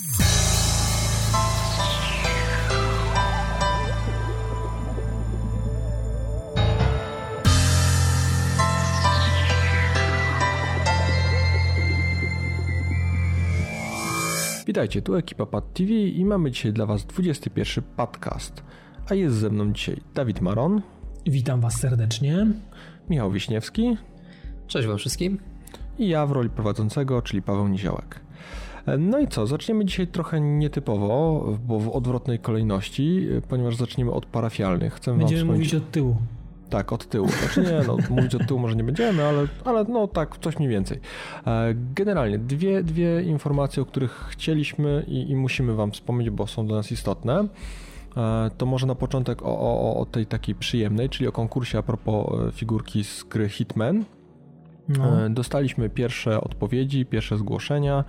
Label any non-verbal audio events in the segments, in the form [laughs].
Witajcie, tu ekipa Pad TV i mamy dzisiaj dla Was 21 podcast. A jest ze mną dzisiaj Dawid Maron. Witam Was serdecznie. Michał Wiśniewski. Cześć Wam wszystkim. I ja w roli prowadzącego, czyli Paweł Niziołek. No i co, zaczniemy dzisiaj trochę nietypowo, bo w odwrotnej kolejności, ponieważ zaczniemy od parafialnych. Chcę Będziemy wam mówić od tyłu. Tak, od tyłu. Znaczy nie, no, [laughs] mówić od tyłu może nie będziemy, ale, ale no tak, coś mniej więcej. E, generalnie dwie, dwie informacje, o których chcieliśmy i, i musimy Wam wspomnieć, bo są dla nas istotne. E, to może na początek o, o, o tej takiej przyjemnej, czyli o konkursie a propos e, figurki z gry Hitman. No. Dostaliśmy pierwsze odpowiedzi, pierwsze zgłoszenia.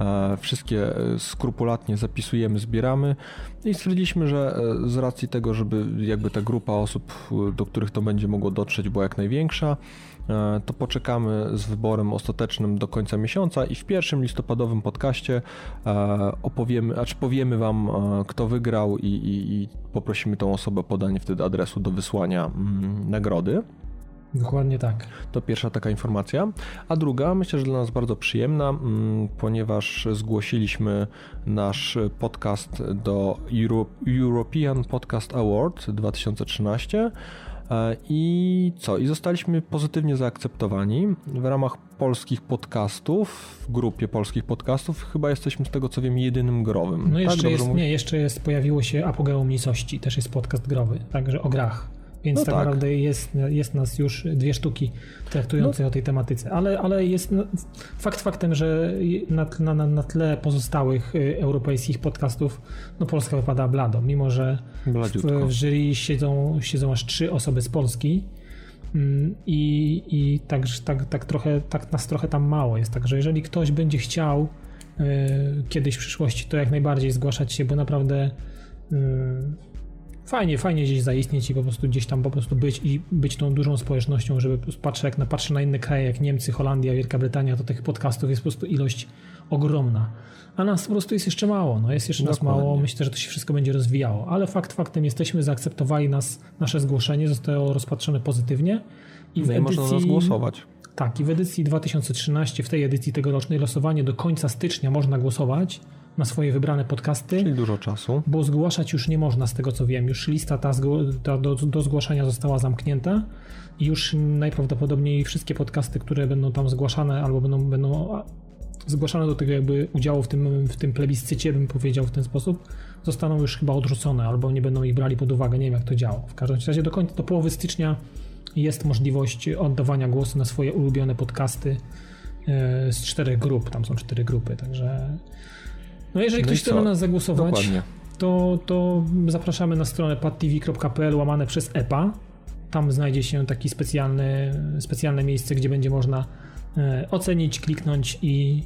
E, wszystkie e, skrupulatnie zapisujemy, zbieramy i stwierdziliśmy, że e, z racji tego, żeby jakby ta grupa osób, do których to będzie mogło dotrzeć była jak największa, to poczekamy z wyborem ostatecznym do końca miesiąca i w pierwszym listopadowym podcaście opowiemy, acz powiemy Wam, kto wygrał i, i, i poprosimy tą osobę o podanie wtedy adresu do wysłania mm, nagrody. Dokładnie tak. To pierwsza taka informacja. A druga, myślę, że dla nas bardzo przyjemna, mm, ponieważ zgłosiliśmy nasz podcast do European Podcast Award 2013. E, I co? I zostaliśmy pozytywnie zaakceptowani w ramach polskich podcastów, w grupie polskich podcastów. Chyba jesteśmy z tego co wiem jedynym growym. No jeszcze tak, jest, nie, jeszcze jest, pojawiło się Apogeum Nicości, też jest podcast growy, także o grach. Więc no tak, tak, naprawdę jest, jest nas już dwie sztuki traktujące no. o tej tematyce. Ale, ale jest no, fakt faktem, że na, na, na tle pozostałych y, europejskich podcastów no Polska wypada blado, mimo że w, w jury siedzą, siedzą aż trzy osoby z Polski. Mm, I, i tak, tak, tak, trochę, tak nas trochę tam mało jest. Także jeżeli ktoś będzie chciał y, kiedyś w przyszłości, to jak najbardziej zgłaszać się, bo naprawdę y, fajnie, fajnie gdzieś zaistnieć i po prostu gdzieś tam po prostu być i być tą dużą społecznością, żeby patrzę, jak na, patrzę na inne kraje, jak Niemcy, Holandia, Wielka Brytania, to tych podcastów jest po prostu ilość ogromna. A nas po prostu jest jeszcze mało, no jest jeszcze Dokładnie. nas mało, myślę, że to się wszystko będzie rozwijało, ale fakt faktem jesteśmy, zaakceptowali nas, nasze zgłoszenie, zostało rozpatrzone pozytywnie i w no edycji... można nas głosować. Tak, i w edycji 2013, w tej edycji tegorocznej losowanie do końca stycznia można głosować na swoje wybrane podcasty. Czyli dużo czasu. Bo zgłaszać już nie można, z tego co wiem. Już lista ta, ta do, do zgłaszania została zamknięta i już najprawdopodobniej wszystkie podcasty, które będą tam zgłaszane albo będą, będą zgłaszane do tego jakby udziału w tym, w tym plebiscycie, bym powiedział w ten sposób, zostaną już chyba odrzucone albo nie będą ich brali pod uwagę. Nie wiem jak to działa. W każdym razie do końca, do połowy stycznia jest możliwość oddawania głosu na swoje ulubione podcasty e, z czterech grup. Tam są cztery grupy, także no jeżeli no ktoś chce na nas zagłosować, to, to zapraszamy na stronę padtv.pl łamane przez EPA. Tam znajdzie się takie specjalne, specjalne miejsce, gdzie będzie można e, ocenić, kliknąć i,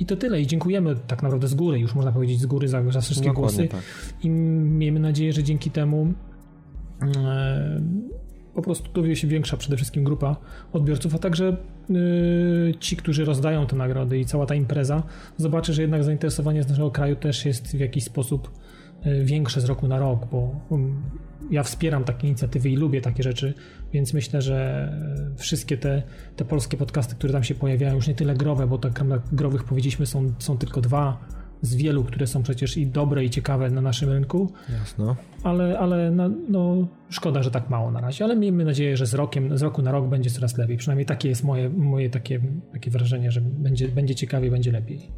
i to tyle. I dziękujemy tak naprawdę z góry, już można powiedzieć z góry za, za wszystkie Dokładnie głosy. Tak. I miejmy nadzieję, że dzięki temu e, po prostu dowie się większa przede wszystkim grupa odbiorców, a także yy, ci, którzy rozdają te nagrody i cała ta impreza. Zobaczy, że jednak zainteresowanie z naszego kraju też jest w jakiś sposób yy, większe z roku na rok, bo um, ja wspieram takie inicjatywy i lubię takie rzeczy, więc myślę, że yy, wszystkie te, te polskie podcasty, które tam się pojawiają, już nie tyle growe, bo tak growych powiedzieliśmy są, są tylko dwa, z wielu, które są przecież i dobre i ciekawe na naszym rynku. Jasno. Ale, ale no, no, szkoda, że tak mało na razie, ale miejmy nadzieję, że z rokiem, z roku na rok będzie coraz lepiej. Przynajmniej takie jest moje, moje takie, takie wrażenie, że będzie, będzie ciekawiej, będzie lepiej.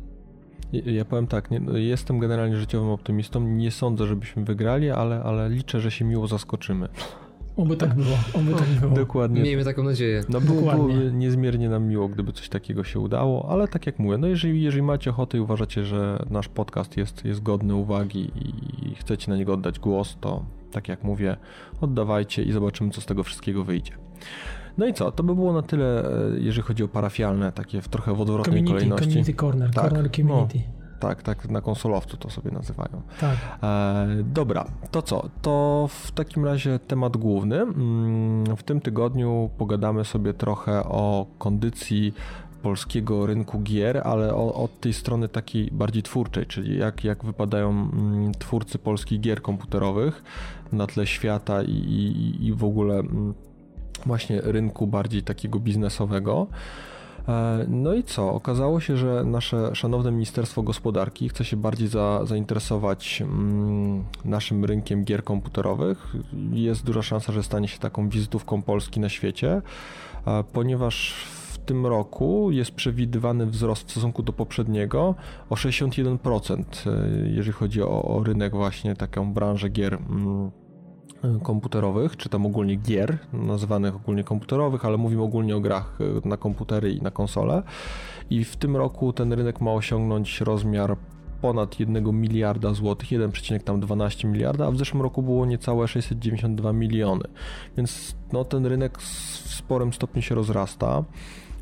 Ja powiem tak, nie, no, jestem generalnie życiowym optymistą. Nie sądzę, żebyśmy wygrali, ale, ale liczę, że się miło zaskoczymy. Oby tak było, oby tak było. Dokładnie. Miejmy taką nadzieję. No było, byłoby niezmiernie nam miło, gdyby coś takiego się udało, ale tak jak mówię, no jeżeli, jeżeli macie ochotę i uważacie, że nasz podcast jest, jest godny uwagi i chcecie na niego oddać głos, to tak jak mówię, oddawajcie i zobaczymy, co z tego wszystkiego wyjdzie. No i co, to by było na tyle, e, jeżeli chodzi o parafialne, takie w trochę w odwrotnej community, kolejności. Community Corner, tak, Corner Community. No. Tak, tak, na konsolowcu to sobie nazywają. Tak. E, dobra, to co? To w takim razie temat główny. Mm, w tym tygodniu pogadamy sobie trochę o kondycji polskiego rynku gier, ale od tej strony takiej bardziej twórczej, czyli jak, jak wypadają mm, twórcy polskich gier komputerowych na tle świata i, i, i w ogóle mm, właśnie rynku bardziej takiego biznesowego. E, no i co? Okazało się, że nasze szanowne Ministerstwo Gospodarki chce się bardziej za, zainteresować mm, naszym rynkiem gier komputerowych. Jest duża szansa, że stanie się taką wizytówką Polski na świecie, e, ponieważ w tym roku jest przewidywany wzrost w stosunku do poprzedniego o 61%, e, jeżeli chodzi o, o rynek właśnie, taką branżę gier mm, komputerowych, czy tam ogólnie gier, nazywanych ogólnie komputerowych, ale mówimy ogólnie o grach e, na komputery i na konsole. I w tym roku ten rynek ma osiągnąć rozmiar ponad 1 miliarda złotych, 1,12 miliarda, a w zeszłym roku było niecałe 692 miliony. Więc no, ten rynek w sporym stopniu się rozrasta.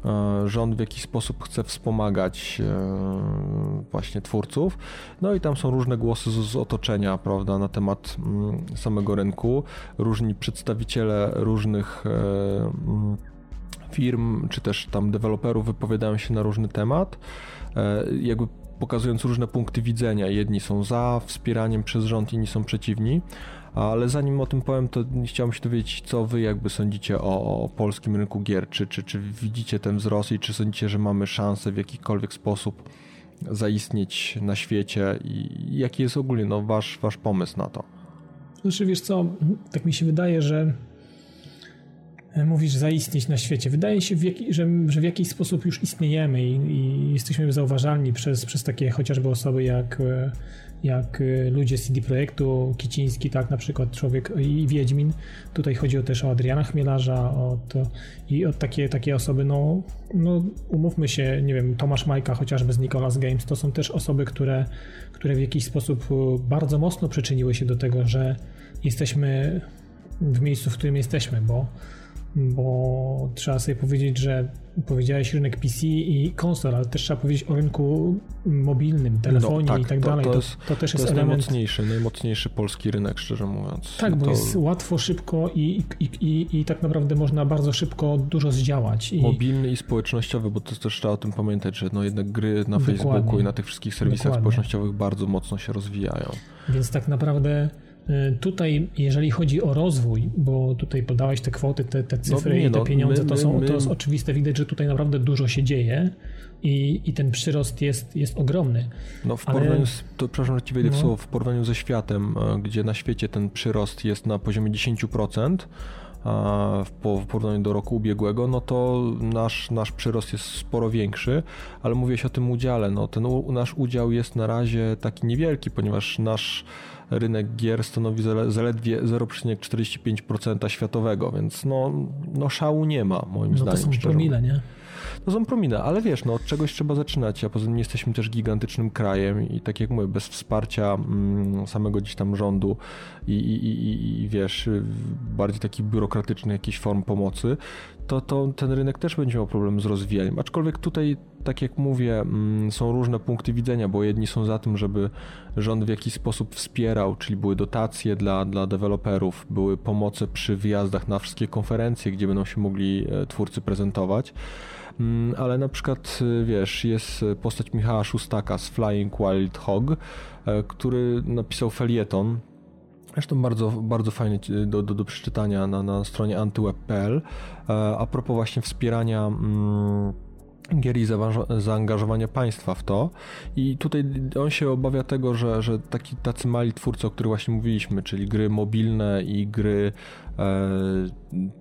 E, rząd w jakiś sposób chce wspomagać e, właśnie twórców. No i tam są różne głosy z, otoczenia, prawda, na temat mm, samego rynku. Różni przedstawiciele różnych e, mm, firm, czy też tam deweloperów wypowiadają się na różny temat. Jakby pokazując różne punkty widzenia. Jedni są za wspieraniem przez rząd, inni są przeciwni. Ale zanim o tym powiem, to chciałbym się dowiedzieć, co wy jakby sądzicie o, o polskim rynku gier. Czy, czy, czy widzicie ten wzrost i czy sądzicie, że mamy szansę w jakikolwiek sposób zaistnieć na świecie i jaki jest ogólnie no, wasz, wasz pomysł na to? Znaczy wiesz co, tak mi się wydaje, że mówisz zaistnieć na świecie. Wydaje się, że, że w jakiś sposób już istniejemy i, i, jesteśmy zauważalni przez, przez takie chociażby osoby jak e, jak y, ludzie CD Projektu, Kiciński, tak, na przykład człowiek i Wiedźmin. Tutaj chodzi też o Adriana Chmielarza o to, i o takie, takie osoby, no, no umówmy się, nie wiem, Tomasz Majka chociażby z Nicolas Games, to są też osoby, które, które w jakiś sposób bardzo mocno przyczyniły się do tego, że jesteśmy w miejscu, w którym jesteśmy, bo bo trzeba sobie powiedzieć, że powiedziałeś rynek PC i konsol, ale też trzeba powiedzieć o rynku mobilnym, telefonii no, tak, i tak to, dalej. To, jest, to, to też to jest, jest element... najmocniejszy, najmocniejszy polski rynek, szczerze mówiąc. Tak, bo jest łatwo, szybko i, i, i, i tak naprawdę można bardzo szybko dużo zdziałać. I... Mobilny i społecznościowy, bo to też trzeba o tym pamiętać, że no jednak gry na Dokładnie. Facebooku i na tych wszystkich serwisach Dokładnie. społecznościowych bardzo mocno się rozwijają. Więc tak naprawdę tutaj, jeżeli chodzi o rozwój, bo tutaj podałeś te kwoty, te, te cyfry no, nie, i te no, pieniądze, my, to, są, my, to jest oczywiste, widać, że tutaj naprawdę dużo się dzieje i, i ten przyrost jest, jest ogromny. No w porównaniu, Ale... z, to przepraszam, ci wejdę no. w słowo, w porównaniu ze światem, e, gdzie na świecie ten przyrost jest na poziomie 10%, w porównaniu do roku ubiegłego, no to nasz, nasz przyrost jest sporo większy, ale mówię się o tym udziale. No, ten u, nasz udział jest na razie taki niewielki, ponieważ nasz rynek gier stanowi zaledwie 0,45% światowego, więc no, no szału nie ma, moim no zdaniem. To są promile, nie? To są promile, ale wiesz, no od czegoś trzeba zaczynać, a poza tym jesteśmy też gigantycznym krajem i tak jak mówię, bez wsparcia mm, samego gdzieś tam rządu i, i, i, i wiesz, bardziej takich biurokratycznych jakichś form pomocy, to, to ten rynek też będzie miał problem z rozwijaniem. Aczkolwiek tutaj, tak jak mówię, mm, są różne punkty widzenia, bo jedni są za tym, żeby rząd w jakiś sposób wspierał, czyli były dotacje dla, dla deweloperów, były pomoce przy wyjazdach na wszystkie konferencje, gdzie będą się mogli e, twórcy prezentować. Mm, ale na przykład, e, wiesz, jest postać Michała Szustaka z Flying Wild Hog, e, który napisał felieton Zresztą bardzo, bardzo fajny do, do, do przeczytania na, na stronie antyweb.pl a propos właśnie wspierania mm, gier i zaangażowania państwa w to. I tutaj on się obawia tego, że, że taki, tacy mali twórcy, o których właśnie mówiliśmy, czyli gry mobilne i gry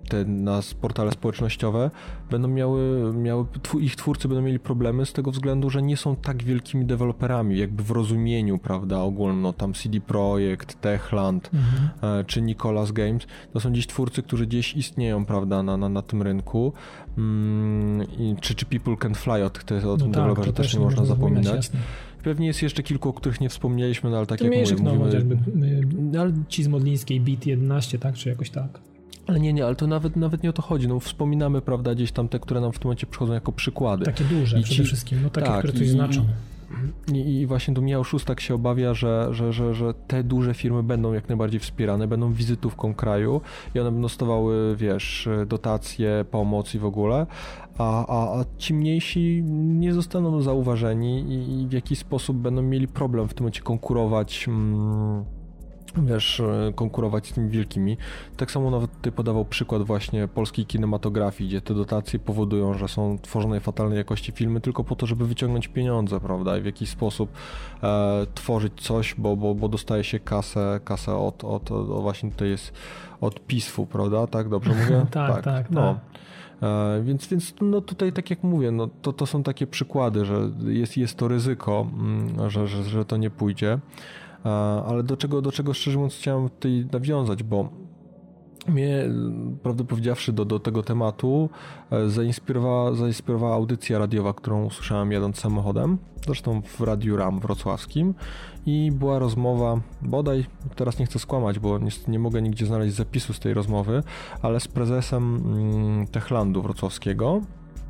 te na portale społecznościowe, będą miały, miały, ich twórcy będą mieli problemy z tego względu, że nie są tak wielkimi deweloperami, jakby w rozumieniu, prawda, ogólno, tam CD Projekt, Techland mhm. e, czy Nicolas Games, to są dziś twórcy, którzy gdzieś istnieją, prawda, na, na, na tym rynku, mm, czy, czy People Can Fly, o, tych, o tym no tak, też, też nie można zapominać. Pewnie jest jeszcze kilku, o których nie wspomnieliśmy, no ale tak to jak mówię, no, mówimy... chociażby y, ale ci z Modlińskiej Beat 11, tak, czy jakoś tak. Ale nie, nie, ale to nawet, nawet nie o to chodzi. No, wspominamy, prawda, gdzieś tam te, które nam w tym momencie przychodzą jako przykłady. Takie duże I przede ci... wszystkim, no takie, tak, które coś i, znaczą. I, właśnie tu Michał Szustak się obawia, że, że, że, że te duże firmy będą jak najbardziej wspierane, będą wizytówką kraju i one będą dostawały, wiesz, dotacje, pomoc i w ogóle, a, a, a ci mniejsi nie zostaną zauważeni i, i w jakiś sposób będą mieli problem w tym momencie konkurować. Mm, wiesz, e, konkurować z tymi wielkimi. Tak samo nawet tutaj podawał przykład właśnie polskiej kinematografii, gdzie te dotacje powodują, że są tworzone fatalnej jakości filmy tylko po to, żeby wyciągnąć pieniądze, prawda, i w jakiś sposób e, tworzyć coś, bo, bo, bo dostaje się kasę, kasę od, od, od, właśnie tutaj jest od PISF-u, prawda, tak dobrze mówię? [laughs] tak, tak, tak, no. tak. E, więc, więc no tutaj tak jak mówię, no to, to są takie przykłady, że jest, jest to ryzyko, mm, że, że, że to nie pójdzie. Ale do czego, do czego szczerze mówiąc chciałem tutaj nawiązać, bo mnie, prawdę powiedziawszy, do, do tego tematu e, zainspirowała, zainspirowała audycja radiowa, którą usłyszałem jadąc samochodem, zresztą w Radiu RAM wrocławskim. I była rozmowa, bodaj, teraz nie chcę skłamać, bo nie, nie mogę nigdzie znaleźć zapisu z tej rozmowy, ale z prezesem mm, Techlandu wrocławskiego,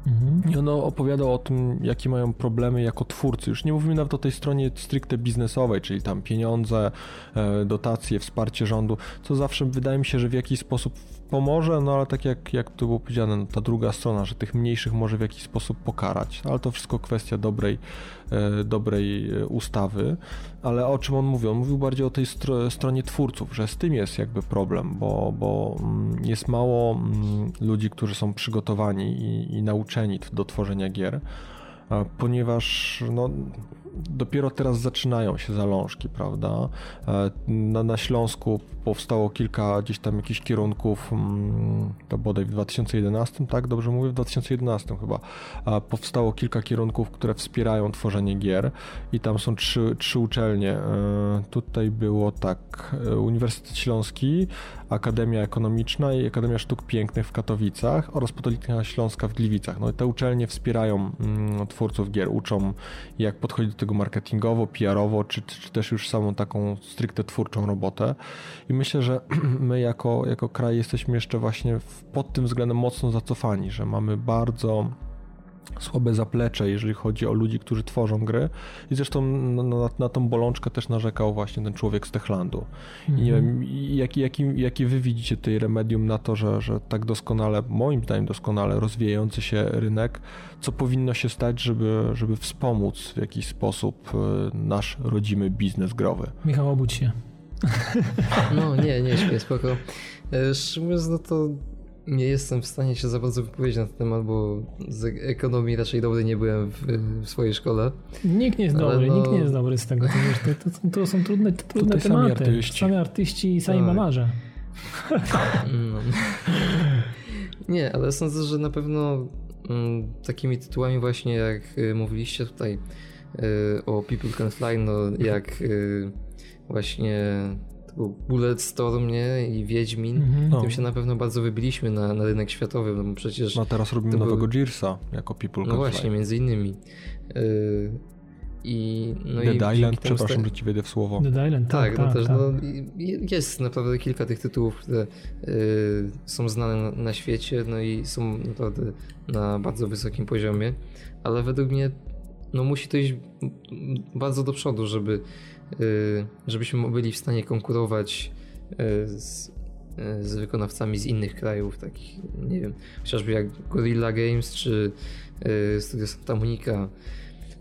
Mhm. I ono opowiada o tym, jakie mają problemy jako twórcy. Już nie mówimy nawet o tej stronie stricte biznesowej, czyli tam pieniądze, e, dotacje, wsparcie rządu, co zawsze wydaje mi się, że w jakiś sposób pomoże, no ale tak jak, jak to było powiedziane, no, ta druga strona, że tych mniejszych może w jakiś sposób pokarać, ale to wszystko kwestia dobrej, e, dobrej e, ustawy, ale o czym on mówił? On mówił bardziej o tej stro, stronie twórców, że z tym jest jakby problem, bo, bo mm, jest mało mm, ludzi, którzy są przygotowani i, i nauczeni do tworzenia gier, ponieważ no, dopiero teraz zaczynają się zalążki, prawda? E, na, na Śląsku powstało kilka gdzieś tam jakichś kierunków, mm, to bodaj w 2011, tak? Dobrze mówię? W 2011 chyba. Powstało kilka kierunków, które wspierają tworzenie gier i tam są trzy, trzy uczelnie. E, tutaj było tak, e, Uniwersytet Śląski, Akademia Ekonomiczna i Akademia Sztuk Pięknych w Katowicach oraz Politechnika Śląska w Gliwicach. No i te uczelnie wspierają mm, twórców gier, uczą jak podchodzić do tego marketingowo, PR-owo, czy, czy też już samą taką stricte twórczą robotę. I myślę, że [clears throat] my jako, jako kraj jesteśmy jeszcze właśnie pod tym względem mocno zacofani, że mamy bardzo słabe zaplecze, jeżeli chodzi o ludzi, którzy tworzą gry. I zresztą na, na, na tą bolączkę też narzekał właśnie ten człowiek z Techlandu. I nie wiem, jaki, jaki, jaki wy widzicie tutaj remedium na to, że, że tak doskonale, moim zdaniem doskonale rozwijający się rynek, co powinno się stać, żeby, żeby wspomóc w jakiś sposób e, nasz rodzimy biznes growy? Michał, obudź się. [laughs] No nie, nie, śpię, spoko. E, szczerze mówiąc, no to nie jestem w stanie się za bardzo wypowiedzieć na ten temat, bo z ekonomii raczej dobry nie byłem w, w swojej szkole. Nikt nie jest dobry, no... nikt nie jest dobry z tego. To, wiesz, to, to, to są trudne, trudne Tutaj tematy. Sami artyści. sami artyści i sami tak. malarze. No. [laughs] Nie, ale sądzę, że na pewno mm, takimi tytułami właśnie jak y, mówiliście tutaj y, o People Can Fly, no jak y, właśnie Bulletstorm, nie? I Wiedźmin. Mhm. No. Tym się na pewno bardzo wybiliśmy na, na rynek światowy, no bo przecież... No teraz robimy nowego Gearsa jako People No właśnie, między innymi. Yy, i, no Dead i Island, przepraszam, że ci wejdę w słowo. Dead Island, tak. Tak, no też, tak. No, jest naprawdę kilka tych tytułów, które y, są znane na, na, świecie, no i są naprawdę na bardzo wysokim poziomie, ale według mnie no musi to iść bardzo do przodu, żeby Y, żebyśmy byli w stanie konkurować y, z, y, z wykonawcami z innych krajów, takich, nie wiem, chociażby jak Gorilla Games czy Studio Santa Monica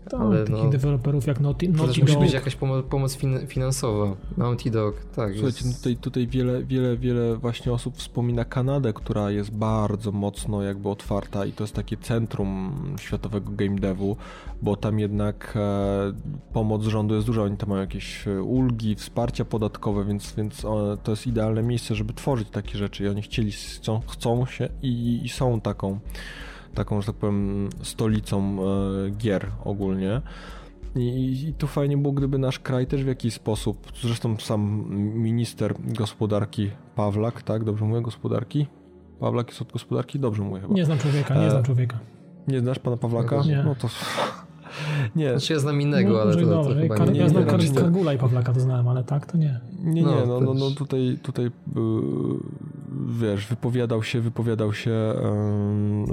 tak, ale takich no, deweloperów jak Naughty, Naughty Musi być jakaś pomo pomoc fin finansowa. Naughty Dog, tak. Słuchajcie, jest... tutaj, tutaj wiele, wiele, wiele właśnie osób wspomina Kanadę, która jest bardzo mocno jakby otwarta i to jest takie centrum światowego game devu, bo tam jednak e, pomoc rządu jest duża, oni tam mają jakieś e, ulgi, wsparcia podatkowe, więc, więc e, to jest idealne miejsce, żeby tworzyć takie rzeczy i oni chcieli, chcą, chcą się i, i są taką taką, że tak powiem, stolicą e, gier ogólnie. I, I tu fajnie było, gdyby nasz kraj też w jakiś sposób, zresztą sam minister gospodarki Pawlak, tak? Dobrze mówię, gospodarki? Pawlak jest od gospodarki? Dobrze mówię chyba. Nie znam człowieka, nie znam człowieka. Nie znasz pana Pawlaka? Nie. No to... Nie. Znaczy ja znam innego, no, ale to, to, to chyba Kar- nie. Ja znam Kargula i Pawlaka, to znałem, ale tak, to nie. Nie, nie, no, no, no tutaj, tutaj yy, wiesz, wypowiadał się, wypowiadał się,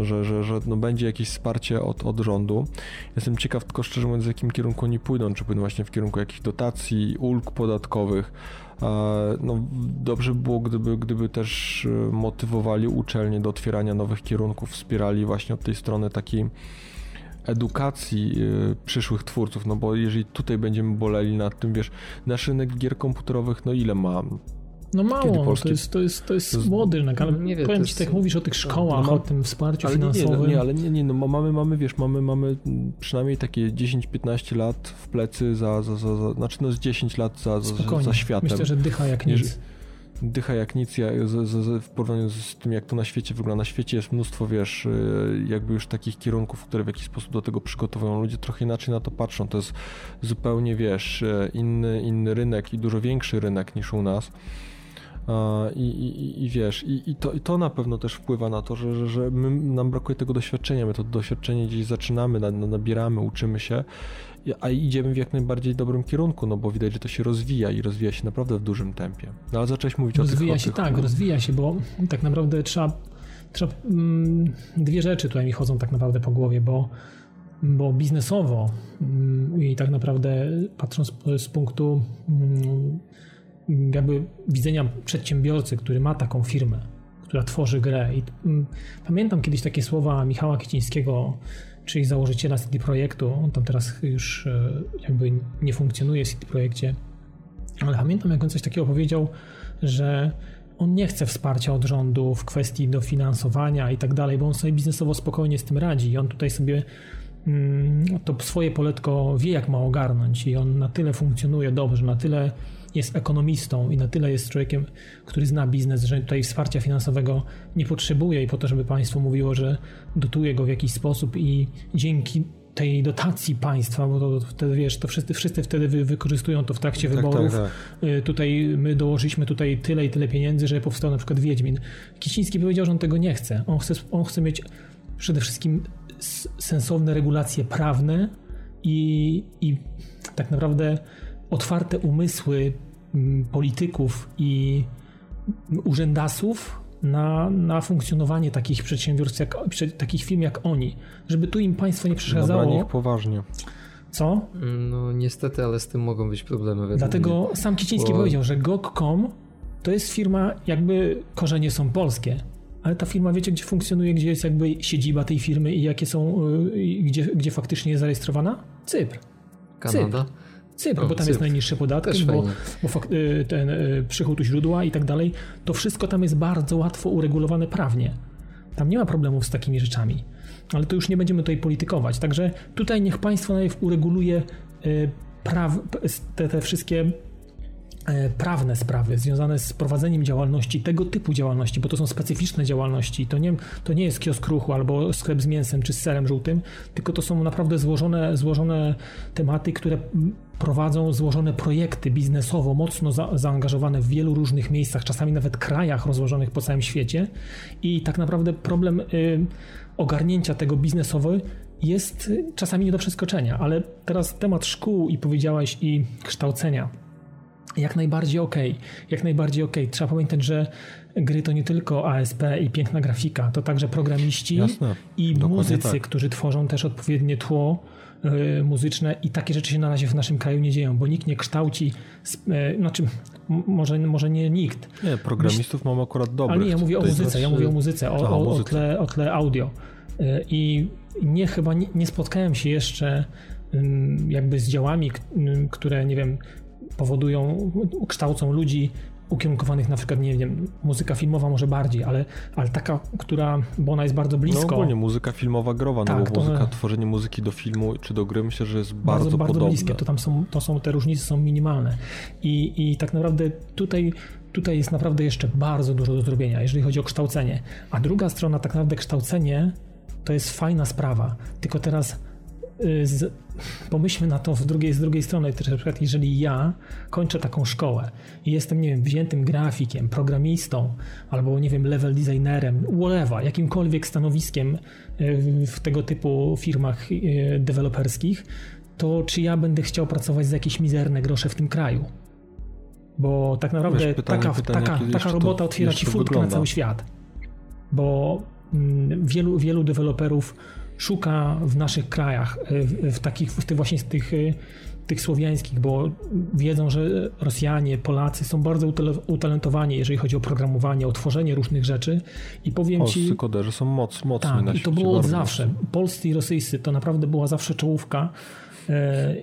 że, że, że no będzie jakieś wsparcie od, od rządu. Jestem ciekaw tylko szczerze mówiąc, w jakim kierunku oni pójdą, czy pójdą właśnie w kierunku jakichś dotacji, ulg podatkowych. No, dobrze by było, gdyby, gdyby też e, motywowali uczelnie do otwierania nowych kierunków, wspierali właśnie od tej strony takiej edukacji y, przyszłych twórców, no bo jeżeli tutaj będziemy boleli nad tym, wiesz, nasz rynek gier komputerowych, no ile ma? No mało, Polski... to, jest, to, jest, to jest młody rynek, ale nie wiem, powiem ci, tak mówisz o tych szkołach, no, o tym wsparciu ale finansowym. Nie, no, nie, ale nie, nie, no mamy, mamy, wiesz, mamy, mamy przynajmniej takie 10-15 lat w plecy za, za, za, za, znaczy no z 10 lat za, za, za światem. Myślę, że dycha jak nic dycha jak nic ja, z, z, w porównaniu z tym, jak to na świecie wygląda. Na świecie jest mnóstwo, wiesz, y, jakby już takich kierunków, które w jakiś sposób do tego przygotowują. Ludzie trochę inaczej na to patrzą. To jest zupełnie, wiesz, y, inny, inny rynek i dużo większy rynek niż u nas. I, i, i wiesz, i, i, to, i to na pewno też wpływa na to, że, że, że my, nam brakuje tego doświadczenia. My to doświadczenie gdzieś zaczynamy, nabieramy, uczymy się a idziemy w jak najbardziej dobrym kierunku, no bo widać, że to się rozwija i rozwija się naprawdę w dużym tempie. No ale zacząłeś mówić rozwija o tych... Rozwija się, tak, rozwija się, bo tak naprawdę trzeba, trzeba mm, dwie rzeczy tutaj mi chodzą tak naprawdę po głowie, bo, bo biznesowo mm, i tak naprawdę patrząc z punktu mm, jakby widzenia przedsiębiorcy, który ma taką firmę, która tworzy grę. I pamiętam kiedyś takie słowa Michała Kicińskiego czyli założyciela CD Projektu. On tam teraz już e, jakby nie funkcjonuje w CD Projekcie, ale pamiętam, jak on coś takiego powiedział, że on nie chce wsparcia od rządu w kwestii dofinansowania i tak dalej, bo on sobie biznesowo spokojnie z tym radzi. I on tutaj sobie mm, to swoje poletko wie, jak ma ogarnąć. I on na tyle funkcjonuje dobrze, na tyle jest ekonomistą i na tyle jest człowiekiem, który zna biznes, że tutaj wsparcia finansowego nie potrzebuje i po to, żeby państwo mówiło, że dotuje go w jakiś sposób i dzięki tej dotacji państwa, bo to wtedy wiesz, to wszyscy, wszyscy wtedy wy, wykorzystują to w trakcie tak, wyborów. Tak, tak. Tutaj my dołożyliśmy tutaj tyle i tyle pieniędzy, że powstał na przykład Wiedźmin. Kiciński powiedział, że on tego nie chce. On chce, on chce mieć przede wszystkim sensowne regulacje prawne i, i tak naprawdę otwarte umysły polityków i urzędasów na, na funkcjonowanie takich przedsiębiorstw, jak, takich firm jak oni, żeby tu im państwo nie przeszkadzało. Dobra, ich poważnie. Co? No niestety, ale z tym mogą być problemy. Dlatego mnie. sam Kiciński Bo... powiedział, że GOG.com to jest firma, jakby korzenie są polskie, ale ta firma, wiecie, gdzie funkcjonuje, gdzie jest jakby siedziba tej firmy i jakie są, y, gdzie, gdzie faktycznie jest zarejestrowana? Cypr. Kanada? Cypr. Cypr, bo tam Cypr. jest najniższy podatek, bo, bo, y, ten y, przychód u źródła i tak dalej. To wszystko tam jest bardzo łatwo uregulowane prawnie. Tam nie ma problemów z takimi rzeczami. Ale to już nie będziemy tutaj politykować. Także tutaj niech państwo najpierw ureguluje praw, te, te wszystkie prawne sprawy związane z prowadzeniem działalności, tego typu działalności, bo to są specyficzne działalności. To nie, to nie jest kiosk ruchu albo sklep z mięsem czy z serem żółtym, tylko to są naprawdę złożone, złożone tematy, które prowadzą złożone projekty biznesowo, mocno za, zaangażowane w wielu różnych miejscach, czasami nawet krajach rozłożonych po całym świecie. I tak naprawdę problem y, ogarnięcia tego biznesowo jest czasami nie do przeskoczenia. Ale teraz temat szkół i powiedziałeś i kształcenia jak najbardziej ok, jak najbardziej ok. Trzeba pamiętać, że gry to nie tylko ASP i piękna grafika, to także programiści Jasne, i muzycy, tak. którzy tworzą też odpowiednie tło y, muzyczne i takie rzeczy się na razie w naszym kraju nie dzieją, bo nikt nie kształci, y, znaczy może, może nie nikt. Nie, programistów mam akurat dobrych. Ale nie, ja mówię o muzyce, ja mówię o muzyce, o, o, o, tle, o tle audio. Y, I nie chyba nie, nie spotkałem się jeszcze jakby z działami, które nie wiem, powodują, kształcą ludzi ukierunkowanych na przykład, nie wiem, muzyka filmowa może bardziej, ale, ale taka, która, bo ona jest bardzo blisko. No ogólnie muzyka filmowa growa, tak, no bo to, muzyka, tworzenie muzyki do filmu czy do gry myślę, że jest bardzo, bardzo, bardzo podobne. bliskie, to tam są, to są, te różnice są minimalne i, i tak naprawdę tutaj tutaj jest naprawdę jeszcze bardzo dużo do zrobienia, jeżeli chodzi o kształcenie. A druga strona, tak naprawdę kształcenie to jest fajna sprawa. Tylko teraz z, pomyślmy na to z drugiej, z drugiej strony, też na przykład jeżeli ja kończę taką szkołę i jestem, nie wiem, wziętym grafikiem, programistą, albo, nie wiem, level designerem, whatever, jakimkolwiek stanowiskiem y, w tego typu firmach y, deweloperskich, to czy ja będę chciał pracować za jakieś mizerne grosze w tym kraju? Bo tak naprawdę Wiesz, pytanie, taka, pytanie, taka, taka robota otwiera ci furtkę na cały świat. Bo mm, wielu, wielu deweloperów szuka w naszych krajach, w, w takich, w tych właśnie tych tych słowiańskich, bo wiedzą, że Rosjanie, Polacy są bardzo utalentowani, jeżeli chodzi o programowanie, o tworzenie różnych rzeczy. I powiem Polscy ci... koderzy są moc, mocni tak, na i to było od zawsze. Polscy i rosyjscy to naprawdę była zawsze czołówka. e,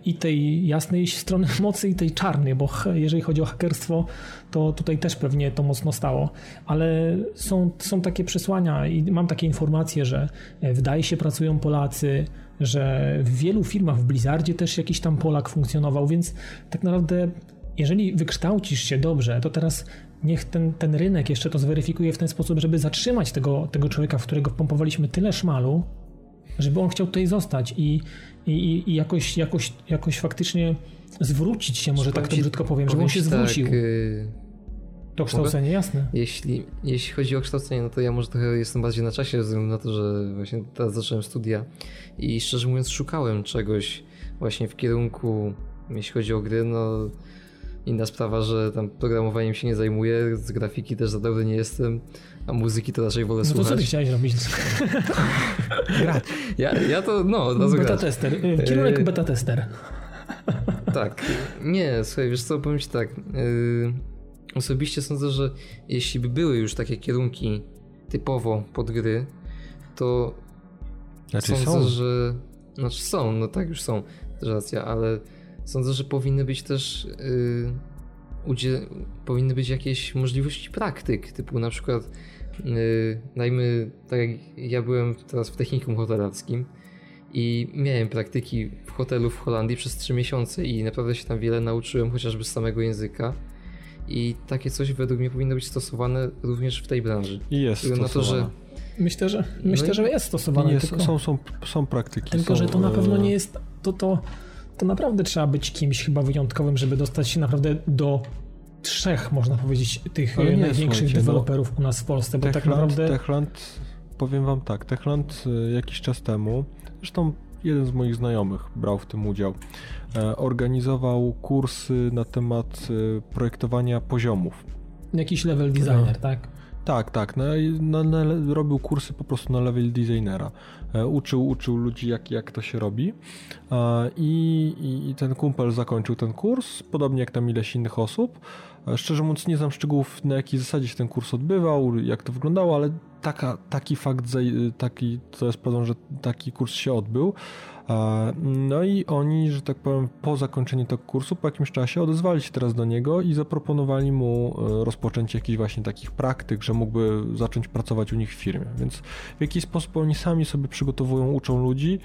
i tej jasnej strony [laughs] mocy i tej czarnej, bo jeżeli chodzi o hakerstwo, to tutaj też pewnie to mocno stało, ale są, są takie przesłania i mam takie informacje, że w DAI pracują Polacy, że w wielu firmach w Blizzardzie też jakiś tam Polak funkcjonował, więc tak naprawdę jeżeli wykształcisz się dobrze, to teraz niech ten, ten rynek jeszcze to zweryfikuje w ten sposób, żeby zatrzymać tego, tego człowieka, w którego pompowaliśmy tyle szmalu, żeby on chciał tutaj zostać i, i, i jakoś, jakoś, jakoś faktycznie zwrócić się, może tak to brzydko powiem, żeby on się zwrócił. Tak, to kształcenie, jasne. Jeśli, jeśli chodzi o kształcenie, no to ja może trochę jestem bardziej na czasie, ze względu na to, że właśnie teraz zacząłem studia i szczerze mówiąc szukałem czegoś właśnie w kierunku, jeśli chodzi o gry, no inna sprawa, że tam programowaniem się nie zajmuję, z grafiki też za dobry nie jestem, a muzyki to raczej wolę no słuchać. No to co ty chciałeś robić? [laughs] Grać. Ja, ja to, no, od razu Beta tester, y, kierunek yy... beta tester. tak. Nie, słuchaj, wiesz co, powiem ci tak. Yy Osobiście sądzę, że jeśli by były już takie kierunki typowo pod gry, to znaczy sądzę, są. że. Znaczy są, no tak już są, racja, ale sądzę, że powinny być też. Yy, powinny być jakieś możliwości praktyk, typu na przykład. Yy, dajmy, tak jak ja byłem teraz w technikum hotelarskim i miałem praktyki w hotelu w Holandii przez 3 miesiące i naprawdę się tam wiele nauczyłem, chociażby z samego języka. I takie coś według mnie powinno być stosowane również w tej branży. I jest na to, że Myślę, że, myślę, no że jest stosowane. Jest, tylko, są, są, są praktyki. Tylko, są, że to na pewno nie jest. To, to, to naprawdę trzeba być kimś chyba wyjątkowym, żeby dostać się naprawdę do trzech, można powiedzieć, tych nie, największych no, deweloperów no, u nas w Polsce. Bo Techland, tak naprawdę. Techland, powiem wam tak, Techland y, jakiś czas temu, zresztą jeden z moich znajomych brał w tym udział. E, organizował kursy na temat e, projektowania poziomów. Jakiś level designer, tak? Tak, tak. Na, na, na, robił kursy po prostu na level designera. E, uczył, uczył ludzi, jak, jak to się robi. I, I ten kumpel zakończył ten kurs, podobnie jak tam ileś innych osób. Szczerze mówiąc, nie znam szczegółów, na jakiej zasadzie się ten kurs odbywał, jak to wyglądało, ale taka, taki fakt, taki, to jest prawdą, że taki kurs się odbył. No i oni, że tak powiem, po zakończeniu tego kursu, po jakimś czasie odezwali się teraz do niego i zaproponowali mu e, rozpoczęcie jakichś właśnie takich praktyk, że mógłby zacząć pracować u nich w firmie. Więc w jakiś sposób oni sami sobie przygotowują, uczą ludzi,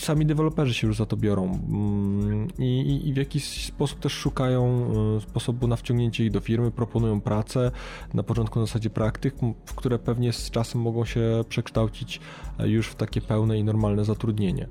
sami deweloperzy się już za to biorą mm, i, i, w jakiś sposób też szukają e, sposobu na wciągnięcie ich do firmy, proponują pracę na początku na zasadzie praktyk, które pewnie z czasem mogą się przekształcić e, już w takie pełne i normalne zatrudnienie.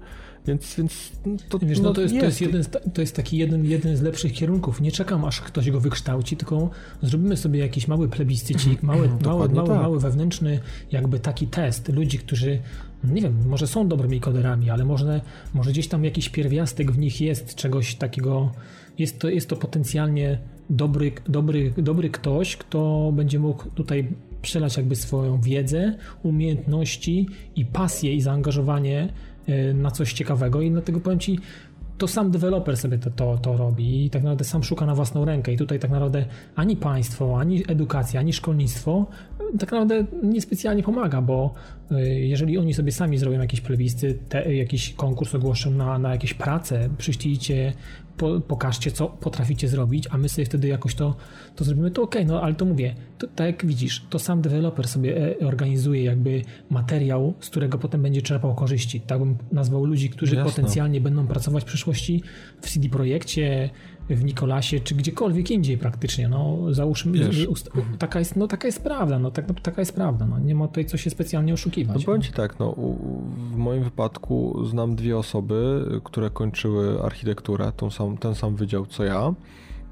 Więc, więc to, Wiesz, no, no to, jest, jest. To, jest jeden, to jest taki jeden, jeden z lepszych kierunków. Nie czekam, aż ktoś go wykształci, tylko zrobimy sobie jakiś mały plebiscycik, mały, mały, mały, tak. mały wewnętrzny jakby taki test ludzi, którzy nie wiem, może są dobrymi koderami, ale może, może gdzieś tam jakiś pierwiastek w nich jest czegoś takiego, jest to, jest to potencjalnie dobry, dobry, dobry ktoś, kto będzie mógł tutaj przelać jakby swoją wiedzę, umiejętności i pasję i zaangażowanie e, na coś ciekawego. I dlatego powiem Ci, to sam deweloper sobie to, to, to robi i tak naprawdę sam szuka na własną rękę. I tutaj tak naprawdę ani państwo, ani edukacja, ani szkolnictwo tak naprawdę niespecjalnie pomaga, bo y, jeżeli oni sobie sami zrobią jakieś plebiscy, te, jakiś konkurs ogłoszą na, na jakieś prace, przyślijcie, po, pokażcie, co potraficie zrobić, a my sobie wtedy jakoś to, to zrobimy, to ok, no ale to mówię, to, tak jak widzisz, to sam deweloper sobie e, organizuje jakby materiał, z którego potem będzie czerpał korzyści. Tak bym nazwał ludzi, którzy Jasne. potencjalnie będą pracować w przyszłości w CD Projekcie, w Nikolasie, czy gdziekolwiek indziej praktycznie. No, załóżmy, Wiesz, taka, jest, no, taka jest prawda, no, tak, no, taka jest prawda. No, nie ma tutaj co się specjalnie oszukiwać. No powiem Ci tak, no, w moim wypadku znam dwie osoby, które kończyły architekturę, tą sam, ten sam wydział co ja.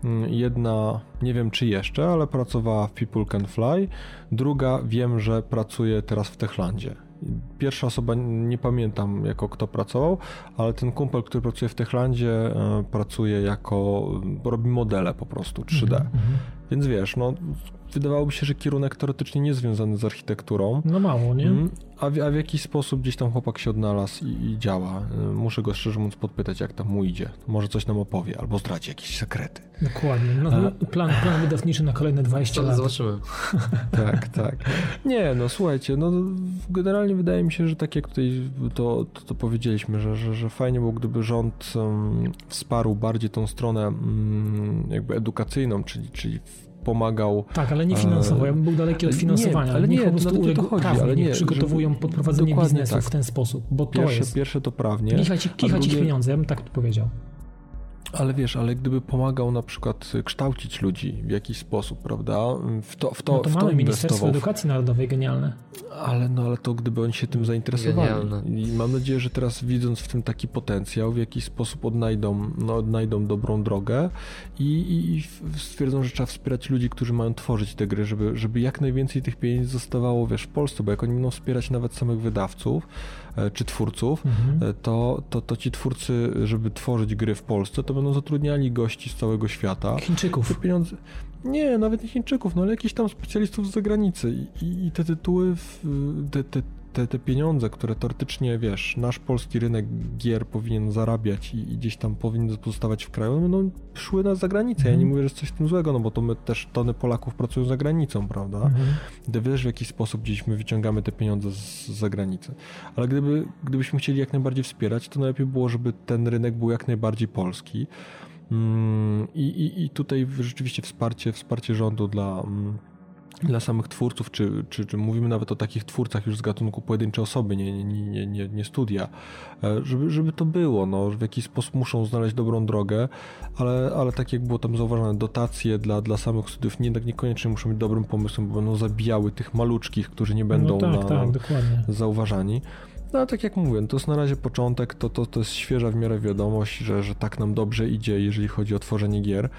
Mm, jedna, nie wiem czy jeszcze, ale pracowała w People Can Fly. Druga, wiem, że pracuje teraz w Techlandzie. Pierwsza osoba, nie pamiętam jako kto pracował, ale ten kumpel, który pracuje w Techlandzie, e, pracuje jako, robi modele po prostu 3D. Mhm, Więc wiesz, no wydawałoby się, że kierunek teoretycznie nie związany z architekturą. No mało, nie? Mm, a w, a w jakiś sposób gdzieś tam chłopak się odnalazł i, i, działa. Y, muszę go szczerze mówiąc podpytać, jak tam mu idzie. Może coś nam opowie, albo zdradzi jakieś sekrety. Dokładnie. No, a... plan, plan wydawniczy na kolejne 20 lat. Zobaczymy. [laughs] tak, tak. Nie, no słuchajcie, no generalnie wydaje mi się, że tak jak tutaj to, to, to powiedzieliśmy, że, że, że fajnie było, gdyby rząd um, wsparł bardziej tą stronę um, jakby edukacyjną, czyli, czyli pomagał. Tak, ale nie finansowo. Ja bym był daleki od finansowania. Nie, ale nie, po prostu to chodzi, ale nie, przygotowują pod prowadzenie biznesu tak. w ten sposób, bo pierwsze, to jest... Pierwsze to prawnie. Kichać, kichać drugie... ich pieniądze, ja bym tak powiedział. Ale wiesz, ale gdyby pomagał na przykład kształcić ludzi w jakiś sposób, prawda? W to, w to, no to w mamy Ministerstwo Edukacji Narodowej, genialne. Ale, no, ale to gdyby oni się tym zainteresowali. Genialne. I mam nadzieję, że teraz widząc w tym taki potencjał, w jakiś sposób odnajdą, no, odnajdą dobrą drogę i, i stwierdzą, że trzeba wspierać ludzi, którzy mają tworzyć te gry, żeby, żeby jak najwięcej tych pieniędzy zostawało, wiesz, w Polsce, bo jak oni będą wspierać nawet samych wydawców, czy twórców, mhm. E, to, to, to ci twórcy, żeby tworzyć gry w Polsce, to będą zatrudniali gości z całego świata. Chińczyków. Te pieniądze... Nie, nawet nie Chińczyków, no ale jakichś tam specjalistów z zagranicy i, i te tytuły, te, te, te, te pieniądze, które teoretycznie, wiesz, nasz polski rynek gier powinien zarabiać i, i gdzieś tam powinien pozostawać w kraju, no będą szły na zagranicę. Ja nie mhm. mówię, że jest coś w tym złego, no bo to my też tony Polaków pracują za granicą, prawda? Mhm. Gdy wiesz, w jaki sposób gdzieś my wyciągamy te pieniądze z, z zagranicy. Ale gdyby, gdybyśmy chcieli jak najbardziej wspierać, to najlepiej było, żeby ten rynek był jak najbardziej polski. Mm, I, i, i tutaj rzeczywiście wsparcie, wsparcie rządu dla mm, dla samych twórców, czy, czy, czy, mówimy nawet o takich twórcach już z gatunku pojedyncze osoby, nie, nie, nie, nie, studia, e, żeby, żeby to było, no, w jakiś sposób muszą znaleźć dobrą drogę, ale, ale tak jak było tam zauważone, dotacje dla, dla samych studiów nie, tak niekoniecznie muszą być dobrym pomysłem, bo będą zabijały tych maluczkich, którzy nie będą no tak, na, tak, zauważani. No tak jak mówię, to jest na razie początek, to, to, to jest świeża w miarę wiadomość, że, że tak nam dobrze idzie, jeżeli chodzi o tworzenie gier.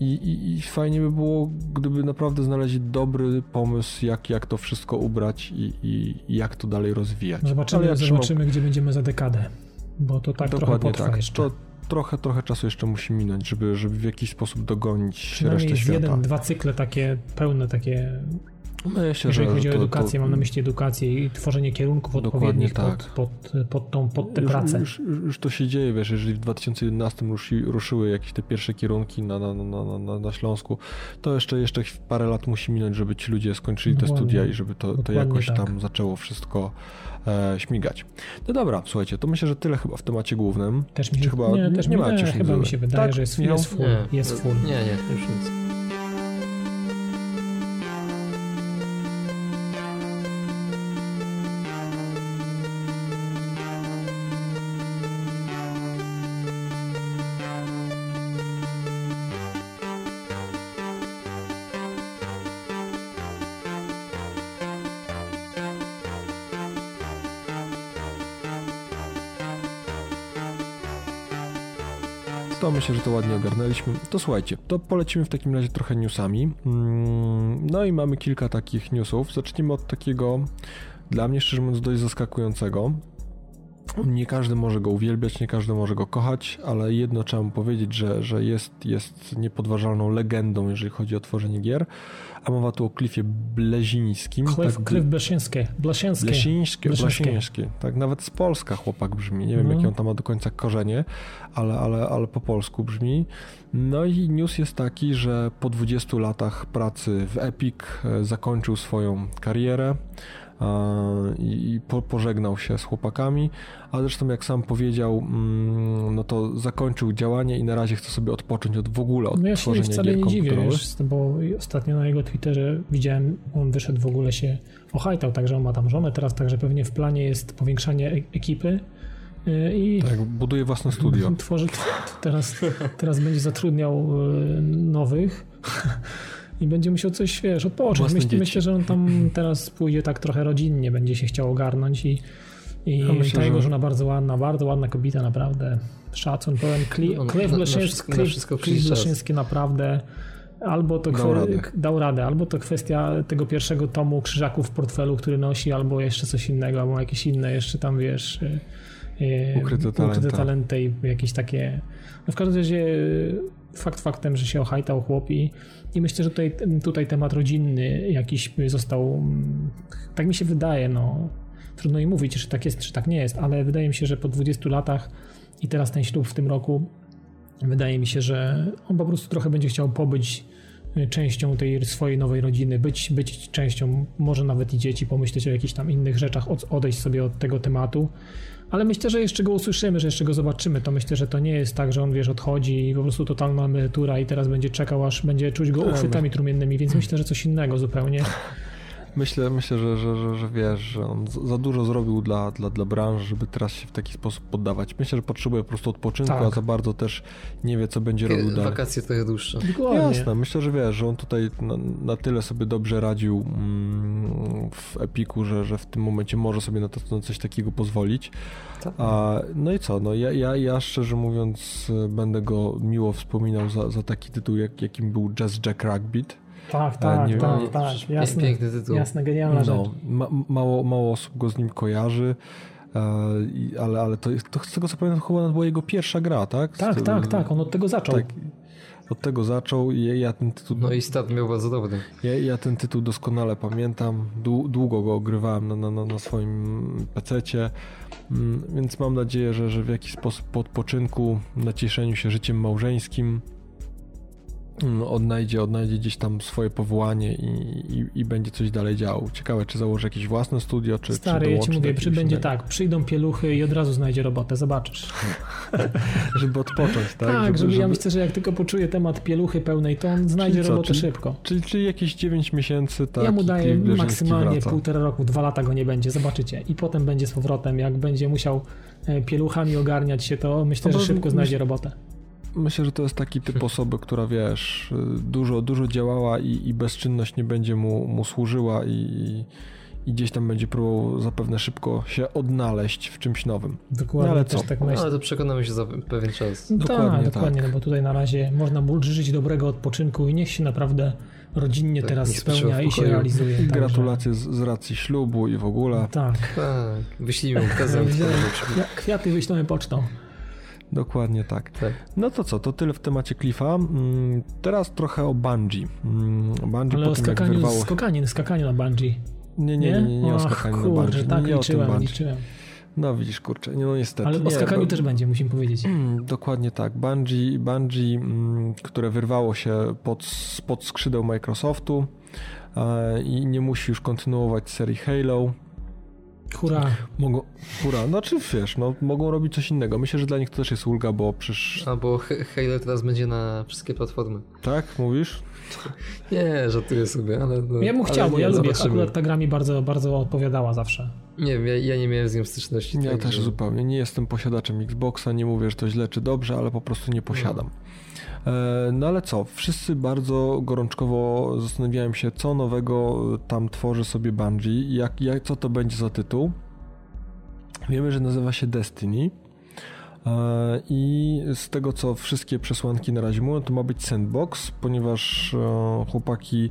I, i, I, fajnie by było, gdyby naprawdę znaleźli dobry pomysł, jak, jak to wszystko ubrać i, i, jak to dalej rozwijać. Zobaczymy, ja zobaczymy trzymał... gdzie będziemy za dekadę, bo to tak Dokładnie trochę tak. jeszcze. To, trochę, trochę czasu jeszcze musi minąć, żeby, żeby w jakiś sposób dogonić resztę świata. jeden, dwa cykle takie pełne, takie Myślę, Jeżeli że chodzi o edukację, to, mam na myśli edukację i tworzenie kierunków odpowiednich tak. pod, pod, pod, tą, pod te prace. Już, już, już, to się dzieje, wiesz, jeżeli w 2011 ruszy, ruszyły jakieś te pierwsze kierunki na, na, na, na, na Śląsku, to jeszcze, jeszcze parę lat musi minąć, żeby ci ludzie skończyli Dokładnie. te studia i żeby to, to jakoś tak. tam zaczęło wszystko e, śmigać. No dobra, słuchajcie, to myślę, że tyle chyba w temacie głównym. Też mi się, chyba nie, też nie, nie macie chyba mi się wydaje, tak? że jest, jest full. Nie, jest full. Nie, nie, już nic. Myślę, że to ładnie ogarnęliśmy. To słuchajcie, to polecimy w takim razie trochę newsami. Mm, no i mamy kilka takich newsów. Zacznijmy od takiego, dla mnie szczerze mówiąc, dość zaskakującego. Nie każdy może go uwielbiać, nie każdy może go kochać, ale jedno trzeba mu powiedzieć, że, że jest, jest niepodważalną legendą, jeżeli chodzi o tworzenie gier. A mowa tu o Cliffie Blezińskim. Cliff, tak, Cliff Blesiński. Blesiński. Blesiński. Tak, nawet z Polska chłopak brzmi. Nie wiem, mm. jakie on tam ma do końca korzenie, ale, ale, ale po polsku brzmi. No i news jest taki, że po 20 latach pracy w Epic e, zakończył swoją karierę i po, pożegnał się z chłopakami, a zresztą jak sam powiedział, mm, no to zakończył działanie i na razie chce sobie odpocząć od w ogóle od no ja się wcale nie dziwię, wiesz, bo ostatnio na jego Twitterze widziałem, on wyszedł w ogóle się ochajtał, także on ma tam żonę teraz, także pewnie w planie jest powiększanie e- ekipy, y, i tak, buduje własne studio. [laughs] Tworzy, teraz, teraz będzie zatrudniał y, nowych [laughs] i będzie musiał coś, wiesz, odpocząć. Myślę, myślę, że on tam [laughs] teraz pójdzie tak trochę rodzinnie, będzie się chciał ogarnąć i, i ja myślę, ta jego żona bardzo ładna, bardzo ładna kobieta, naprawdę. Szacun, pełen Cliff Leszyński, Cliff Leszyński naprawdę albo to Dał radę. dał radę, albo to kwestia tego pierwszego tomu krzyżaków w portfelu, który nosi, albo jeszcze coś innego, albo jakieś inne jeszcze tam, wiesz, y, Ukryte talenty. i jakieś takie... No w każdym razie fakt faktem, że się ohajtał chłop i, i myślę, że tutaj, tutaj temat rodzinny jakiś został, mm, tak mi się wydaje, no trudno mi mówić, czy tak jest, czy tak nie jest, ale wydaje mi się, że po 20 latach i teraz ten ślub w tym roku, wydaje mi się, że on po prostu trochę będzie chciał pobyć y, częścią tej swojej nowej rodziny, być, być częścią, może nawet i dzieci, pomyśleć o jakichś tam innych rzeczach, od- odejść sobie od tego tematu. Ale myślę, że jeszcze go usłyszymy, że jeszcze go zobaczymy. To myślę, że to nie jest tak, że on wiesz, odchodzi i po prostu totalna emerytura i teraz będzie czekał, aż będzie czuć go Tak. uchwytami trumiennymi, więc myślę, że coś innego zupełnie. [laughs] Myślę, myślę że, że, że, że wiesz, że on za dużo zrobił dla, dla, dla branży, żeby teraz się w taki sposób poddawać. Myślę, że potrzebuje po prostu odpoczynku, Tak. a za bardzo też nie wie, co będzie robił dalej. Wakacje trochę dłuższe. Dokładnie. Jasne, myślę, że wiesz, że on tutaj na, na tyle sobie dobrze radził mm, w Epiku, że, że w tym momencie może sobie na, to, na coś takiego pozwolić. Tak. A, no i co, no ja, ja, ja szczerze mówiąc będę go miło wspominał za, za taki tytuł, jak, jakim był Jazz Jack Rugbeat. Tak, tak, nie- tak, nie- tak, jasne. Piękny tytuł. Jasne, genialna rzecz. No, ma, mało, mało osób go z nim kojarzy, e, ale, ale to, to z tego co pamiętam chyba to była jego pierwsza gra, tak? Tak, Z- tak, tak, on od tego zaczął. tak. Od tego zaczął i ja, ja ten tytuł No i start miał bardzo dobry. Ja, ja ten tytuł doskonale pamiętam. Dłu- Długo go ogrywałem na, na, na, na swoim PC-cie, mm, więc mam nadzieję, że, że w jakiś sposób po odpoczynku, nacieszeniu się życiem małżeńskim odnajdzie, odnajdzie gdzieś tam swoje powołanie i, i, i będzie coś dalej działał. Ciekawe, czy założy jakieś własne studio, czy Stary, czy ja ci mówię, przy, będzie tak, przyjdą pieluchy i od razu znajdzie robotę, zobaczysz. [laughs] Żeby odpocząć, tak? Tak, żeby, ja myślę, że jak tylko poczuje temat pieluchy pełnej, to on znajdzie co, robotę czyli- szybko. Czyli, czyli jakieś 9 miesięcy, tak? ja mu daję maksymalnie wraca. półtora roku, dwa lata go nie będzie, zobaczycie. I potem będzie z powrotem, jak będzie musiał e, pieluchami ogarniać się, to myślę, No że szybko znajdzie robotę. Myślę, że to jest taki typ [laughs] osoby, która wiesz, dużo, dużo działała i, i bezczynność nie będzie mu, mu służyła i, i gdzieś tam będzie próbował zapewne szybko się odnaleźć w czymś nowym. Dokładnie, No ale też co? tak No, myślę. ale to przekonamy się za pewien czas. No Dokładnie tak, tak. dokładnie, no bo tutaj na razie można mu życzyć dobrego odpoczynku i niech się naprawdę rodzinnie Tak, teraz spełnia i się realizuje. I gratulacje z, z racji ślubu i w ogóle. Tak. Tak, wyślijmy mu prezent. Kwia- Kwiaty wyślemy pocztą. Dokładnie tak. Tak. No to co, to tyle w temacie Cliffa. Mm, Teraz trochę o Bungie. Mm, Bungie Ale o skakaniu, wyrwało... skakaniu, skakaniu na bungee. Nie, nie, nie, nie, nie o skakaniu na Bungie. tak nie, nie o tym liczyłem, Bungie. liczyłem. No widzisz, kurczę, nie, no niestety. Ale nie, o skakaniu bo- też będzie, musimy powiedzieć. Mm, Dokładnie tak. Bungie, Bungie które wyrwało się pod, spod skrzydeł Microsoftu e, i nie musi już kontynuować serii Halo. Hurra. Mogą, hura, znaczy wiesz, no, mogą robić coś innego. Myślę, że dla nich to też jest ulga, bo przecież... Albo Halo teraz będzie na wszystkie platformy. Tak, mówisz? [laughs] Nie, żartuję sobie, ale... No, Ja bym ale chciał, bo ja lubię. Akurat ta gra mi bardzo, bardzo odpowiadała zawsze. Nie wiem, ja, ja nie miałem z nią styczności. Ja także- też zupełnie. Nie jestem posiadaczem Xboxa, nie mówię, że to źle czy dobrze, ale po prostu nie posiadam. E, No ale co, wszyscy bardzo gorączkowo zastanawiałem się, co nowego tam tworzy sobie Bungie, jak, jak, co to będzie za tytuł. Wiemy, że nazywa się Destiny. E, I z tego, co wszystkie przesłanki na razie mówią, to ma być sandbox, ponieważ e, chłopaki e,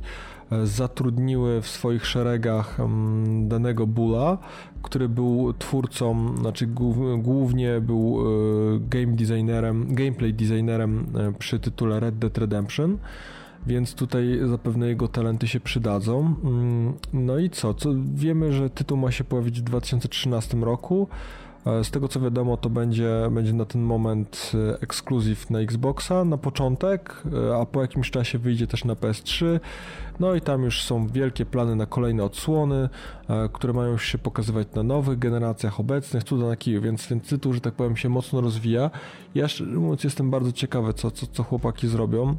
zatrudniły w swoich szeregach em, danego Bula, który był twórcą, znaczy głów- głównie był e, game designerem, gameplay designerem e, przy tytule Red Dead Redemption. Więc tutaj zapewne jego talenty się przydadzą. Mm, No i co? co? Wiemy, że tytuł ma się pojawić w 2013 roku. E, Z tego co wiadomo, to będzie, będzie na ten moment ekskluzyw na Xboxa na początek, a po jakimś czasie wyjdzie też na PS3. No i tam już są wielkie plany na kolejne odsłony, e, które mają się pokazywać na nowych generacjach obecnych, cuda na kiju, więc, więc tytuł, że tak powiem, się mocno rozwija. Ja szczerze mówiąc jestem bardzo ciekawy, co, co, co chłopaki zrobią.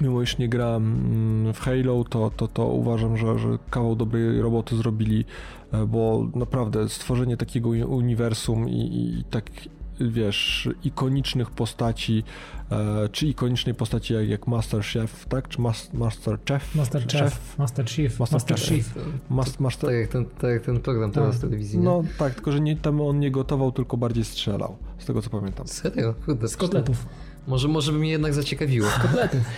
Mimo iż nie grałem mm, w Halo, to, to, to uważam, że, że kawał dobrej roboty zrobili, e, bo naprawdę stworzenie takiego uni- uniwersum i, i tak wiesz, ikonicznych postaci, e, czy ikonicznej postaci jak, jak Master Chef, tak? Czy mas, Master Chef? Master Czy Chief, Master Chief, Master Master Chief. Mas, master, Tak jak ten, tak jak ten program teraz Tak. w telewizji. nie? no tak, tylko że nie, tam on nie gotował, tylko bardziej strzelał, z tego co pamiętam. Serio? Kurde, Z kotletów. Może, może by mnie jednak zaciekawiło. Kotletów. [laughs]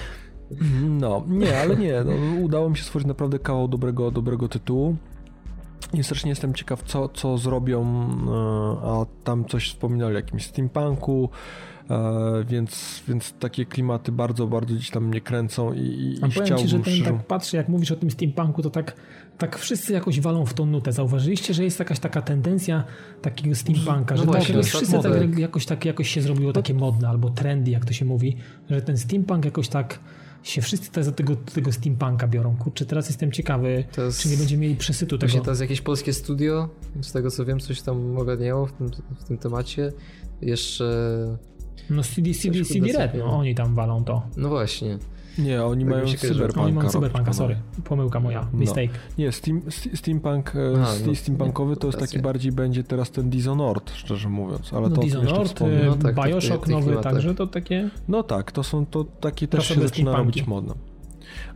No, nie, ale nie. No, udało mi się stworzyć naprawdę kawał dobrego, dobrego tytułu. I strasznie jestem ciekaw, co, co zrobią, e, a tam coś wspominali o jakimś steampunku, e, więc, więc takie klimaty bardzo, bardzo gdzieś tam mnie kręcą i, i, a i powiem chciałbym ci, że ten, szczerze... tak patrzę, jak mówisz o tym steampunku, to tak, tak wszyscy jakoś walą w tą nutę. Zauważyliście, że jest jakaś taka tendencja takiego steampunka, No że właśnie, tak, jakoś tak wszyscy tak, model. jakoś, tak, jakoś się zrobiło takie modne, albo trendy, jak to się mówi, że ten steampunk jakoś tak się wszyscy te- za tego, tego steampunka biorą. Kurczę, teraz jestem ciekawy, To jest- czy nie będziemy mieli przesytu tego. Właśnie teraz jakieś polskie studio, z tego co wiem, coś tam ogarniało w tym, w tym temacie. Jeszcze. No CD, CD, CD Red, no oni tam walą to. No właśnie. Nie, oni Tak mają cyberpunka. Oni mają cyberpunka, panowie. sorry. Pomyłka moja, No. mistake. Nie, steam, st- steampunk, e, A, st- no, steampunkowy to jest taki bardziej będzie teraz ten Dishonored, szczerze mówiąc, ale No to Dishonored, y, No tak, tak, Bioshock tych nowy, także to takie... No tak, to są to takie też się zaczyna steampunki. robić modne.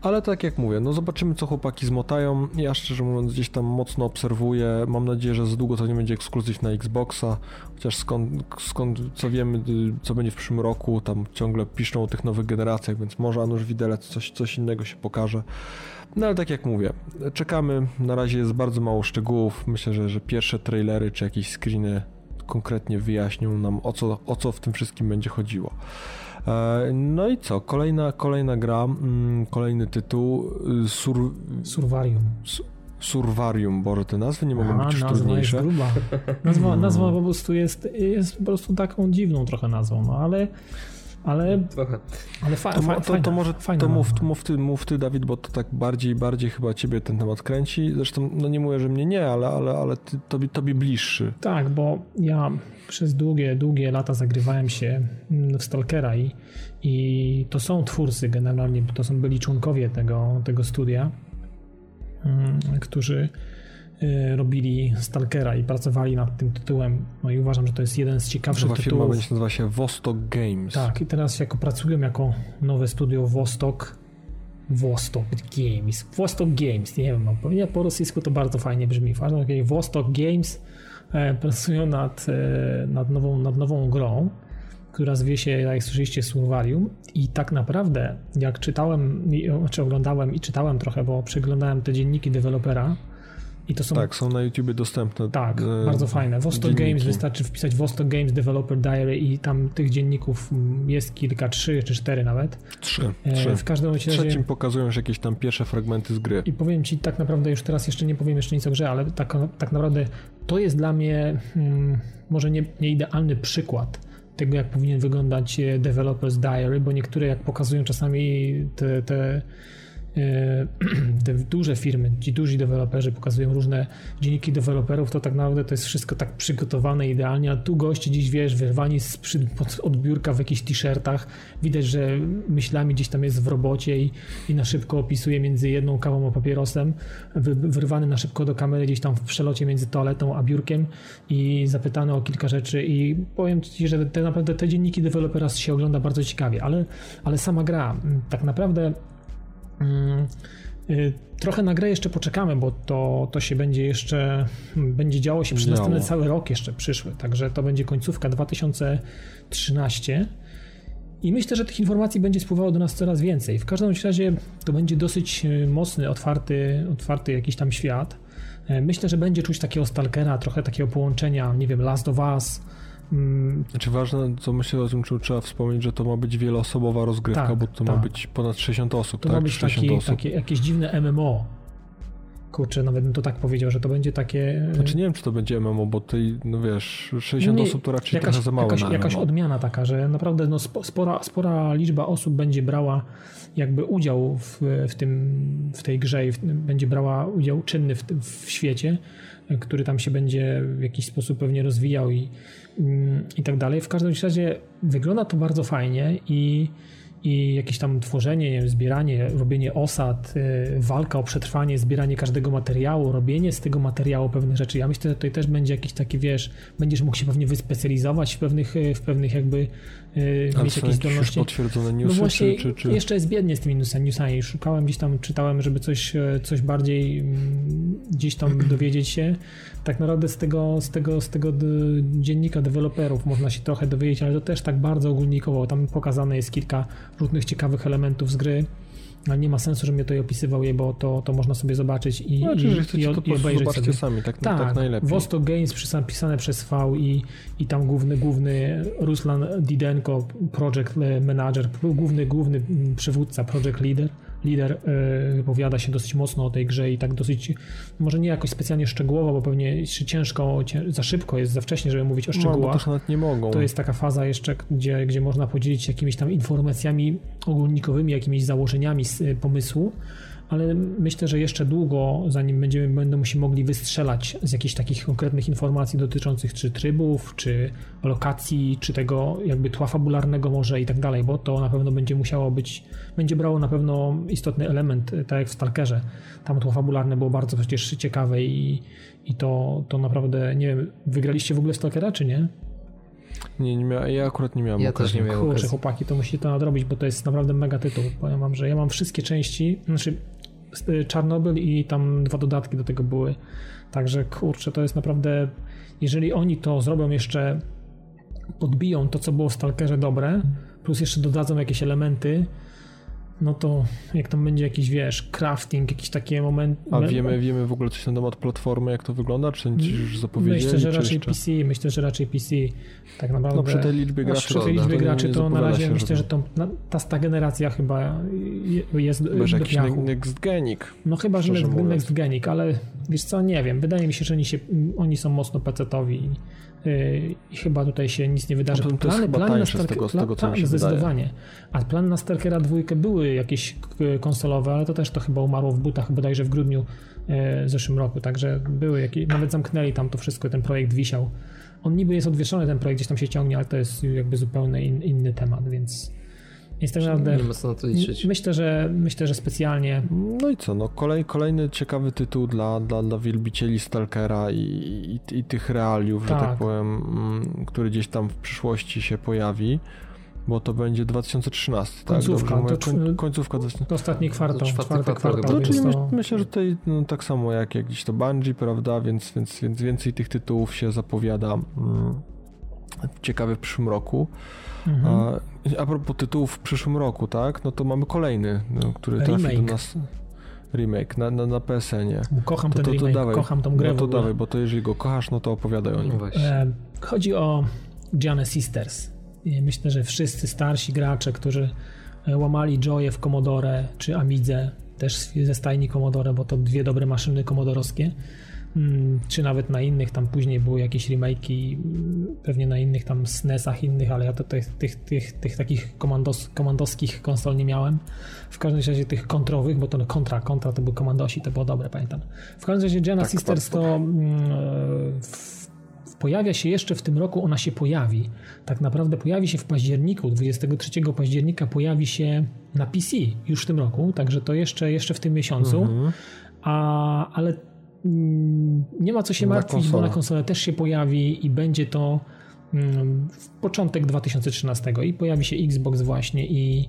Ale tak jak mówię, no zobaczymy co chłopaki zmotają. Ja szczerze mówiąc gdzieś tam mocno obserwuję. Mam nadzieję, że za długo to nie będzie ekskluzyw na Xboxa. Chociaż skąd, skąd co wiemy, y, co będzie w przyszłym roku, tam ciągle piszą o tych nowych generacjach, więc może Anusz Widelec coś, coś innego się pokaże. No ale tak jak mówię, czekamy. Na razie jest bardzo mało szczegółów. Myślę, że, że pierwsze trailery czy jakieś screeny konkretnie wyjaśnią nam o co, o co w tym wszystkim będzie chodziło. E, No i co? Kolejna, kolejna gra, mm, kolejny tytuł. Sur, Survarium. Survarium, Boże, te nazwy nie mogą A, być nazwa jest trudniejsze. gruba. Nazwa, [laughs] nazwa po prostu jest, jest po prostu taką dziwną trochę nazwą, no ale ale, Trochę. ale fa, To, fa, to, to może fajna to mów, nazwa. mów, ty, mów ty, Dawid, bo to tak bardziej bardziej chyba ciebie ten temat kręci. Zresztą, no nie mówię, że mnie nie, ale, ale, ale ty, tobie, tobie bliższy. Tak, bo ja przez długie, długie lata zagrywałem się w Stalkera i, i to są twórcy generalnie, to są byli członkowie tego, tego studia, mm, którzy robili Stalkera i pracowali nad tym tytułem. No i uważam, że to jest jeden z ciekawszych Nowa firma tytułów. będzie się nazywa się Vostok Games. Tak, i teraz jako pracują jako nowe studio Vostok. Vostok Games. Vostok Games, nie wiem, no, pewnie po rosyjsku to bardzo fajnie brzmi. Vostok Games e, pracują nad, e, nad, nową, nad nową grą, która zwie się, jak słyszeliście, Survarium. I tak naprawdę, jak czytałem, i- znaczy oglądałem i czytałem trochę, bo przeglądałem te dzienniki dewelopera, i to są Tak, są na YouTubie dostępne. tak, e, bardzo fajne. Vostok. Games, wystarczy wpisać Vostok Games Developer Diary i tam tych dzienników mm, jest kilka, trzy czy cztery nawet. Trzy. E, trzy. W każdym razie... trzecim pokazują już jakieś tam pierwsze fragmenty z gry. I powiem Ci tak naprawdę, już teraz jeszcze nie powiem jeszcze nic o grze, ale tak, tak naprawdę to jest dla mnie hmm, może nie, nie idealny przykład tego, jak powinien wyglądać e, Developer's Diary, bo niektóre jak pokazują czasami te, te, [clears throat] te duże firmy, ci duzi deweloperzy pokazują różne dzienniki deweloperów, to tak naprawdę to jest wszystko tak przygotowane idealnie, a tu goście dziś, wiesz, wyrwani z przy, pod, od biurka w jakichś t-shirtach, widać, że myślami gdzieś tam jest w robocie i, i na szybko opisuje między jedną kawą a papierosem, wy, wyrwany na szybko do kamery gdzieś tam w przelocie między toaletą a biurkiem i zapytany o kilka rzeczy i powiem Ci, że te, naprawdę te dzienniki dewelopera się ogląda bardzo ciekawie, ale, ale sama gra tak naprawdę Trochę na grę jeszcze poczekamy, bo to, to się będzie jeszcze, mm, będzie działo się przez następny cały rok jeszcze przyszły, także to będzie końcówka 2013 i myślę, że tych informacji będzie spływało do nas coraz więcej. W każdym razie to będzie dosyć y, mocny, otwarty, otwarty jakiś tam świat. E, Myślę, że będzie czuć takiego stalkera, trochę takiego połączenia, nie wiem, Last of Us. Mm, Znaczy ważne, co myślę o tym, trzeba wspomnieć, że to ma być wieloosobowa rozgrywka, Tak, bo to ma tak. być ponad 60 osób, To tak? ma być 60 taki, takie, jakieś dziwne MMO. Kurczę, nawet bym to tak powiedział, że to będzie takie... Znaczy nie wiem, czy to będzie MMO, bo tej, no wiesz, 60 Nie, osób to raczej jakaś, trochę za mało jakaś, jakaś odmiana taka, że naprawdę no, spo- spora, spora liczba osób będzie brała jakby udział w, w, tym, w tej grze i w, będzie brała udział czynny w, w świecie, który tam się będzie w jakiś sposób pewnie rozwijał i, mm, i tak dalej. W każdym razie wygląda to bardzo fajnie i i jakieś tam tworzenie, nie wiem, zbieranie, robienie osad, y, walka o przetrwanie, zbieranie każdego materiału, robienie z tego materiału pewnych rzeczy. Ja myślę, że tutaj też będzie jakiś taki, wiesz, będziesz mógł się pewnie wyspecjalizować w pewnych, y, w pewnych jakby y, Ale mieć jakieś już zdolności. potwierdzone No newsy, właśnie, czy, czy, jeszcze jest biednie z tymi newsami. Szukałem gdzieś tam, czytałem, żeby coś, e, coś bardziej mm, gdzieś tam [clears throat] dowiedzieć się. Tak naprawdę z tego, z tego, z tego dziennika deweloperów można się trochę dowiedzieć, ale to też tak bardzo ogólnikowo. Tam pokazane jest kilka różnych ciekawych elementów z gry ale nie ma sensu, żebym ja tutaj opisywał je, bo to, to można sobie zobaczyć i, no, i, i, i, i obejrzeć sobie. sami, tak, tak, tak najlepiej. Vostok Games pisane przez V i, i tam główny, główny Ruslan Didenko, project manager, główny, główny przywódca, project leader, lider wypowiada się dosyć mocno o tej grze i tak dosyć, może nie jakoś specjalnie szczegółowo, bo pewnie ciężko, za szybko jest, za wcześnie, żeby mówić o szczegółach. No, to nawet nie mogą. To jest taka faza jeszcze, gdzie, gdzie można podzielić się jakimiś tam informacjami ogólnikowymi, jakimiś założeniami z pomysłu, ale myślę, że jeszcze długo, zanim będziemy, będą się mogli wystrzelać z jakichś takich konkretnych informacji dotyczących czy trybów, czy lokacji, czy tego jakby tła fabularnego może i tak dalej, bo to na pewno będzie musiało być, będzie brało na pewno istotny element, tak jak w Stalkerze. Tam tło fabularne było bardzo przecież ciekawe i, i to, to naprawdę, nie wiem, wygraliście w ogóle Stalkera, czy nie? Nie, nie miał, ja akurat nie miałem Ja też nie miałem Kurczę, chłopaki, to musicie to nadrobić, bo to jest naprawdę mega tytuł. Powiem wam, że ja mam wszystkie części, znaczy Czarnobyl i tam dwa dodatki do tego były. Także kurczę, to jest naprawdę. Jeżeli oni to zrobią jeszcze, podbiją to, co było w Stalkerze dobre, plus jeszcze dodadzą jakieś elementy, no to jak tam będzie jakiś, wiesz, crafting, jakieś takie momenty. A wiemy, wiemy w ogóle coś na temat platformy, jak to wygląda? Czy już zapowiedzieli? Myślę, że raczej PC, myślę, że raczej PC. Tak naprawdę. No przy tej liczbie graczy. Przy tej liczbie graczy to na razie myślę, że to, ta, ta generacja chyba jest Może do jakiś piachu. next genik. No chyba, że next, next genik, ale wiesz co, nie wiem. Wydaje mi się, że oni, się, oni są mocno pecetowi i chyba tutaj się nic nie wydarzy. No, plany, plany na Stalker, tego, tego, co zdecydowanie. Wydaje. A plan na Stalkera 2 były jakieś konsolowe, ale to też to chyba umarło w butach bodajże w grudniu e, w zeszłym roku, także były jakieś, nawet zamknęli tam to wszystko, ten projekt wisiał. On niby jest odwieszony, ten projekt gdzieś tam się ciągnie, ale to jest jakby zupełnie in, inny temat, więc jest tak naprawdę. Nie ma co na to liczyć. Myślę, że myślę, że specjalnie. No i co? No kolej, kolejny ciekawy tytuł dla, dla, dla wielbicieli Stalkera i, i, i tych realiów, tak. że tak powiem, mm, który gdzieś tam w przyszłości się pojawi. Bo to będzie 2013, końcówka, tak? Dobrze, to, końcówka. To ostatni kwartał, czwarty, czwarty kwartał. To, czyli to... myślę, że tutaj no, tak samo jak, jak gdzieś to Bungie, prawda? Więc, więc, więc więcej tych tytułów się zapowiada mm, ciekawy w przyszłym roku. Mhm. A, a propos tytułów w przyszłym roku, tak? No to mamy kolejny, no, który trafi remake. do nas. Remake na, na, na PSN-ie. Kocham to, ten to, to, remake, dawaj, kocham tą grę No to dawaj, bo to jeżeli go kochasz, no to opowiadaj o nim. No e, chodzi o Gianna Sisters. Myślę, że wszyscy starsi gracze, którzy e, łamali Joye w Commodore czy Amidze, też ze stajni Commodore, bo to dwie dobre maszyny komodorowskie, czy nawet na innych, tam później były jakieś remake'i, pewnie na innych tam SNESach innych, ale ja to tych, tych, tych, tych takich komandos, komandowskich konsol nie miałem. W każdym razie tych kontrowych, bo to kontra, kontra to były komandosi, to było dobre, pamiętam. W każdym razie Jenna tak, Sisters to mm, w, pojawia się jeszcze w tym roku, ona się pojawi. Tak naprawdę pojawi się w październiku, 23 października pojawi się na PC już w tym roku, także to jeszcze, jeszcze w tym miesiącu. Mhm. A, ale nie ma co się martwić, bo na konsolę też się pojawi i będzie to mm, w początek 2013 i pojawi się Xbox właśnie i,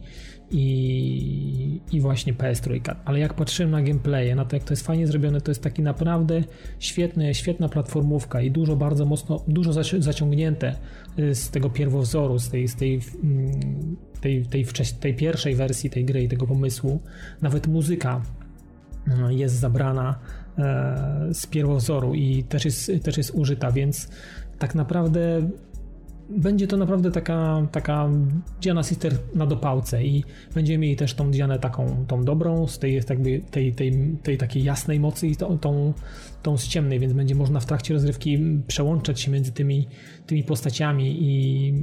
i, i właśnie PS3. Ale jak patrzyłem na gameplaye, na to jak to jest fajnie zrobione, to jest taki naprawdę świetny, świetna platformówka i dużo bardzo mocno, dużo zaciągnięte y, z tego pierwowzoru, z tej, z tej, mm, tej, tej, tej pierwszej wersji tej gry i tego pomysłu. Nawet muzyka y, jest zabrana z pierwowzoru i też jest, też jest użyta, więc tak naprawdę będzie to naprawdę taka, taka Diana Sister na dopałce i będziemy mieli też tą Dianę taką tą dobrą, z tej, jakby tej, tej, tej takiej jasnej mocy i tą, tą, tą z ciemnej, więc będzie można w trakcie rozrywki przełączać się między tymi, tymi postaciami i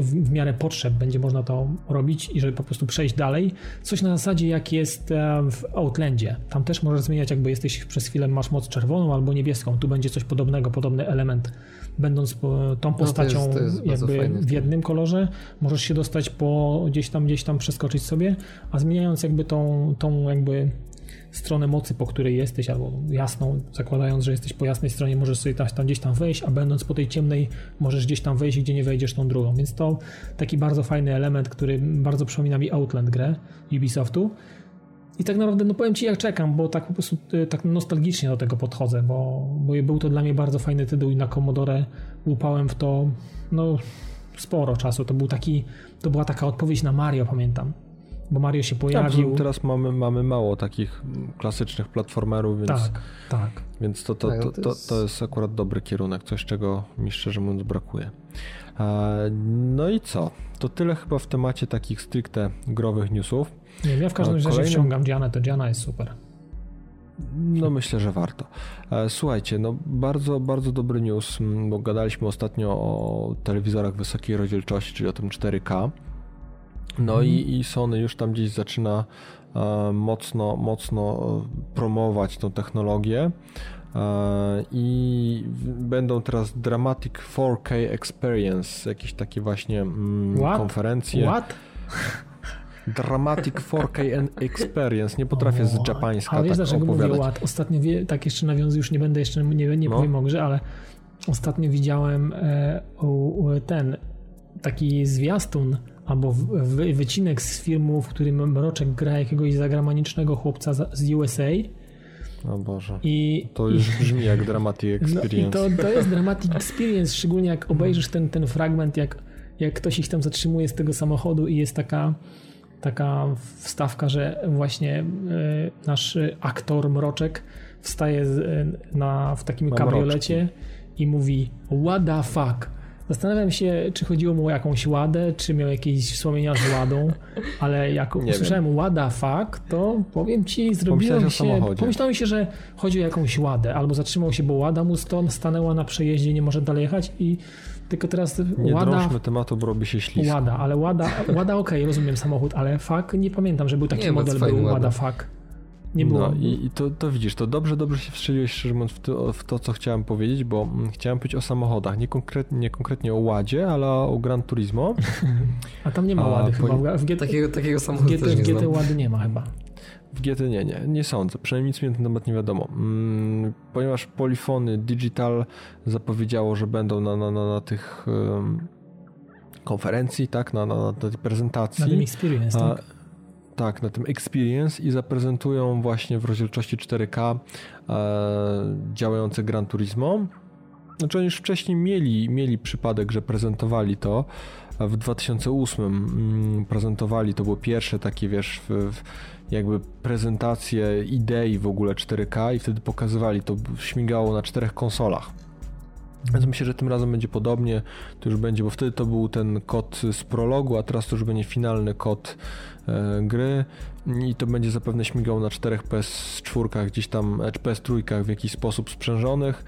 w miarę potrzeb będzie można to robić i żeby po prostu przejść dalej. Coś na zasadzie jak jest e, w Outlandzie. Tam też możesz zmieniać, jakby jesteś przez chwilę masz moc czerwoną albo niebieską. Tu będzie coś podobnego, podobny element. Będąc tą postacią no to jest, to jest jakby w jednym kolorze, możesz się dostać po gdzieś tam, gdzieś tam przeskoczyć sobie, a zmieniając jakby tą, tą jakby stronę mocy, po której jesteś, albo jasną, zakładając, że jesteś po jasnej stronie, możesz sobie tam, tam gdzieś tam wejść, a będąc po tej ciemnej, możesz gdzieś tam wejść, gdzie nie wejdziesz tą drugą. Więc to taki bardzo fajny element, który bardzo przypomina mi Outland grę Ubisoftu. I tak naprawdę, no powiem Ci jak czekam, bo tak po prostu y, tak nostalgicznie do tego podchodzę, bo, bo był to dla mnie bardzo fajny tytuł i na Commodore łupałem w to, no sporo czasu. To był taki, to była taka odpowiedź na Mario, pamiętam. Bo Mario się pojawił. Ja, teraz mamy, mamy mało takich klasycznych platformerów, więc, tak, tak. więc to, to, to, to, to jest akurat dobry kierunek, coś czego mi szczerze mówiąc brakuje. No i co? To tyle chyba w temacie takich stricte growych newsów. Nie, ja w każdym razie Kolejnym... wciągam Dianę, to Diana jest super. No myślę, że warto. E, słuchajcie, no bardzo, bardzo dobry news, bo gadaliśmy ostatnio o telewizorach wysokiej rozdzielczości, czyli o tym 4K. No mm. i, mhm. i Sony już tam gdzieś zaczyna e, mocno, mocno promować tą technologię. E, I będą teraz Dramatic 4K Experience, jakieś takie właśnie mm, What? konferencje. What? Dramatic 4K Experience. Nie potrafię o, z japańska ale tak dlaczego opowiadać. mówię ład? Ostatnio, wie, tak jeszcze nawiązuję, już nie będę jeszcze, nie, nie no. powiem o grze, ale ostatnio widziałem e, ten taki zwiastun albo w, w, wycinek z filmu, w którym Mroczek gra jakiegoś zagranicznego chłopca z USA. O Boże. I, to już brzmi jak Dramatic Experience. [laughs] No i to, to jest Dramatic [laughs] Experience, szczególnie jak obejrzysz ten, ten fragment, jak, jak ktoś ich tam zatrzymuje z tego samochodu i jest taka taka wstawka, że właśnie e, nasz aktor Mroczek wstaje e, na, w takim kabriolecie i mówi what the fuck. Zastanawiam się, czy chodziło mu o jakąś ładę, czy miał jakieś wspomnienia z ładą, ale jak Nie usłyszałem wiem. fuck, to powiem ci, zrobiłem się, pomyślałem się, że chodzi o jakąś ładę, albo zatrzymał się, bo łada mu stąd stanęła na przejeździe, nie może dalej jechać i tylko teraz nie Łada... drążmy tematu, bo robi się ślisko. Łada, ale Łada, Łada okej, okay, rozumiem samochód, ale Fak nie pamiętam, że był taki nie, model, był Łada Fak. Nie było. No i, i, to, to widzisz, to dobrze, dobrze się wstrzeliłeś szczerze mówiąc w to, w to, co chciałem powiedzieć, bo mm, chciałem powiedzieć o samochodach, nie konkretnie, nie konkretnie o Ładzie, ale o Gran Turismo. [laughs] A tam nie ma Łady A, chyba. W GT, takiego, takiego samochodu w GT, w GT Łady nie ma chyba. W GT nie, nie, nie sądzę. Przynajmniej nic mi na ten temat nie wiadomo. Mm, ponieważ Polifony Digital zapowiedziało, że będą na, na, na, na tych um, konferencji, tak, na, na, na tej prezentacji. Na tym Experience, tak? Tak, na tym Experience i zaprezentują właśnie w rozdzielczości 4K e, działające Gran Turismo. Znaczy oni już wcześniej mieli, mieli przypadek, że prezentowali to. W 2008 mm, prezentowali, to było pierwsze takie, wiesz, jakby prezentację idei w ogóle 4K i wtedy pokazywali, to śmigało na czterech konsolach. Więc myślę, że tym razem będzie podobnie, to już będzie, bo wtedy to był ten kod z prologu, a teraz to już będzie finalny kod gry i to będzie zapewne śmigało na czterech PS4 gdzieś tam, e, czy PS3 w jakiś sposób sprzężonych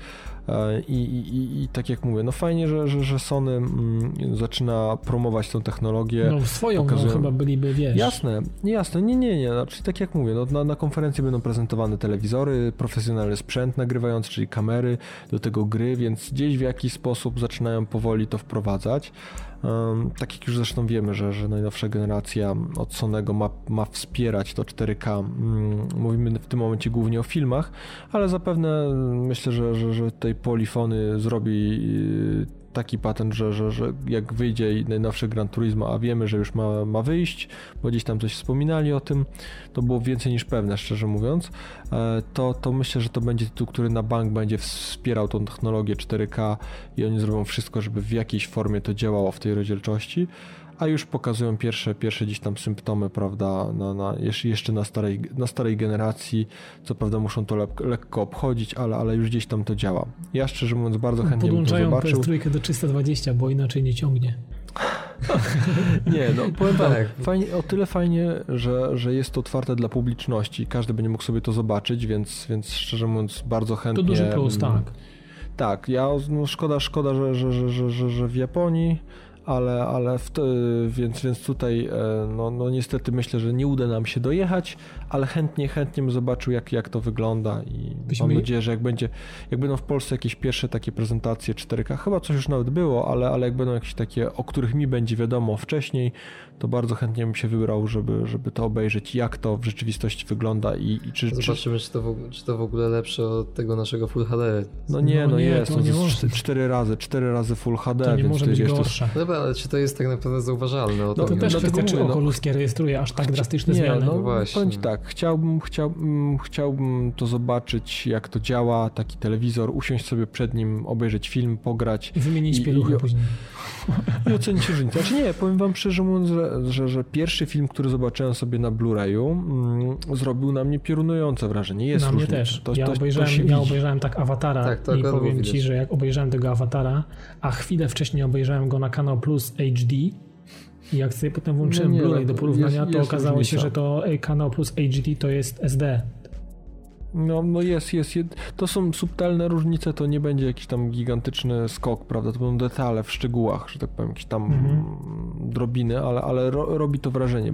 E, I, i, I, tak jak mówię, no fajnie, że, że, że Sony mm, zaczyna promować tą technologię. No swoją no, pokazują... no, chyba byliby, wiesz. Jasne, jasne, nie, nie, nie, znaczy tak jak mówię, no, na, na konferencji będą prezentowane telewizory, profesjonalny sprzęt nagrywający, czyli kamery, do tego gry, więc gdzieś w jakiś sposób zaczynają powoli to wprowadzać. Tak jak już zresztą wiemy, że, że najnowsza generacja od Sonego ma, ma wspierać to 4K. Mm, mówimy w tym momencie głównie o filmach, ale zapewne myślę, że, że, że tej polifony zrobi y, taki patent, że, że, że jak wyjdzie najnowszy Gran Turismo, a wiemy, że już ma, ma wyjść, bo gdzieś tam coś wspominali o tym, to było więcej niż pewne, szczerze mówiąc, e, to, to myślę, że to będzie tytuł, który na bank będzie wspierał tą technologię 4K i oni zrobią wszystko, żeby w jakiejś formie to działało w tej rozdzielczości a już pokazują pierwsze, pierwsze gdzieś tam symptomy, prawda, na, na, jeszcze na starej, na starej generacji, co prawda muszą to lek, lekko obchodzić, ale, ale już gdzieś tam to działa. Ja szczerze mówiąc bardzo chętnie bym to zobaczył. Podłączają PS3 do 320, bo inaczej nie ciągnie. [laughs] nie, no powiem tak. fajnie, o tyle fajnie, że, że jest to otwarte dla publiczności, każdy będzie mógł sobie to zobaczyć, więc, więc szczerze mówiąc bardzo chętnie... To duży plus, tak. Tak, ja, no szkoda, szkoda, że, że, że, że, że w Japonii ale, ale w, więc, więc tutaj e, no, no niestety myślę, że nie uda nam się dojechać, ale chętnie, chętnie bym zobaczył jak, jak to wygląda i Byśmy... mam nadzieję, że jak będzie, jak będą w Polsce jakieś pierwsze takie prezentacje 4K, chyba coś już nawet było, ale, ale jak będą jakieś takie, o których mi będzie wiadomo wcześniej, to bardzo chętnie bym się wybrał, żeby, żeby to obejrzeć, jak to w rzeczywistości wygląda i, i czy... Zobaczymy, czy... to, w, czy to w ogóle lepsze od tego naszego Full HD. No nie, no, no nie, jest, to, no, to jest cztery razy, cztery razy Full HD, to nie więc może być wiesz, gorsza. Ale czy to jest tak naprawdę zauważalne? no to też no, kwestia, czy oko ludzkie rejestruje aż tak drastyczne nie, zmiany. No, no właśnie. Powiem tak, chciałbym, chciałbym, chciałbym to zobaczyć, jak to działa, taki telewizor, usiąść sobie przed nim, obejrzeć film, pograć. I wymienić pieluchę później. I ocenicie różnicę. Znaczy nie, powiem wam szczerze mówiąc, że, że, że pierwszy film, który zobaczyłem sobie na Blu-rayu, mm, zrobił na mnie piorunujące wrażenie. Jest na mnie też. To, ja, to, obejrzałem, to ja obejrzałem tak Awatara tak, i powiem ci, że jak obejrzałem tego Awatara, a chwilę wcześniej obejrzałem go na Kanał Plus HD, i jak sobie potem włączyłem no Blu-ray do porównania, jest, to jest okazało różnica. się, że to Kanał Plus HD to jest SD. No, no jest, jest, To są subtelne różnice, to nie będzie jakiś tam gigantyczny skok, prawda? To będą detale w szczegółach, że tak powiem, jakieś tam mhm. drobiny, ale, ale ro, robi to wrażenie.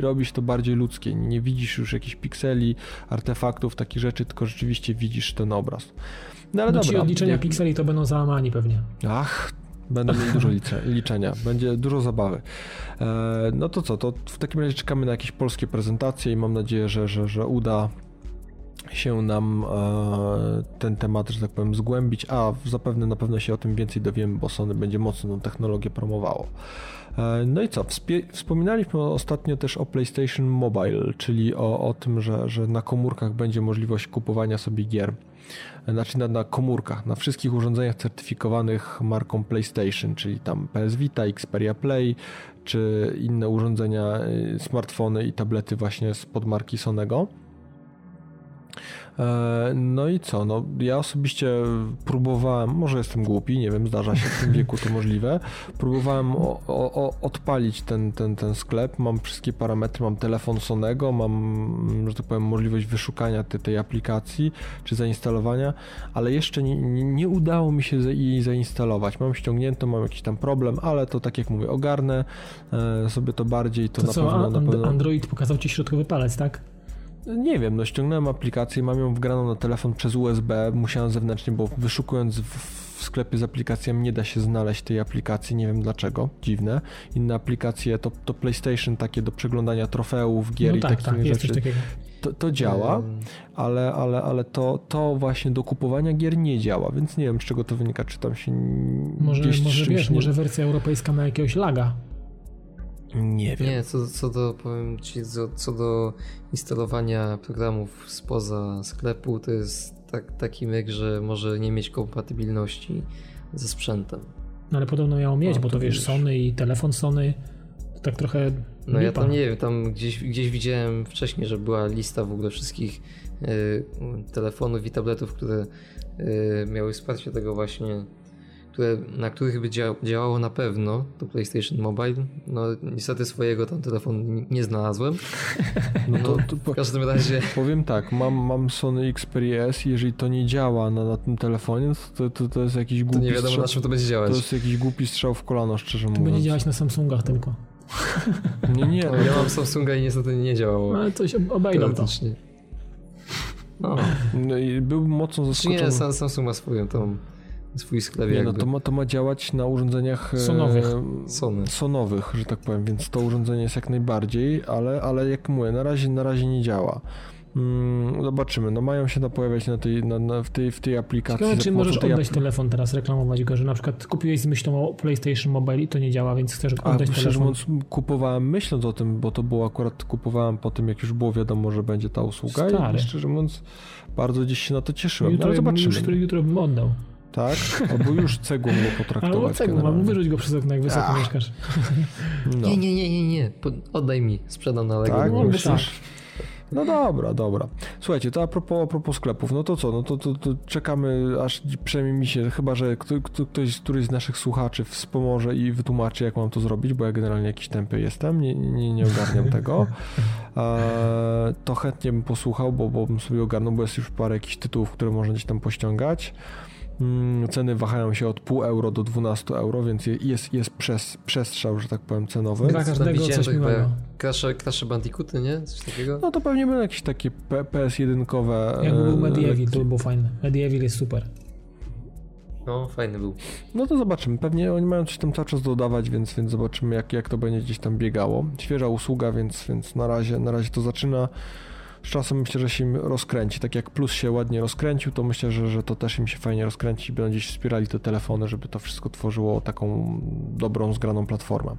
Robisz to bardziej ludzkie. Nie widzisz już jakichś pikseli, artefaktów, takich rzeczy, tylko rzeczywiście widzisz ten obraz. No ale no dobra. Ci odliczenia jak... pikseli to będą załamani pewnie. Ach, Będą mieli dużo [laughs] liczenia, będzie dużo zabawy. E, no to co, to w takim razie czekamy na jakieś polskie prezentacje i mam nadzieję, że, że, że uda się nam e, ten temat, że tak powiem, zgłębić, a zapewne na pewno się o tym więcej dowiemy, bo Sony będzie mocno tą technologię promowało. E, no i co? Wspominaliśmy ostatnio też o PlayStation Mobile, czyli o, o tym, że, że na komórkach będzie możliwość kupowania sobie gier. E, znaczy na, na komórkach, na wszystkich urządzeniach certyfikowanych marką PlayStation, czyli tam PS Vita, Xperia Play, czy inne urządzenia, smartfony i tablety właśnie z podmarki Sonego. E, no i co? No, ja osobiście próbowałem, może jestem głupi, nie wiem, zdarza się w tym wieku to możliwe. Próbowałem o, o, odpalić ten, ten, ten sklep, mam wszystkie parametry, mam telefon Sonego, mam, że tak powiem, możliwość wyszukania tej, tej aplikacji czy zainstalowania, ale jeszcze nie, nie, nie udało mi się jej zainstalować. Mam ściągnięto, mam jakiś tam problem, ale to tak jak mówię, ogarnę e, sobie to bardziej, to, to na co, pewno, na pewno... Android pokazał ci środkowy palec, tak? Nie wiem, no ściągnąłem aplikację, mam ją wgraną na telefon przez USB, musiałem zewnętrznie, bo wyszukując w, w sklepie z aplikacjami nie da się znaleźć tej aplikacji, nie wiem dlaczego, dziwne. Inne aplikacje to, to PlayStation takie do przeglądania trofeów, gier no i tak, takich tak, rzeczy. To, to, działa, ale, ale, ale to, to właśnie do kupowania gier nie działa, więc nie wiem z czego to wynika, czy tam się może, gdzieś może wiesz, nie... może wersja europejska ma jakiegoś laga. Nie wiem. Nie, co, co do, powiem ci, co, co do instalowania programów spoza sklepu, to jest tak, taki myk, że może nie mieć kompatybilności ze sprzętem. No ale podobno miało mieć, no, bo to, to wiesz, Sony i telefon Sony, to tak trochę No lipa. ja tam nie wiem, tam gdzieś, gdzieś widziałem wcześniej, że była lista w ogóle wszystkich y, telefonów i tabletów, które y, miały wsparcie tego właśnie które, na których by działało na pewno, to PlayStation Mobile. No niestety swojego tam telefonu nie znalazłem. [laughs] No to, to w każdym razie... Powiem tak, mam, mam Sony Xperia S i jeżeli to nie działa na, na tym telefonie, to, to, to jest jakiś głupi To nie wiadomo strzał, na czym to będzie działać. To jest jakiś głupi strzał w kolano, szczerze to mówiąc. będzie działać na Samsungach tylko. [laughs] Nie, nie. No, ja mam Samsunga i niestety nie działało. No, ale coś obejdą to. No. no i był mocno zaskoczony. Nie, Samsung ma swoją tą swój sklep. Nie, no to ma, to ma działać na urządzeniach e, sonowych. Sony. sonowych, że tak powiem, więc to urządzenie jest jak najbardziej, ale, ale jak mówię, na razie, na razie nie działa. Mm, zobaczymy, no mają się pojawiać na tej, na, na, w, tej, w tej aplikacji. Ciekawe, czy możesz oddać telefon teraz, reklamować go, że na przykład kupiłeś z myślą o PlayStation Mobile i to nie działa, więc chcesz oddać A, telefon. Mówiąc, kupowałem myśląc o tym, bo to było akurat, kupowałem po tym, jak już było wiadomo, że będzie ta usługa Stary. i szczerze mówiąc bardzo gdzieś się na to cieszyłem, jutro, no, ale zobaczymy. Już, jutro bym oddał. Tak? Albo już cegłą go potraktować. Albo cegłą, albo wyrzuć go przez okno, jak wysoko Ach. mieszkasz. No. Nie, nie, nie, nie, nie. Oddaj mi, sprzedam na Lego. Tak, no, tak. No dobra, dobra. Słuchajcie, to a propos, a propos sklepów, no to co, no to, to, to czekamy, aż przynajmniej mi się, chyba, że kto, kto, ktoś, któryś z naszych słuchaczy wspomoże i wytłumaczy, jak mam to zrobić, bo ja generalnie jakiś tępy jestem, nie, nie, nie ogarniam [laughs] tego. E, to chętnie bym posłuchał, bo, bo bym sobie ogarnął, bo jest już parę jakichś tytułów, które można gdzieś tam pościągać. Mm, ceny wahają się od pół euro do 12 euro, więc jest, jest przez, przestrzał, że tak powiem, cenowy. Dla każdego coś miłego. Crash, Bandicooty, nie? Coś takiego? No to pewnie będą jakieś takie PS1-kowe... Jak był e, Medieval, to było fajne. Medieval jest super. No, fajny był. No to zobaczymy. Pewnie oni mają coś tam cały czas dodawać, więc, więc zobaczymy, jak, jak to będzie gdzieś tam biegało. Świeża usługa, więc, więc na, razie, na razie to zaczyna z czasem myślę, że się im rozkręci. Tak jak Plus się ładnie rozkręcił, to myślę, że, że to też im się fajnie rozkręci i będą gdzieś wspierali te telefony, żeby to wszystko tworzyło taką dobrą, zgraną platformę.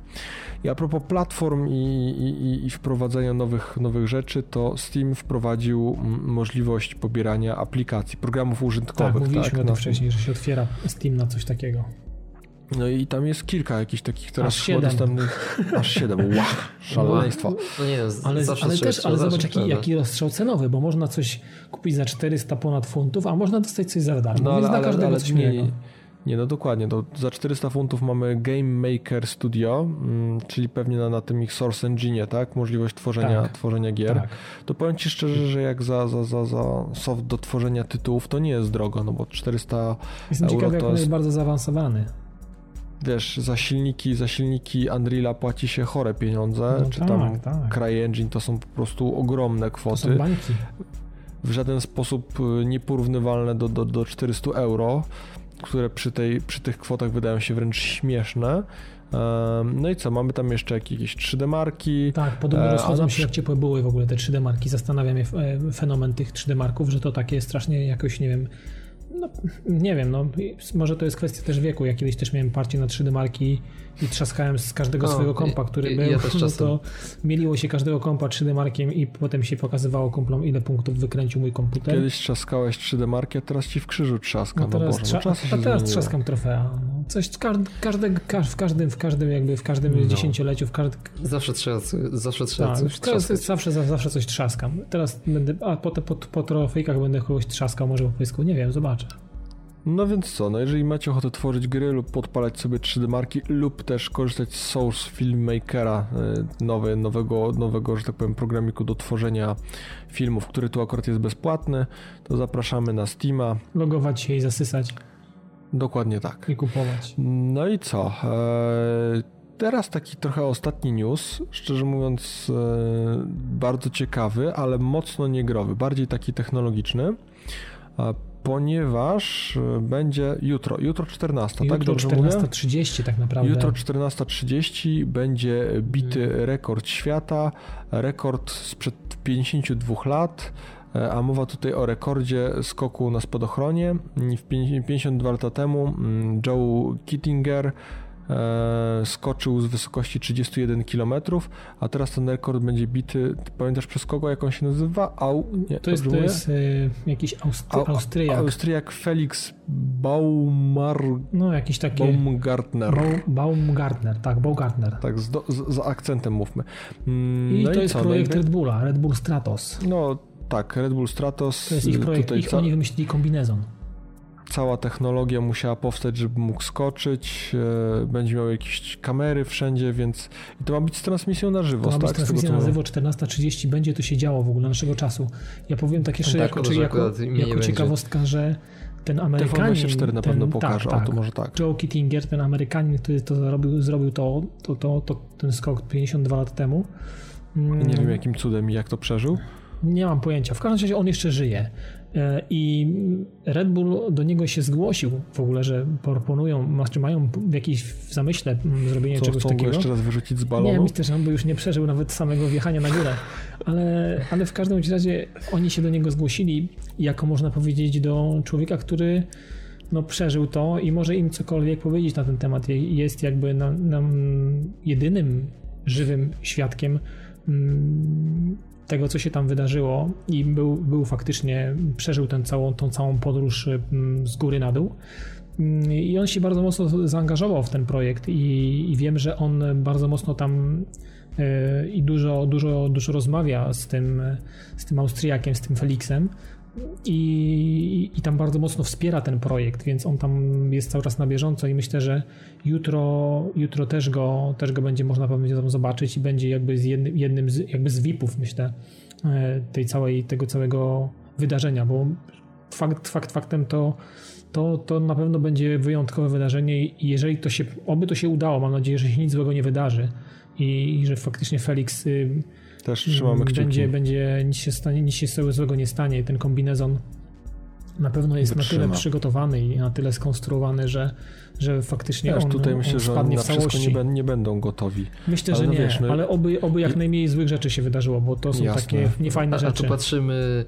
I a propos platform i, i, i wprowadzenia nowych, nowych rzeczy, to Steam wprowadził możliwość pobierania aplikacji, programów użytkowych. Tak, mówiliśmy tak, o tym wcześniej, że się otwiera Steam na coś takiego. No i tam jest kilka jakichś takich teraz Aż siedem. dostępnych. [laughs] Aż siedem. Wow, szaleństwo. No nie wiem, Ale, zawsze ale też, ale zobacz jaki, jaki rozstrzał cenowy, bo można coś kupić za 400 ponad funtów, a można dostać coś za darmo, No więc ale, dla każdego ale coś nie, miłego. nie, no dokładnie. To za 400 funtów mamy Game Maker Studio, mm, czyli pewnie na, na tym ich Source Engine, tak? Możliwość tworzenia, Tak. tworzenia gier. Tak. To powiem Ci szczerze, że jak za, za, za, za soft do tworzenia tytułów, to nie jest drogo, no bo 400 Jestem euro ciekawy, jak to on jest- jest bardzo zaawansowany. Wiesz, za silniki, za silniki Unreala płaci się chore pieniądze, No czy tak, tam tak. CryEngine to są po prostu ogromne To są kwoty, bańki. w żaden sposób y, nieporównywalne do, do, do 400 euro, które przy, tej, przy tych kwotach wydają się wręcz śmieszne. No i co, mamy tam jeszcze jakieś 3D marki. Tak, podobno E, rozchodzą się przy- jak ciepłe były w ogóle te 3D marki. Zastanawia mnie e, fenomen tych 3D marków, że to takie strasznie jakoś, nie wiem, no, nie wiem, no może to jest kwestia też wieku. Ja kiedyś też miałem parcie na 3D marki i trzaskałem z każdego O, swojego kompa, który i- był, ja [laughs] no to mieliło się każdego kompa 3D markiem i potem się pokazywało kumplom, ile punktów wykręcił mój komputer. Kiedyś trzaskałeś 3D marki, a teraz ci w krzyżu trzaska. No No, teraz, Boże, trza- no czasy się a teraz trzaskam trofea. No, coś każdy, każdy, każ- w każdym, w każdym jakby w każdym No. dziesięcioleciu, w każdym, Zawsze trzeba, zawsze trzeba tak, coś teraz zawsze, zawsze coś trzaskam. Teraz będę, a po, po, po trofejkach będę kogoś trzaskał, może po pysku, nie wiem, zobaczę. No więc co, no jeżeli macie ochotę tworzyć gry lub podpalać sobie 3D marki lub też korzystać z Source Filmmakera, y, nowe, nowego, nowego, że tak powiem, programiku do tworzenia filmów, który tu akurat jest bezpłatny, to zapraszamy na Steama. Logować się i zasysać Dokładnie tak. i kupować. No i co? Eee, teraz taki trochę ostatni news, szczerze mówiąc e, bardzo ciekawy, ale mocno niegrowy, bardziej taki technologiczny, ponieważ e, będzie jutro, jutro 14, tak Jutro dobrze mówię? 14.30 tak naprawdę. Jutro 14.30 będzie bity rekord świata, rekord sprzed 52 lat, e, a mowa tutaj o rekordzie skoku na spadochronie. W pięć- 52 lata temu mm, Joe Kittinger skoczył z wysokości 31 km, a teraz ten rekord będzie bity, ty pamiętasz przez kogo, jak on się nazywa? Au, nie, to jest, to jest y, jakiś Austry- Au- Austriak. Austriak Felix Baumar, no jakiś taki Baumgartner. Bau- Baumgartner, tak, Baumgartner. Tak, z, do, z, z akcentem mówmy. Mm, I no to jest co, projekt no, i- Red Bulla, Red Bull Stratos. no tak, Red Bull Stratos. To jest ich projekt, tutaj ich ca- oni wymyślili kombinezon. Cała technologia musiała powstać, żeby mógł skoczyć. E, będzie miał jakieś kamery wszędzie, więc i to ma być z transmisją na żywo, To ma być tak? Transmisja na żywo 14.30, będzie to się działo w ogóle naszego czasu. Ja powiem tak jeszcze Tak, jako, jako, jako ciekawostka, że ten Amerykanin... TV24 na ten, pewno pokaże, tak, o to tak. może tak. Joe Kittinger, ten Amerykanin, który to zrobił, zrobił to, to, to, to, ten skok 52 lat temu. Mm, Nie wiem jakim cudem i jak to przeżył. Nie mam pojęcia. W każdym razie on jeszcze żyje. E, I Red Bull do niego się zgłosił w ogóle, że proponują, znaczy mają w jakiejś w zamyśle mm, zrobienie Co, czegoś chcą go takiego. jeszcze raz wyrzucić z Nie, balonu? myślę, że on by już nie przeżył nawet samego wjechania na górę. Ale, ale w każdym razie oni się do niego zgłosili jako można powiedzieć do człowieka, który no, przeżył to i może im cokolwiek powiedzieć na ten temat. Jest jakby nam, nam jedynym żywym świadkiem mm, tego, co się tam wydarzyło i był, był faktycznie, przeżył tę całą, tą całą podróż mm, z góry na dół. Mm, I on się bardzo mocno zaangażował w ten projekt i, i wiem, że on bardzo mocno tam e, i dużo, dużo, dużo rozmawia z tym, z tym Austriakiem, z tym Felixem i, i tam bardzo mocno wspiera ten projekt, więc on tam jest cały czas na bieżąco i myślę, że jutro, jutro też, go, też go będzie można będzie tam zobaczyć i będzie jakby z jednym, jednym z, jakby z VIP-ów myślę e, tej całej, tego całego wydarzenia, bo fakt, fakt faktem to to, to na pewno będzie wyjątkowe wydarzenie i jeżeli to się, oby to się udało, mam nadzieję, że się nic złego nie wydarzy i, i że faktycznie Felix y, Też trzymamy kciuki. będzie, będzie nic, się stanie, nic się złego nie stanie. Ten kombinezon na pewno jest na Wytrzyma. tyle przygotowany i na tyle skonstruowany, że, że faktycznie Wiesz, on, tutaj myślę, on że spadnie oni na w całości. nie, nie będą gotowi. Myślę, Ale że no nie, wiesz, no- ale oby, oby jak najmniej złych rzeczy się wydarzyło, bo to są Jasne. takie niefajne A, a rzeczy. tu patrzymy,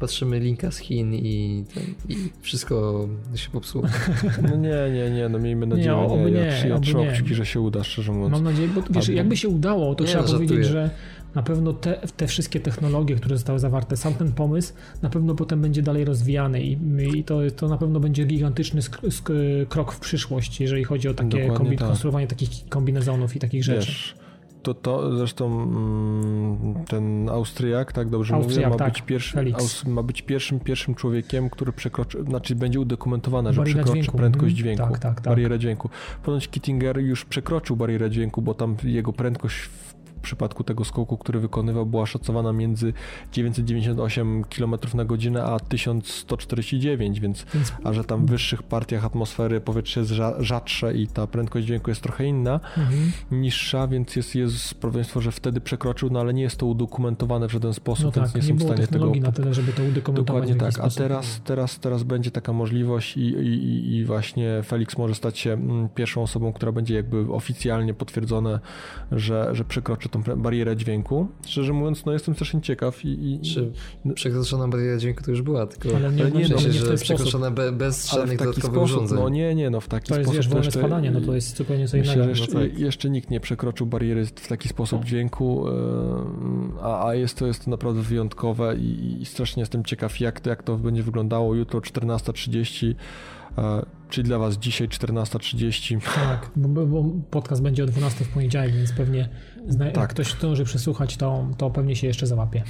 patrzymy linka z Chin i, i wszystko się popsuło. [laughs] No nie, nie, nie, no miejmy nadzieję, Nie, oby nie, ja oby trzymam nie. kciuki, że się uda, szczerze mówiąc. Mam nadzieję, bo wiesz, jakby się udało, to Nie, trzeba no, żartuję. powiedzieć, że na pewno te, te wszystkie technologie, które zostały zawarte, sam ten pomysł na pewno potem będzie dalej rozwijany i, i to, to na pewno będzie gigantyczny krok w przyszłość, jeżeli chodzi o takie kombi- tak. konstruowanie takich kombinezonów i takich rzeczy. Wiesz, to, to zresztą mm, ten Austriak, tak dobrze Austriak, mówię, ma, tak, być pierwszy, Felix. Aus, ma być pierwszym pierwszym człowiekiem, który przekroczy, znaczy będzie udokumentowane, że Bariera przekroczy dźwięku, prędkość mhm. dźwięku, Tak, tak, tak. barierę dźwięku. Ponoć Kittinger już przekroczył barierę dźwięku, bo tam jego prędkość w przypadku tego skoku, który wykonywał, była szacowana między 998 km na godzinę a 1149, więc Więc a że tam w wyższych partiach atmosfery powietrze jest rza- rzadsze i ta prędkość dźwięku jest trochę inna, mhm. niższa, więc jest, jest prawdopodobieństwo, że wtedy przekroczył, no ale nie jest to udokumentowane w żaden sposób, no więc tak, nie nie są w stanie tego... na tyle, żeby to udokumentować Dokładnie tak, a teraz, teraz, teraz będzie taka możliwość i, i, i- i właśnie Felix może stać się mm, pierwszą osobą, która będzie jakby oficjalnie potwierdzone, że, że przekroczy tą barierę dźwięku. Szczerze mówiąc, no jestem strasznie ciekaw i... i Czy przekroczona bariera dźwięku to już była, tylko Ale nie, Ale no, nie, w no, sensie, nie że przekroczona be, bez żadnych taki dodatkowych sposób, urządzeń. no nie, nie, no w taki To jest, sposób wiesz, wolne jeszcze- spadanie, no to jest zupełnie co Myślę, innego. że jeszcze, no tak. jeszcze nikt nie przekroczył bariery w taki sposób dźwięku, e, a, a jest, to, jest to naprawdę wyjątkowe i, i strasznie jestem ciekaw, jak to, jak to będzie wyglądało jutro 14.30, e, czyli dla Was dzisiaj 14.30. Tak, bo, bo podcast będzie o 12 w poniedziałek, więc pewnie zna, Tak. jak ktoś zdąży przesłuchać, to, to pewnie się jeszcze załapie.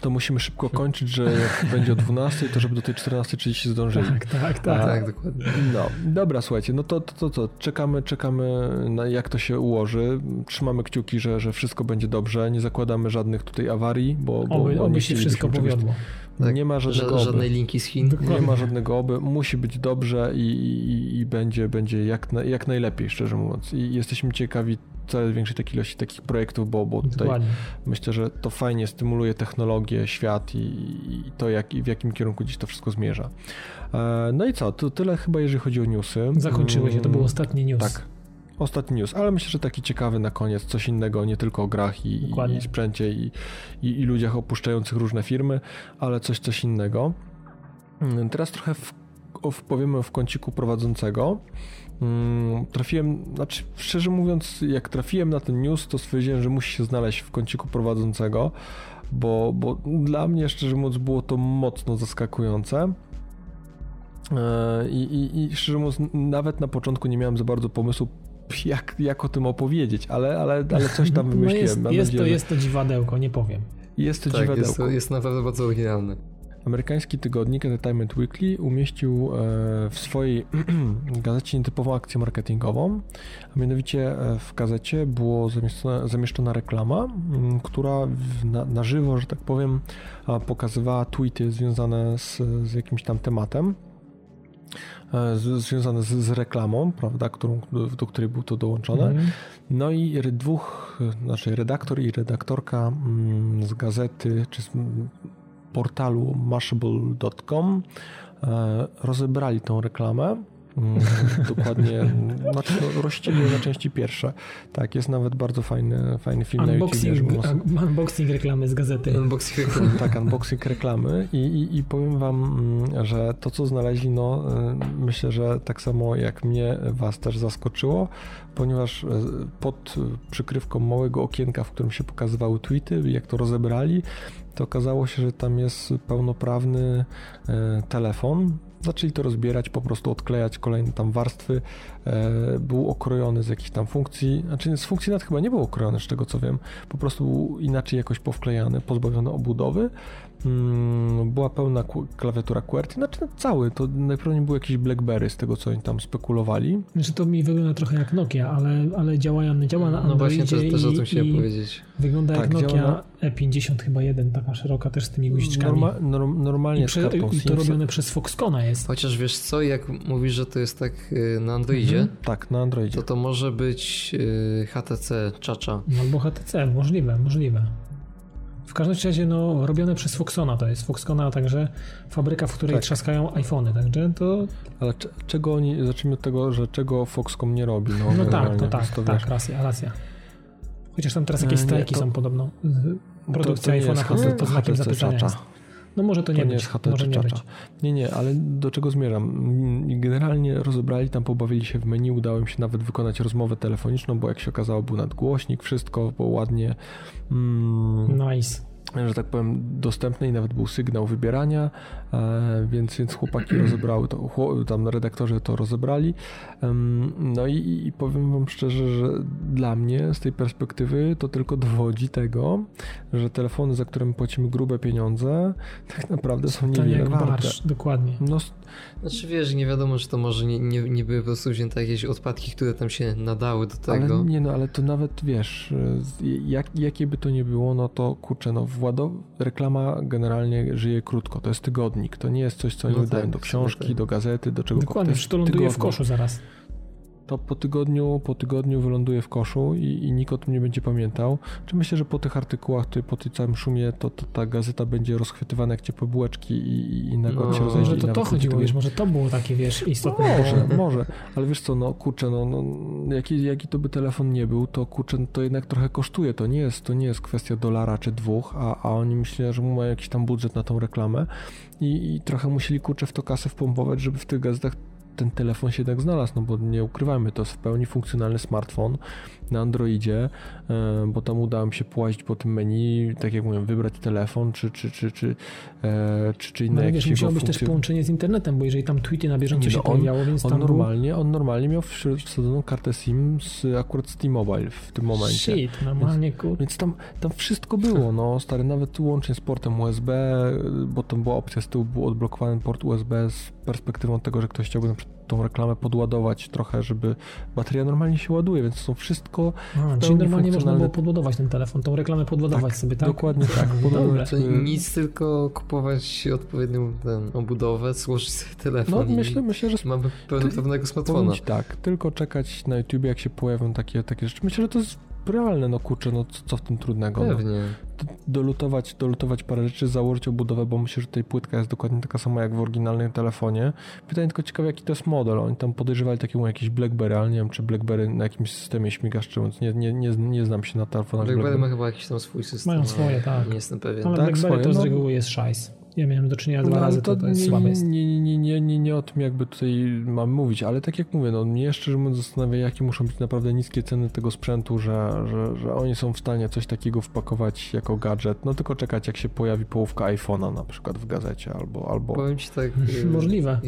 To musimy szybko kończyć, że jak będzie o 12, to żeby do tej 14.30 zdążyli. Tak, tak, tak. Tak, tak, dokładnie. No, dobra, słuchajcie, no to, to, to co, czekamy, czekamy na jak to się ułoży, trzymamy kciuki, że, że wszystko będzie dobrze, nie zakładamy żadnych tutaj awarii, bo, bo, Oby, oby się wszystko powiodło. Tak. Nie ma żadnego Ża- oby. żadnej linki z Chin. Dokładnie. Nie ma żadnego oby, musi być dobrze i, i, i będzie, będzie jak, na, jak najlepiej, szczerze mówiąc. I jesteśmy ciekawi coraz większej takiej ilości takich projektów, bo, bo tutaj Dokładnie. myślę, że to fajnie stymuluje technologię, świat i, i to, jak, i w jakim kierunku dziś to wszystko zmierza. E, No i co, to tyle chyba, jeżeli chodzi o newsy. Zakończyły się, to był Mm, ostatni news. Tak. Ostatni news, ale myślę, że taki ciekawy na koniec, coś innego, nie tylko o grach i, i sprzęcie i, i, i ludziach opuszczających różne firmy, ale coś, coś innego. Mm, Teraz trochę w, w, powiemy w kąciku prowadzącego. Mm, Trafiłem, znaczy szczerze mówiąc, jak trafiłem na ten news, to stwierdziłem, że musi się znaleźć w kąciku prowadzącego, bo, bo dla mnie, szczerze mówiąc, było to mocno zaskakujące. E, I, i, I szczerze mówiąc, nawet na początku nie miałem za bardzo pomysłu, jak, jak o tym opowiedzieć, ale, ale, ale coś tam [laughs] No wymyśliłem. jest, Mam jest, nadzieję, to, jest to dziwadełko, nie powiem. jest to Tak, jest, dziwadełko. to, jest naprawdę bardzo oryginalne. Amerykański tygodnik Entertainment Weekly umieścił e, w swojej [clears throat] gazecie nietypową akcję marketingową, a mianowicie e, w gazecie było zamieszczona, zamieszczona reklama, m, która na, na żywo, że tak powiem, pokazywała tweety związane z, z jakimś tam tematem. e, Związane z, z reklamą, prawda, którą, do, której był to dołączone. Mhm. No i dwóch, znaczy redaktor i redaktorka mm, z gazety, czy z mm, portalu mashable.com e, rozebrali tą reklamę. Mm, [laughs] Dokładnie, znaczy no, rozcięli na części pierwsze. Tak, jest nawet bardzo fajny, fajny film na YouTube. Unboxing, un- unboxing reklamy z gazety. Unboxing [laughs] reklamy. Tak, unboxing reklamy i, i, i powiem wam, mm, że to co znaleźli, no y, myślę, że tak samo jak mnie, was też zaskoczyło, ponieważ y, pod przykrywką małego okienka, w którym się pokazywały tweety, jak to rozebrali, to okazało się, że tam jest pełnoprawny y, telefon. Zaczęli to rozbierać, po prostu odklejać kolejne tam warstwy. E, był okrojony z jakichś tam funkcji, znaczy z funkcji nawet chyba nie był okrojony, z tego co wiem. Po prostu był inaczej jakoś powklejany, pozbawiony obudowy. Mm, była pełna klawiatura QWERTY, znaczy cały, to najprawdopodobniej był jakiś BlackBerry z tego co oni tam spekulowali. Znaczy to mi wygląda trochę jak Nokia, ale, ale działa, działa na No właśnie, Androidzie też, też o tym chciałem powiedzieć. wygląda jak Tak, działa Nokia na- E50 chyba jeden, taka szeroka też z tymi guziczkami. Norma, norm, normalnie I, z prze, kartą I to robione przez Foxcona jest. Chociaż wiesz co, jak mówisz, że to jest tak y, na Androidzie, Mhm. Tak, na Androidzie. to to może być y, HTC Chacha. No, Albo HTC, możliwe, możliwe. W każdym razie, no, robione przez Foxcona to jest. Foxcona także fabryka, w której Tak. trzaskają iPhony, także to, Ale cze- czego oni, zacznijmy od tego, że czego Foxcom nie robi. No, no tak, to tak, to tak, racja, racja. Chociaż tam teraz jakieś E, strajki to- są podobno. To- Produkcja to nie iPhone'a jest pod, pod znakiem zapytania jest. No może to nie, to nie jest HT może czy nie czacza. Nie, nie, ale do czego zmierzam? Mm, Generalnie rozebrali tam, pobawili się w menu, udało im się nawet wykonać rozmowę telefoniczną, bo jak się okazało był nadgłośnik, wszystko było ładnie. Mm, Nice. Że tak powiem, dostępny i nawet był sygnał wybierania, e, więc, więc chłopaki [clears throat] rozebrały to, tam redaktorzy to rozebrali. No i, i powiem wam szczerze, że dla mnie z tej perspektywy to tylko dowodzi tego, że telefony, za które my płacimy grube pieniądze, tak naprawdę są niewiele warte. barsz, dokładnie. No, Znaczy wiesz, nie wiadomo, czy to może nie, nie, nie były po prostu wzięte jakieś odpadki, które tam się nadały do tego. ale nie no, ale to nawet wiesz, e, jak, jakie by to nie było, no to kurczę, no włado, reklama generalnie żyje krótko, to jest tygodnik, to nie jest coś, co oni No wydają tak, do w książki, tak. do gazety, do czegokolwiek. Dokładnie, jest to ląduje w tygodnik. koszu zaraz. To po tygodniu, po tygodniu wyląduje w koszu i, i nikt o tym nie będzie pamiętał. Czy myślę, że po tych artykułach, tutaj, po tym całym szumie, to, to ta gazeta będzie rozchwytywana jak ciepłe bułeczki i, i nagle No, się rozejdzie. Może to to chodziło, wiesz, może to było takie, wiesz, istotne. no może, może, ale wiesz co, no kurczę, no, no jaki, jaki to by telefon nie był, to kurczę, no, to jednak trochę kosztuje, to nie jest, to nie jest kwestia dolara czy dwóch, a, a oni myślę, że mają jakiś tam budżet na tą reklamę i, i trochę musieli kurczę w to kasę wpompować, żeby w tych gazetach ten telefon się jednak znalazł, no bo nie ukrywajmy, to jest w pełni funkcjonalny smartfon na Androidzie, e, bo tam udało mi się płazić po tym menu, tak jak mówiłem, wybrać telefon, czy, czy, czy, czy, e, czy, czy inne No jakieś musiało być też połączenie z internetem, bo jeżeli tam tweety na bieżąco Nie, się no on- pojawiało, więc On tam normalnie, on normalnie miał wsadzoną kartę SIM z, akurat z T-Mobile w tym momencie. Shit, normalnie, kur... Więc tam, tam wszystko było, no stary, nawet łącznie z portem USB, bo tam była opcja z tyłu, był odblokowany port USB z perspektywą tego, że ktoś chciałby na przykład tą reklamę podładować trochę, żeby bateria normalnie się ładuje, więc to są wszystko A, czyli normalnie można było podładować ten telefon, tą reklamę podładować sobie, tak? dokładnie tak, podładować nic, tylko kupować odpowiednią ten, obudowę, złożyć sobie No telefon myślę, myślę, że mamy Powiem smartfona. tak, tylko czekać na YouTube, jak się pojawią takie, takie rzeczy. Myślę, że to jest realne, no kurczę, no co, co w tym trudnego. No. Pewnie. D- Dolutować, dolutować parę rzeczy, założyć obudowę, bo myślę, że tutaj płytka jest dokładnie taka sama jak w oryginalnym telefonie. Pytanie tylko ciekawe, jaki to jest model. Oni tam podejrzewali takiego jakiś BlackBerry, ale nie wiem, czy BlackBerry na jakimś systemie śmigaszczym, więc nie, nie, nie, nie znam się na telefonach BlackBerry BlackBerry. ma chyba jakiś tam swój system. Mają swoje, tak. Nie jestem pewien. Ale tak, BlackBerry swoje, to z no. reguły jest szajs. Ja miałem do czynienia dwa No, razy, to, to jest nie, słabe jest. Nie, nie, nie, nie, nie o tym jakby tutaj mam mówić, ale tak jak mówię, no mnie szczerze mówiąc zastanawia, jakie muszą być naprawdę niskie ceny tego sprzętu, że, że, że oni są w stanie coś takiego wpakować jako gadżet, no tylko czekać jak się pojawi połówka iPhone'a na przykład w gazecie albo... albo... Powiem ci tak. [laughs] y, Możliwe.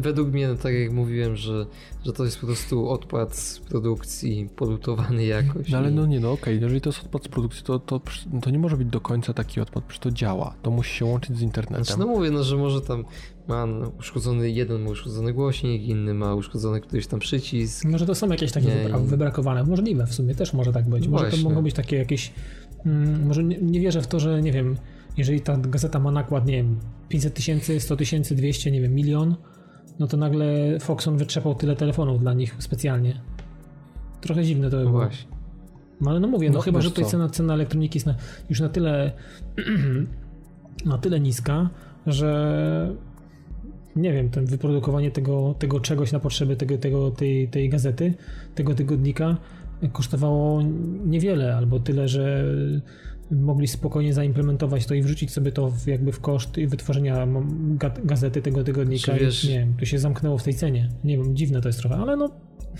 Według mnie, no, tak jak mówiłem, że, że to jest po prostu odpad z produkcji, polutowany jakoś. No ale i- no nie, no okej, jeżeli to jest odpad z produkcji, to, to, to nie może być do końca taki odpad, przecież to działa, to musi się łączyć z internetem. Znaczy, no mówię, no, że może tam ma uszkodzony, jeden ma uszkodzony głośnik, inny ma uszkodzony któryś tam przycisk. Może to są jakieś takie Nie, wybra- nie. wybrakowane. Możliwe w sumie też może tak być. Może to Właśnie. mogą być takie jakieś. Mm, może nie, nie wierzę w to, że nie wiem, jeżeli ta gazeta ma nakład, nie wiem, 500 tysięcy, 100 tysięcy, 200, nie wiem, milion, no to nagle Foxon wytrzepał tyle telefonów dla nich specjalnie. Trochę dziwne to by No było. właśnie. No ale no mówię, no, No, chyba, że tutaj cena, cena elektroniki jest na, już na tyle [clears throat] na tyle niska, że nie wiem, ten wyprodukowanie tego, tego czegoś na potrzeby tego, tego, tej, tej gazety, tego tygodnika kosztowało niewiele, albo tyle, że mogli spokojnie zaimplementować to i wrzucić sobie to w, jakby w koszt wytworzenia gazety tego tygodnika. Wiesz- I, nie wiem, to się zamknęło w tej cenie. Nie wiem, dziwne to jest trochę, ale no,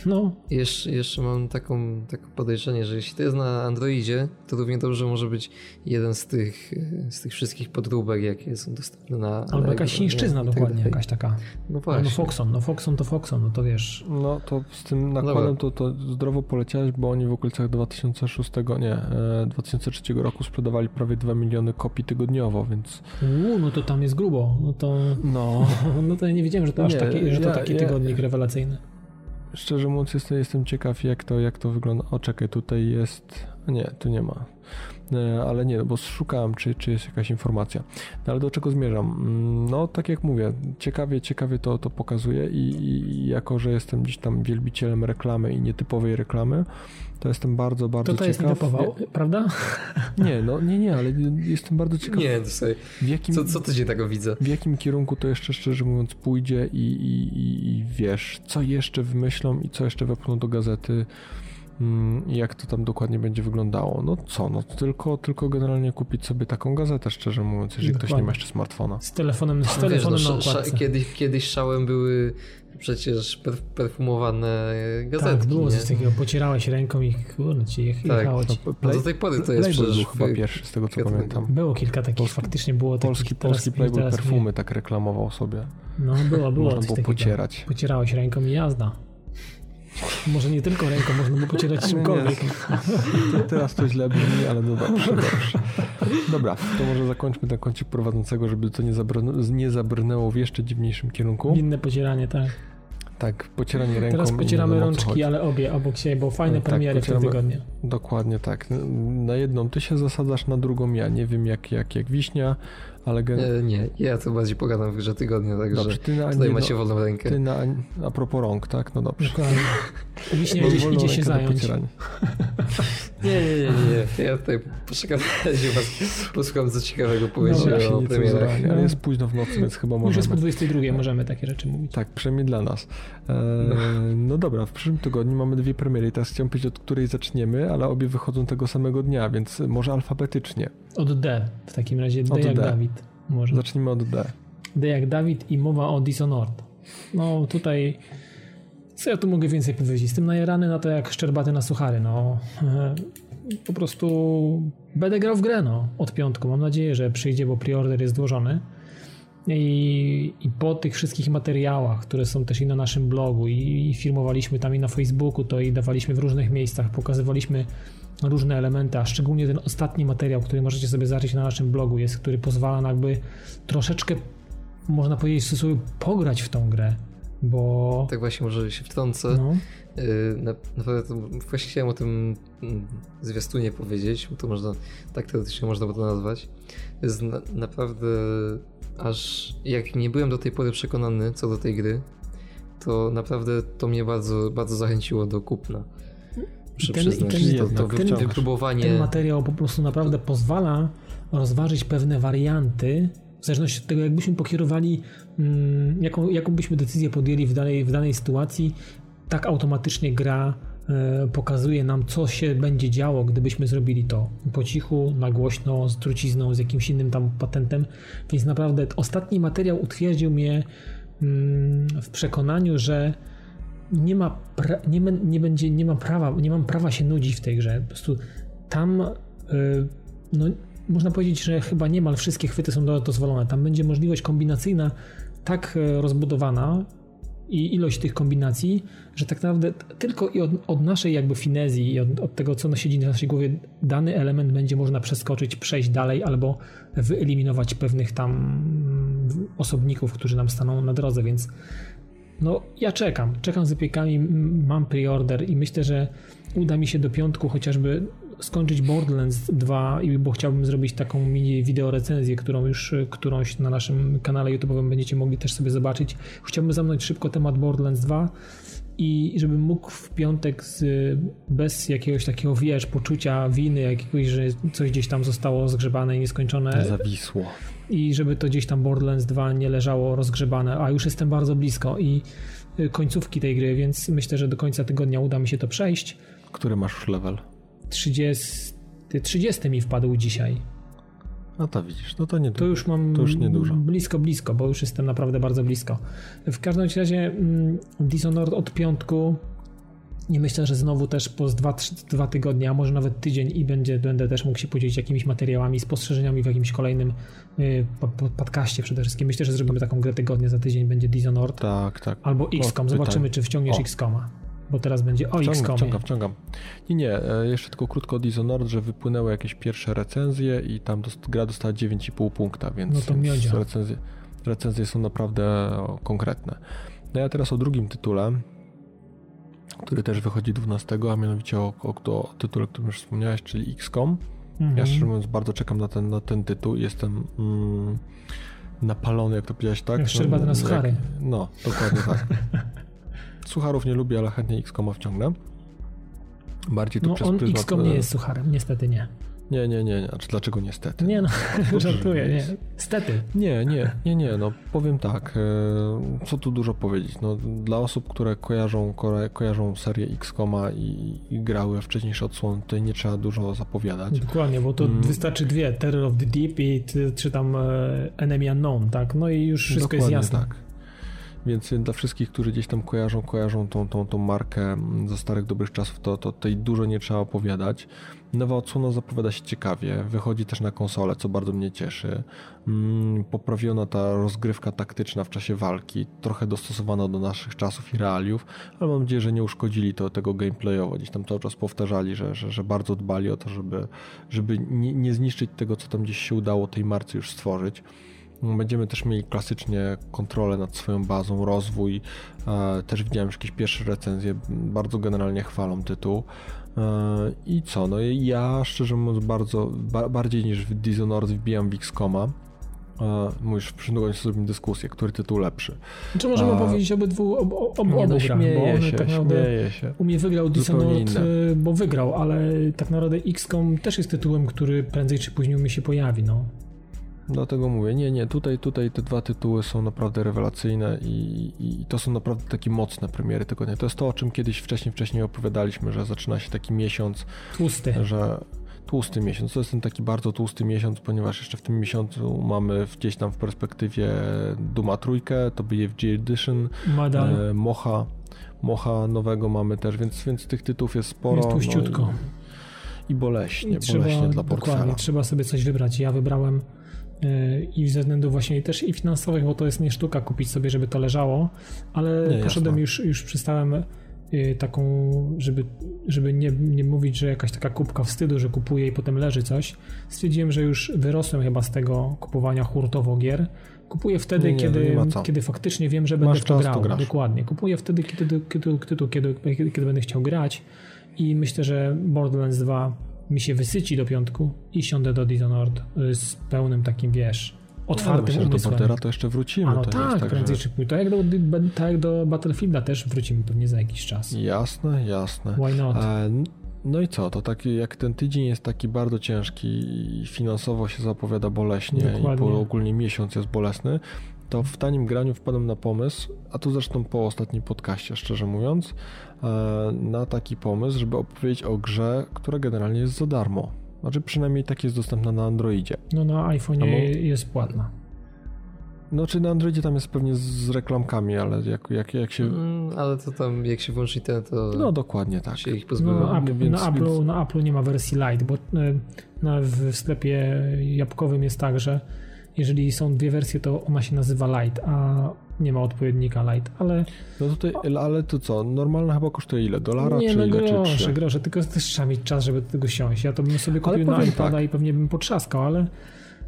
no Jeszcze, jeszcze mam taką, takie podejrzenie, że jeśli to jest na Androidzie, to równie dobrze może być jeden z tych, e, z tych wszystkich podróbek, jakie są dostępne na albo Allegro, jakaś chińszczyzna tak dokładnie, dalej. jakaś taka. No No, właśnie. no Foxon, no Foxon to Foxon, no to wiesz. No to z tym nakładem to, to zdrowo poleciałeś, bo oni w okolicach 2006, nie, e, 2003 roku sprzedawali prawie 2 miliony kopii tygodniowo, więc Uuu, no to tam jest grubo. No to, no, [laughs] no to ja nie wiedziałem, że to aż Nie, taki, że to taki ja- tygodnik rewelacyjny. Szczerze mówiąc jestem, jestem ciekaw jak to, jak to wygląda. O czekaj, tutaj jest, nie, tu nie ma. E, Ale nie, bo szukałem, czy, czy jest jakaś informacja. No ale do czego zmierzam? Mm, No, tak jak mówię, ciekawie, ciekawie to, to pokazuje i, i, jako, że jestem gdzieś tam wielbicielem reklamy i nietypowej reklamy, to jestem bardzo, bardzo To to jest ciekaw. nietypował, prawda? Nie, no nie, nie, ale jestem bardzo ciekaw, Nie, to sobie, w jakim, co, co tydzień tego widzę. w jakim kierunku to jeszcze szczerze mówiąc pójdzie i, i, i, i wiesz, co jeszcze wymyślą i co jeszcze wepchną do gazety. Mm, I jak to tam dokładnie będzie wyglądało? No co, no tylko, tylko generalnie kupić sobie taką gazetę, szczerze mówiąc, jeżeli ktoś nie ma jeszcze smartfona. Z telefonem, z Wiesz, telefonem no, na okładce. kiedyś, kiedyś szałem były przecież perf- perfumowane gazetki, Tak, było nie? coś takiego, pocierałeś ręką i kurde, ci Tak, jechało ci. No, No do tej pory to jest Playboy przecież... był chyba pierwszy, z tego co pamiętam. Było kilka takich, Polski- faktycznie było Polski, takich. teraz- polski Playboy teraz perfumy tak reklamował sobie. No było, było Można coś było pocierać. Pocierałeś ręką i jazda. Może nie tylko ręką, można było pocierać czymkolwiek. Teraz to źle brzmi, ale no dobrze, dobrze. Dobra, to może zakończmy ten kącik prowadzącego, żeby to nie, zabrnę, nie zabrnęło w jeszcze dziwniejszym kierunku. Inne pocieranie, tak. Tak, pocieranie ręką. Teraz pocieramy rączki, ale obie obok siebie, bo fajne Tak, premiery w tym pocieramy- tygodniu. Dokładnie tak. Na jedną ty się zasadzasz, na drugą ja. Nie wiem jak, jak, jak wiśnia, ale gen... E, Nie, ja to bardziej pogadam w grze tygodnia, także Dobrze, ty na, tutaj nie, macie wolną rękę. ty na, a propos rąk, tak? No dobrze. Dokładnie. Wiśnie Mam idzie, się zająć. [laughs] Nie, nie, nie, nie. Ja tutaj poczekam razie [laughs] was posłucham co ciekawego się o nie premierach. ale No. jest późno w nocy, więc chyba Już jest po możemy. 22, możemy takie rzeczy mówić. Tak, przynajmniej dla nas. E, no dobra, w przyszłym tygodniu mamy dwie premiery i teraz chciałem powiedzieć, od której zaczniemy, ale obie wychodzą tego samego dnia, więc może alfabetycznie. Od D w takim razie, D Od jak D. Dawid. Może. Zacznijmy od D. D jak Dawid i mowa o Dishonored. No tutaj, co ja tu mogę więcej powiedzieć? Jestem najarany na to jak szczerbaty na suchary, no. [laughs] Po prostu będę grał w grę, no, od piątku. Mam nadzieję, że przyjdzie, bo preorder jest złożony. I, I po tych wszystkich materiałach, które są też i na naszym blogu, i, i filmowaliśmy tam i na Facebooku, to i dawaliśmy w różnych miejscach, pokazywaliśmy różne elementy, a szczególnie ten ostatni materiał, który możecie sobie zobaczyć na naszym blogu, jest, który pozwala jakby troszeczkę, można powiedzieć, w cudzysłowie, pograć w tą grę, bo Tak właśnie może się wtrącę. no, Yy, Na, to właśnie chciałem o tym mm, zwiastunie powiedzieć, bo to można, tak teoretycznie można by to nazwać. Jest na, naprawdę aż jak nie byłem do tej pory przekonany co do tej gry, to naprawdę to mnie bardzo, bardzo zachęciło do kupna. Muszę ten- przyznać, i ten- to, to ten- wy- ten wypróbowanie... materiał po prostu naprawdę pozwala rozważyć pewne warianty, w zależności od tego, jakbyśmy pokierowali, mm, jaką, jaką byśmy decyzję podjęli w danej, w danej sytuacji, tak automatycznie gra e, pokazuje nam, co się będzie działo, gdybyśmy zrobili to. Po cichu, na głośno, z trucizną, z jakimś innym tam patentem. Więc naprawdę ostatni materiał utwierdził mnie mm, w przekonaniu, że nie ma, pra- nie, nie będzie, nie ma prawa, nie mam prawa się nudzić w tej grze. Po prostu tam, y, no, można powiedzieć, że chyba niemal wszystkie chwyty są do- dozwolone. Tam będzie możliwość kombinacyjna tak e, rozbudowana i ilość tych kombinacji, że tak naprawdę tylko i od, od naszej jakby finezji i od, od tego, co siedzi na naszej głowie, dany element będzie można przeskoczyć, przejść dalej albo wyeliminować pewnych tam mm, osobników, którzy nam staną na drodze, więc no, ja czekam. Czekam z wypiekami, mam preorder i myślę, że uda mi się do piątku chociażby skończyć Borderlands 2, i- bo chciałbym zrobić taką mini wideo recenzję, którą już y, którąś na naszym kanale YouTube'owym będziecie mogli też sobie zobaczyć. Chciałbym zamknąć szybko temat Borderlands 2 i żebym mógł w piątek z, bez jakiegoś takiego, wiesz, poczucia winy jakiegoś, że coś gdzieś tam zostało zgrzebane i nieskończone Zawisło. i żeby to gdzieś tam Borderlands 2 nie leżało rozgrzebane, a już jestem bardzo blisko i y, końcówki tej gry, więc myślę, że do końca tygodnia uda mi się to przejść. Który masz już level? 30, 30 mi wpadł dzisiaj. No to widzisz, no to nie To już mam To już niedużo. blisko, blisko, bo już jestem naprawdę bardzo blisko. W każdym razie mm, Dishonored od piątku nie myślę, że znowu też po dwa, trzy, dwa tygodnie, a może nawet tydzień i będzie, będę też mógł się podzielić jakimiś materiałami, spostrzeżeniami w jakimś kolejnym y, po- po- podcaście przede wszystkim. Myślę, że zrobimy taką grę tygodnia, za tydzień będzie Dishonored Tak, tak. albo XCOM. Zobaczymy, czy wciągniesz. XCOMa, bo teraz będzie o Wciągam, wciągam, wciągam. Nie, nie, e, jeszcze tylko krótko o Dishonored, że wypłynęły jakieś pierwsze recenzje i tam dost, gra dostała 9,5 punkta, więc, No to więc recenzje, recenzje są naprawdę konkretne. No ja teraz o drugim tytule, który też wychodzi 12, a mianowicie o, o, o tytule, o którym już wspomniałeś, czyli XCOM. Mhm. Ja szczerze mówiąc bardzo czekam na ten, na ten tytuł. Jestem mm, napalony, jak to powiedziałeś, tak? Jak szczerbaty na jak- suchary. No, dokładnie tak. [laughs] Sucharów nie lubię, ale chętnie XCOMa wciągnę. Bardziej tu No przez on pryzmat... XCOM nie e, jest sucharem, niestety nie. Nie, nie, nie, nie. Znaczy, dlaczego niestety? Nie no, [laughs] żartuję, nie. Stety. Nie, nie, nie, nie, no powiem tak, e, co tu dużo powiedzieć, no dla osób, które kojarzą, kojarzą serię X-Koma i, i grały wcześniejsze odsłony, tutaj nie trzeba dużo zapowiadać. Dokładnie, bo to mm. wystarczy dwie, Terror of the Deep i czy tam e, Enemy Unknown, tak, no i już wszystko Dokładnie jest jasne. tak. Więc dla wszystkich, którzy gdzieś tam kojarzą, kojarzą tą, tą, tą markę ze starych dobrych czasów, to, to tutaj dużo nie trzeba opowiadać. Nowa odsłona zapowiada się ciekawie, wychodzi też na konsolę, co bardzo mnie cieszy. Mm, poprawiona ta rozgrywka taktyczna w czasie walki, trochę dostosowana do naszych czasów i realiów, ale mam nadzieję, że nie uszkodzili to tego gameplayowo. Gdzieś tam cały czas powtarzali, że, że, że bardzo dbali o to, żeby, żeby nie, nie zniszczyć tego, co tam gdzieś się udało tej marce już stworzyć. Będziemy też mieli klasycznie kontrolę nad swoją bazą, rozwój. E, też widziałem już jakieś pierwsze recenzje, bardzo generalnie chwalą tytuł. E, I co? No ja szczerze mówiąc bardzo, bardziej niż w Dishonored wbijam w X-Koma. E, mówisz, w sobie zrobimy dyskusję, który tytuł lepszy. Czy możemy A... powiedzieć obydwu, ob, ob, ob, obu no, bo się, tak naprawdę się. u mnie wygrał Dishonored, bo wygrał, ale tak naprawdę XCOM też jest tytułem, który prędzej czy później u mnie się pojawi, no. Dlatego mówię, nie, nie, tutaj, tutaj te dwa tytuły są naprawdę rewelacyjne i, i to są naprawdę takie mocne premiery tygodnia. To jest to, o czym kiedyś wcześniej, wcześniej opowiadaliśmy, że zaczyna się taki miesiąc. Tłusty. Że tłusty miesiąc. To jest ten taki bardzo tłusty miesiąc, ponieważ jeszcze w tym miesiącu mamy gdzieś tam w perspektywie Duma trójkę, to BFG Edition, e, Mocha, Mocha nowego mamy też, więc, więc tych tytułów jest sporo. Jest tłuściutko. No i, i boleśnie, I trzeba, boleśnie dla portfela. Dokładnie, trzeba sobie coś wybrać. Ja wybrałem i ze względów właśnie też i finansowych, bo to jest nie sztuka kupić sobie, żeby to leżało, ale nie, poszedłem już, już przystałem y, taką, żeby, żeby nie, nie mówić, że jakaś taka kubka wstydu, że kupuję i potem leży coś. Stwierdziłem, że już wyrosłem chyba z tego kupowania hurtowo gier. Kupuję wtedy, nie, nie, kiedy, kiedy faktycznie wiem, że będę Masz w to grał. Dokładnie. Kupuję wtedy, kiedy, kiedy, kiedy, kiedy, kiedy, kiedy będę chciał grać i myślę, że Borderlands 2 mi się wysyci do piątku i siądę do Dishonored y, z pełnym takim, wiesz, otwartym myślę, umysłem. do to jeszcze wrócimy. A no tak, tak, prędzej że... czy później. Tak jak, do, tak jak do Battlefielda też wrócimy pewnie za jakiś czas. Jasne, jasne. Why not? E, no i co, to taki, jak ten tydzień jest taki bardzo ciężki i finansowo się zapowiada boleśnie Dokładnie. i ogólnie miesiąc jest bolesny, to w tanim graniu wpadłem na pomysł, a tu zresztą po ostatnim podcaście, szczerze mówiąc, e, na taki pomysł, żeby opowiedzieć o grze, która generalnie jest za darmo. Znaczy przynajmniej tak jest dostępna na Androidzie. No na iPhone jest płatna. No czy na Androidzie tam jest pewnie z reklamkami, ale jak, jak, jak się... Mm, ale to tam jak się włączy ten, to... No dokładnie tak. Się ich pozbywa. No, Apple, więc, na, Apple, więc... na Apple nie ma wersji Lite, bo e, na, w sklepie jabłkowym jest tak, że jeżeli są dwie wersje, to ona się nazywa Light, a nie ma odpowiednika Light, ale... No tutaj, ale to co, normalna chyba kosztuje ile? Dolara nie, czy no ile? Grosze, czy grosze, tylko też trzeba mieć czas, żeby do tego siąść. Ja to bym sobie kupił na iPada tak. i pewnie bym potrzaskał, ale...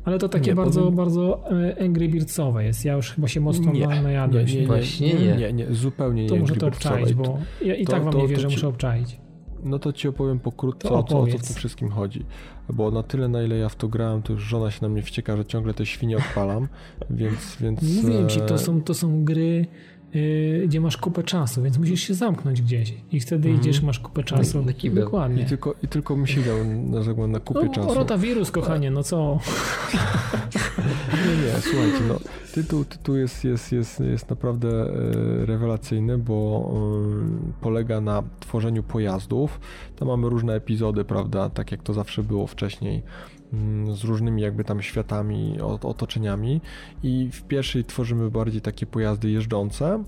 Ale to takie nie, bardzo, powiem... bardzo e, Angry Birdsowe jest. Ja już chyba się mocno nie, najadłem. Nie, nie, nie, nie, nie, nie, zupełnie nie To muszę to obczaić, bo ja i to, tak wam to, nie wierzę, ci... muszę obczaić. No to ci opowiem pokrótce, o co, o co w tym wszystkim chodzi. Bo na tyle, na ile ja w to grałem, to już żona się na mnie wścieka, że ciągle te świnie odpalam, [laughs] więc... więc Mówiłem ci, to e, są, to są gry, yy, gdzie masz kupę czasu, więc musisz się zamknąć gdzieś i wtedy mm. idziesz, masz kupę czasu. Na, na Dokładnie. I tylko, I tylko mi siedział na, na kupie no, czasu. Rotawirus, kochanie, no co? [laughs] nie, nie, słuchajcie, no tytuł, tytuł jest, jest, jest, jest naprawdę e, rewelacyjny, bo e, polega na tworzeniu pojazdów. Tam mamy różne epizody, prawda, tak jak to zawsze było wcześniej z różnymi jakby tam światami, otoczeniami i w pierwszej tworzymy bardziej takie pojazdy jeżdżące,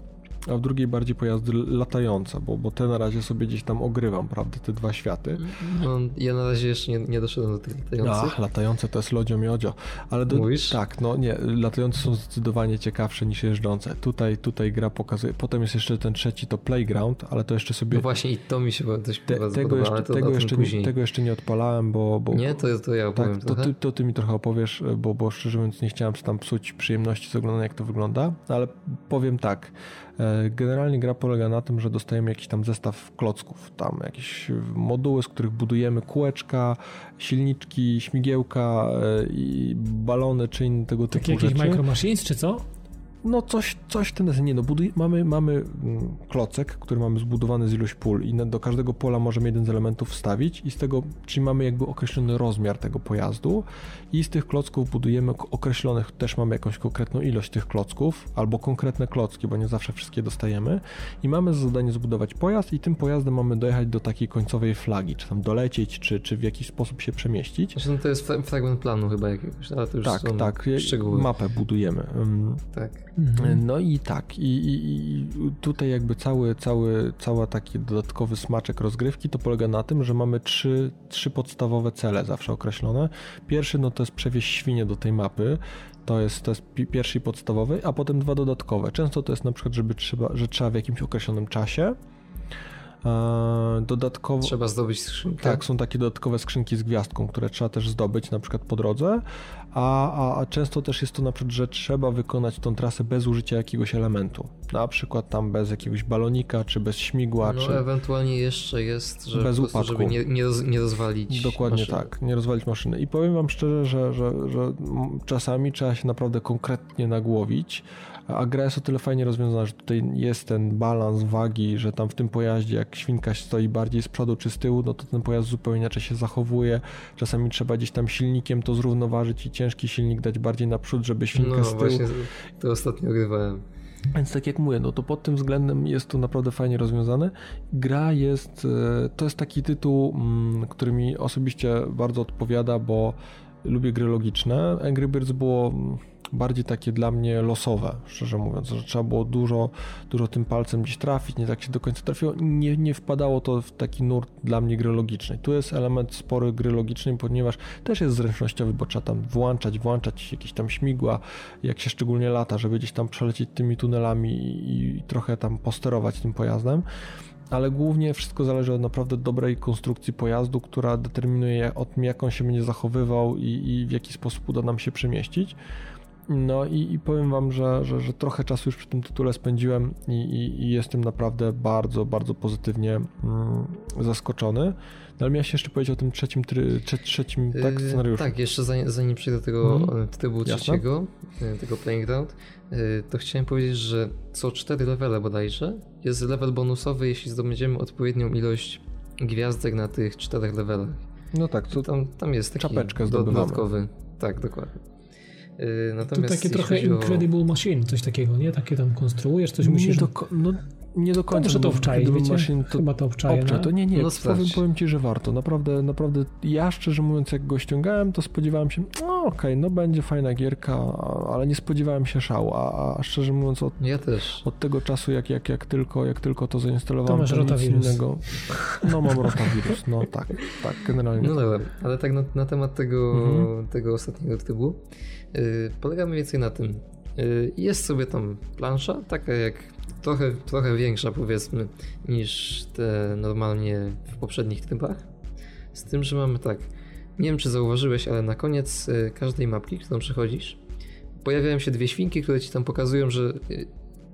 a w drugiej bardziej pojazdy latające, bo, bo te na razie sobie gdzieś tam ogrywam, prawda, te dwa światy. No, ja na razie jeszcze nie, nie doszedłem do tych latających. Ach, latające to jest lodzio miodzio. Ale do, Mówisz? Tak, no nie, latające są zdecydowanie ciekawsze niż jeżdżące. Tutaj, tutaj gra pokazuje, potem jest jeszcze ten trzeci, to Playground, ale to jeszcze sobie... No właśnie i to mi się dość Te, tego, jeszcze, to tego, jeszcze, nie, tego jeszcze nie odpalałem, bo... bo nie, to, to ja opowiem tak, to ty, to ty mi trochę opowiesz, bo, bo szczerze mówiąc nie chciałem tam psuć przyjemności z oglądania jak to wygląda, ale powiem tak, generalnie gra polega na tym, że dostajemy jakiś tam zestaw klocków, tam jakieś moduły, z których budujemy kółeczka, silniczki, śmigiełka e, i balony czy inne tego typu Takie jakieś Micro Machines czy co? No coś, coś ten nie no, buduj, mamy, mamy mm, klocek, który mamy zbudowany z ilość pól i do każdego pola możemy jeden z elementów wstawić i z tego, czyli mamy jakby określony rozmiar tego pojazdu i z tych klocków budujemy określonych, też mamy jakąś konkretną ilość tych klocków albo konkretne klocki, bo nie zawsze wszystkie dostajemy i mamy za zadanie zbudować pojazd i tym pojazdem mamy dojechać do takiej końcowej flagi, czy tam dolecieć, czy, czy w jakiś sposób się przemieścić. Zresztą no to jest fragment planu chyba jakiegoś, ale to już tak, tak, szczegóły. mapę budujemy. Tak. Mhm. No i tak, i, i, i, tutaj jakby cały, cały, cały taki dodatkowy smaczek rozgrywki to polega na tym, że mamy trzy, trzy podstawowe cele zawsze określone. Pierwszy no to jest przewieźć świnie do tej mapy, to jest, to jest pierwszy i podstawowy, a potem dwa dodatkowe. Często to jest na przykład, żeby trzeba, że trzeba w jakimś określonym czasie dodatkowo. Trzeba zdobyć skrzynkę. Tak, są takie dodatkowe skrzynki z gwiazdką, które trzeba też zdobyć na przykład po drodze, a, a, a, często też jest to na przykład, że trzeba wykonać tą trasę bez użycia jakiegoś elementu. Na przykład tam bez jakiegoś balonika, czy bez śmigła, no, czy... ewentualnie jeszcze jest, że bez upadku. żeby nie, nie, roz, nie rozwalić Dokładnie maszyny. tak, nie rozwalić maszyny. I powiem wam szczerze, że, że, że czasami trzeba się naprawdę konkretnie nagłowić, a gra jest o tyle fajnie rozwiązana, że tutaj jest ten balans wagi, że tam w tym pojaździe jak świnka stoi bardziej z przodu czy z tyłu, no to ten pojazd zupełnie inaczej się zachowuje. Czasami trzeba gdzieś tam silnikiem to zrównoważyć i ciężki silnik dać bardziej naprzód, żeby świnka no, z tyłu... właśnie to ostatnio grywałem. Więc tak jak mówię, no to pod tym względem jest to naprawdę fajnie rozwiązane. Gra jest, e, to jest taki tytuł, mm, który mi osobiście bardzo odpowiada, bo lubię gry logiczne. Angry Birds było mm, bardziej takie dla mnie losowe, szczerze mówiąc, że trzeba było dużo, dużo tym palcem gdzieś trafić, nie tak się do końca trafiło, nie, nie wpadało to w taki nurt dla mnie gry logicznej. Tu jest element spory gry logicznej, ponieważ też jest zręcznościowy, bo trzeba tam włączać, włączać jakieś tam śmigła, jak się szczególnie lata, żeby gdzieś tam przelecieć tymi tunelami i, i trochę tam posterować tym pojazdem ale głównie wszystko zależy od naprawdę dobrej konstrukcji pojazdu, która determinuje o tym, jak on się będzie zachowywał i, i w jaki sposób uda nam się przemieścić. No i, i, powiem wam, że, że, że, trochę czasu już przy tym tytule spędziłem i, i, i jestem naprawdę bardzo, bardzo pozytywnie mm, zaskoczony. No ale miałeś jeszcze powiedzieć o tym trzecim, try, trze, trzecim tak, yy, scenariuszu. tak, jeszcze zanim, zanim przejdę do tego mm. tytułu trzeciego, Jasne? tego Playing Ground, to chciałem powiedzieć, że co cztery levele bodajże jest level bonusowy, jeśli zdobędziemy odpowiednią ilość gwiazdek na tych czterech levelach. No tak, to tam, tam jest taki czapeczkę dodatkowy. Tak, dokładnie. Y, natomiast to takie trochę Incredible o... Machine, coś takiego, nie? Takie tam konstruujesz, coś musisz... Do, no, nie do końca. To, to obczaić, wiecie? Machine, to Chyba to obczaję. Obczaj, no. to nie, nie, no powiem, powiem ci, że warto. Naprawdę, naprawdę, ja szczerze mówiąc, jak go ściągałem, to spodziewałem się, no okej, okay, no będzie fajna gierka, ale nie spodziewałem się szału, a, a szczerze mówiąc od, ja też. od tego czasu, jak, jak, jak, tylko, jak tylko to zainstalowałem, to, to nic innego. No mam rotawirus, no tak, tak, generalnie. No dobra, ale tak na, na temat tego, mhm. tego ostatniego tytułu, polega mniej więcej na tym, yy, jest sobie tam plansza, taka jak trochę, trochę większa powiedzmy niż te normalnie w poprzednich trybach. Z tym, że mamy tak, nie wiem czy zauważyłeś, ale na koniec y, każdej mapki, którą przechodzisz, pojawiają się dwie świnki, które ci tam pokazują, że y,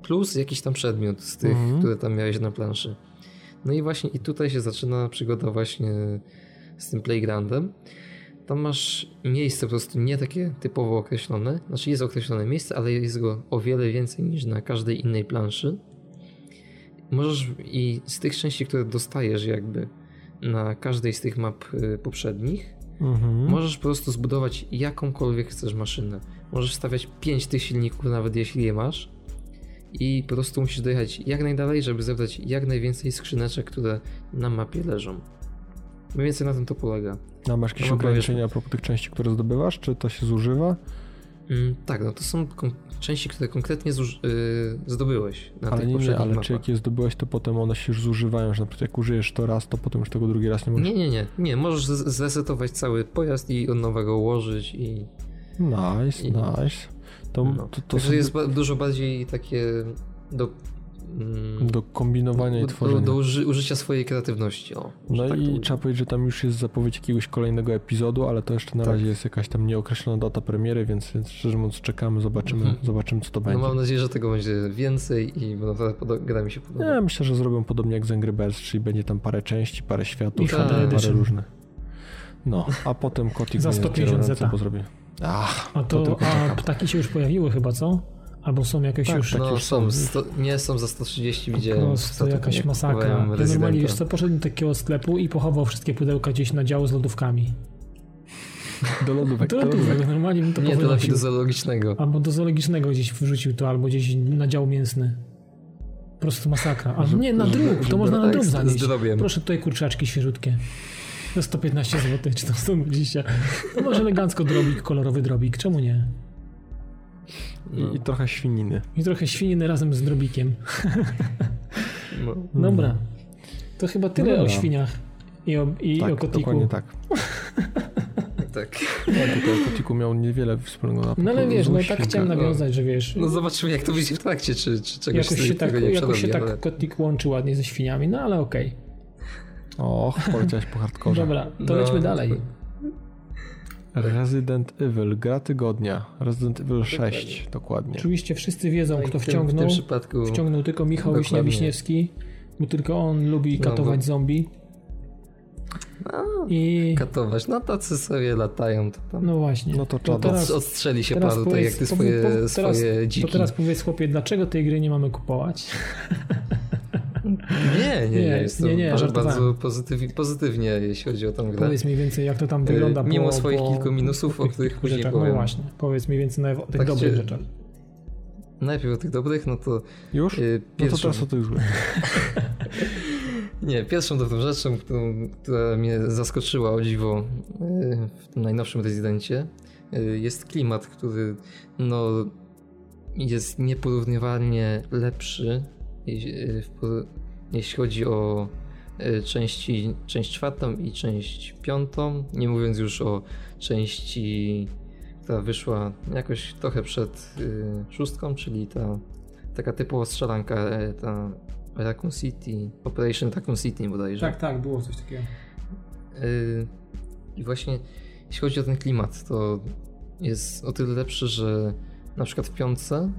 plus jakiś tam przedmiot z tych, mhm. które tam miałeś na planszy. No i właśnie i tutaj się zaczyna przygoda właśnie z tym playgroundem tam masz miejsce po prostu nie takie typowo określone. Znaczy jest określone miejsce, ale jest go o wiele więcej niż na każdej innej planszy. Możesz i z tych części, które dostajesz jakby na każdej z tych map y, poprzednich, mhm. możesz po prostu zbudować jakąkolwiek chcesz maszynę. Możesz stawiać pięć tych silników, nawet jeśli je masz. I po prostu musisz dojechać jak najdalej, żeby zebrać jak najwięcej skrzyneczek, które na mapie leżą. Mniej więcej na tym to polega. A masz jakieś ograniczenia a propos tych części, które zdobywasz? Czy to się zużywa? Mm, tak, no to są części, które konkretnie yy, zdobyłeś na ale tych nie, nie, ale mapach. czy jak je zdobyłeś, to potem one się już zużywają, że na przykład jak użyjesz to raz, to potem już tego drugi raz nie możesz? Nie, nie, nie, nie. możesz zresetować cały pojazd i od nowego ułożyć i... Nice, i... nice. To, no. to, to są... jest dużo bardziej takie do. Do kombinowania do, i tworzenia. Do, do uży, użycia swojej kreatywności. O, no tak i trzeba powiedzieć, że tam już jest zapowiedź jakiegoś kolejnego epizodu, ale to jeszcze na tak. razie jest jakaś tam nieokreślona data premiery, więc, więc szczerze mówiąc czekamy, zobaczymy, mhm. zobaczymy co to będzie. No mam nadzieję, że tego będzie więcej i naprawdę gra mi się podoba. Ja myślę, że zrobią podobnie jak z Angry Birds, czyli będzie tam parę części, parę światów, parę, parę różnych. No, a potem Kotik [laughs] Za 150 zeta. bo zrobię. Ach, a to, to a ptaki się już pojawiły chyba, co? Albo są jakieś Tak, już... No już są, sto, nie są za 130 Po widziałem. prostu ostatnio, jakaś jak masakra. Ja normalnie, wiesz co, poszedłem do takiego sklepu i pochował wszystkie pudełka gdzieś na dział z lodówkami. Do lodówek. Do lodówek. normalnie bym to Nie, to do zoologicznego. Albo do zoologicznego gdzieś wrzucił to, albo gdzieś na dział mięsny. Po prostu masakra. Albo nie, na drób, to można na drób zanieść. Proszę tutaj kurczaczki świeżutkie. Za 115 zł, czy tam 120. No może elegancko drobik, kolorowy drobik, czemu nie? I, I trochę świniny. I trochę świniny razem z drobikiem. [laughs] No. Dobra. To chyba tyle Dobra. o świniach i o, i o Tak, kotiku. dokładnie tak. [laughs] Tak. Ja tutaj o kotiku miał niewiele wspólnego na No ale wiesz, no tak chciałem nawiązać, że wiesz, no zobaczymy jak to wyjdzie w trakcie, czy, czy czegoś jakoś się tak, nie jakoś się tak ale... kotik łączy ładnie ze świniami, no ale okej. Och, poleciałeś po hardkorze. Dobra, to No, lećmy dalej. Resident Evil, gra tygodnia. Resident Evil 6, dokładnie. Oczywiście wszyscy wiedzą, No kto w tym- W wciągnął. tym przypadku Wciągnął tylko Michał Dokładnie. Wiśnia-Wiśniewski, bo tylko on lubi No, katować bo- zombie. A, I katować, no tacy sobie latają, to tam no właśnie. No to To trzeba teraz- odstrzeli się teraz paru, tak powiedz- jak ty swoje, powie- teraz- swoje To dziki. teraz powiedz chłopie, dlaczego tej gry nie mamy kupować? [laughs] Nie, nie, Nie, nie, jest to nie, nie, bardzo, bardzo pozytyw, pozytywnie, jeśli chodzi o tę grę. Powiedz mniej więcej, jak to tam Y, wygląda. mimo po, swoich po, kilku minusów, po o których później rzeczach. powiem. No właśnie, powiedz mniej więcej na, o tych Tak dobrych się- rzeczach. Najpierw o tych dobrych, no to Już? y, No to pierwszą, teraz o tych złych. [laughs] nie, pierwszą dobrą rzeczą, którą, która mnie zaskoczyła o dziwo y, w tym najnowszym Rezydencie, y, jest klimat, który no, jest nieporównywalnie lepszy, jeśli, y, jeśli chodzi o y, części, część czwartą i część piątą, nie mówiąc już o części, która wyszła jakoś trochę przed y, szóstką, czyli ta taka typowa strzelanka, ta Raccoon City, Operation Raccoon City bodajże. Tak, tak, było coś takiego. I właśnie jeśli chodzi o ten klimat, to jest o tyle lepszy, że na przykład w piątce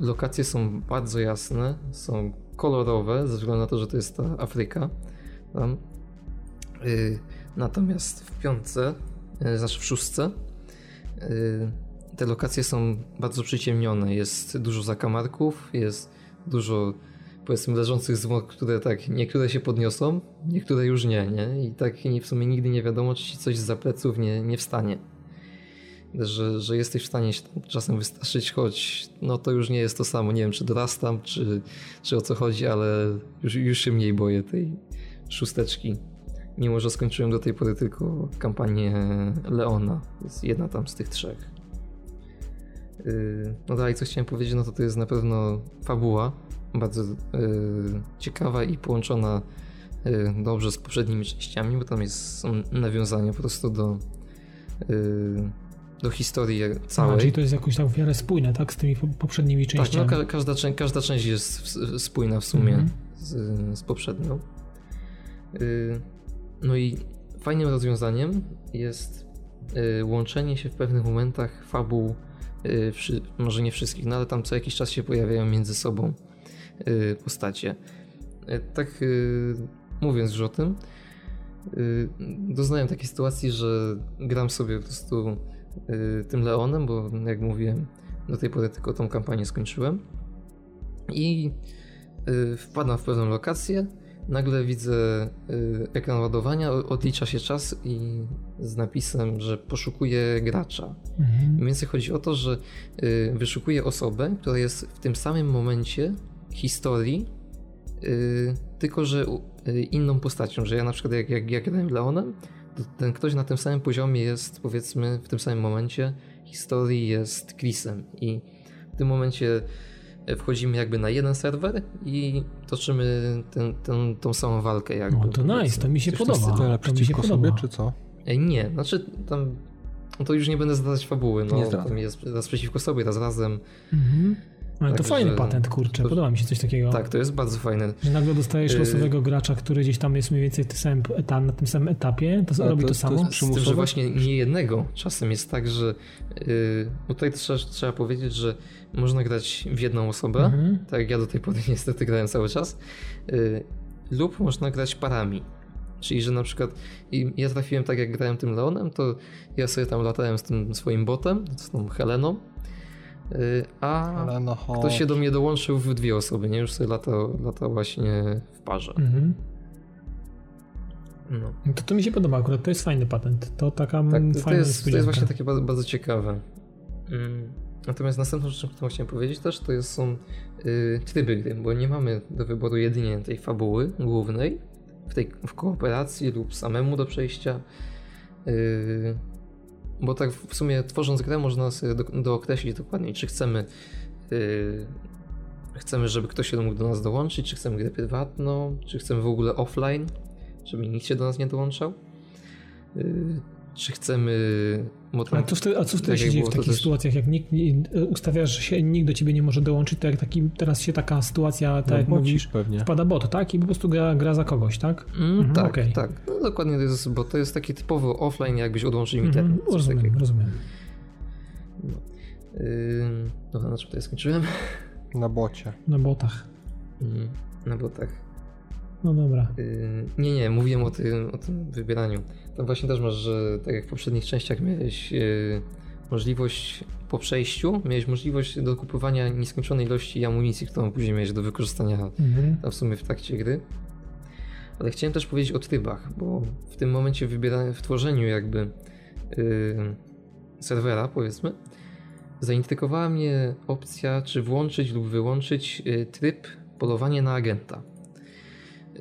lokacje są bardzo jasne, są kolorowe, ze względu na to, że to jest ta Afryka. Tam. Y, Natomiast w piątce, znaczy w szóstce, y, te lokacje są bardzo przyciemnione. Jest dużo zakamarków, jest dużo powiedzmy leżących zwłok, które tak, niektóre się podniosą, niektóre już nie, nie? I tak w sumie nigdy nie wiadomo, czy ci coś za pleców nie, nie wstanie. Że, że jesteś w stanie się czasem wystraszyć, choć no to już nie jest to samo. Nie wiem, czy dorastam, czy, czy o co chodzi, ale już, już się mniej boję tej szósteczki. Mimo, że skończyłem do tej pory tylko kampanię Leona. Jest jedna tam z tych trzech. Yy, No dalej, co chciałem powiedzieć, no to to jest na pewno fabuła, bardzo yy, ciekawa i połączona yy, dobrze z poprzednimi częściami, bo tam jest, są nawiązania po prostu do, yy, do historii A, całej. czyli to jest jakoś tak w miarę spójne, tak, z tymi po- poprzednimi tak, no, częściami. ka- każda, czę- każda część jest spójna w sumie Mhm. z, z poprzednią. Yy, No i fajnym rozwiązaniem jest yy, łączenie się w pewnych momentach fabuł, yy, wszy- może nie wszystkich, no ale tam co jakiś czas się pojawiają między sobą postacie. Tak mówiąc już o tym, doznałem takiej sytuacji, że gram sobie po prostu tym Leonem, bo jak mówiłem, do tej pory tylko tą kampanię skończyłem. I yy, wpadam w pewną lokację. Nagle widzę yy, ekran ładowania, odlicza się czas i z napisem, że poszukuje gracza. Mhm. Mniej więcej chodzi o to, że y, wyszukuję osobę, która jest w tym samym momencie historii, y, tylko że y, inną postacią. Że ja na przykład jak, jak, jak grałem Leonem, ten ktoś na tym samym poziomie jest powiedzmy w tym samym momencie historii jest Chrisem i w tym momencie y, wchodzimy jakby na jeden serwer i toczymy ten, ten, tą samą walkę jakby. No to nice, powiedzmy. to mi się Coś podoba. Ale to mi się przeciwko sobie, podoba. czy co? Ej, nie, znaczy tam. No to już nie będę zdradzać fabuły. No, Nie tam jest raz przeciwko sobie, raz razem. Mhm. Ale to Także- fajny patent, kurczę, to- podoba mi się coś takiego. Tak, to jest bardzo fajne. Że nagle dostajesz Yy. losowego gracza, który gdzieś tam jest mniej więcej w tym samym etap, na tym samym etapie, to Ale robi to, to- to samo. jest Z tym, że właśnie nie jednego. Czasem jest tak, że. Yy, tutaj trzeba, trzeba powiedzieć, że można grać w jedną osobę. Mhm. Tak jak ja do tej pory [laughs] niestety grałem cały czas. Yy, lub można grać parami. Czyli, że na przykład i ja trafiłem tak, jak grałem tym Leonem, to ja sobie tam latałem z tym swoim botem, z tą Heleną. Y, a no ktoś się do mnie dołączył w dwie osoby, nie? Już sobie lata, lata właśnie w parze. Mhm. No. No To, to mi się podoba akurat, to jest fajny patent. To taka Tak, mm, to, to, fajna jest, to jest właśnie takie bardzo, bardzo ciekawe. Mm. Natomiast następną rzeczą, którą chciałem powiedzieć też, to jest, są y, tryby gry, bo nie mamy do wyboru jedynie tej fabuły głównej, w, tej, w kooperacji lub samemu do przejścia. Y, bo tak w sumie tworząc grę można sobie do, dookreślić dokładnie, czy chcemy y, chcemy, żeby ktoś się mógł do nas dołączyć, czy chcemy grę prywatną, czy chcemy w ogóle offline, żeby nikt się do nas nie dołączał. Y, czy chcemy. Tam, A co wtedy, a co wtedy tak się jak dzieje w to takich też- sytuacjach, jak nikt, nie- ustawiasz, że się nikt do ciebie nie może dołączyć, to jak taki, teraz się taka sytuacja, tak no, jak mówisz, pewnie. wpada bot, tak? I po prostu gra, gra za kogoś, tak? Mm, Mhm, tak, okej. tak. No, dokładnie to jest, bo to jest taki typowy offline, jakbyś odłączył internet. Mhm, coś rozumiem, takiego. rozumiem. Ym, dobra, na czym tutaj skończyłem? Na bocie. Na botach. Ym, No bo tak. No dobra. Ym, Nie, nie, mówiłem o tym, o tym wybieraniu. Tam właśnie też masz, że tak jak w poprzednich częściach miałeś yy, możliwość po przejściu, miałeś możliwość do kupowania nieskończonej ilości amunicji, którą później miałeś do wykorzystania Mhm. w sumie w trakcie gry. Ale chciałem też powiedzieć o trybach, bo w tym momencie w tworzeniu jakby yy, serwera, powiedzmy, zaintrygowała mnie opcja, czy włączyć lub wyłączyć yy, tryb polowanie na agenta.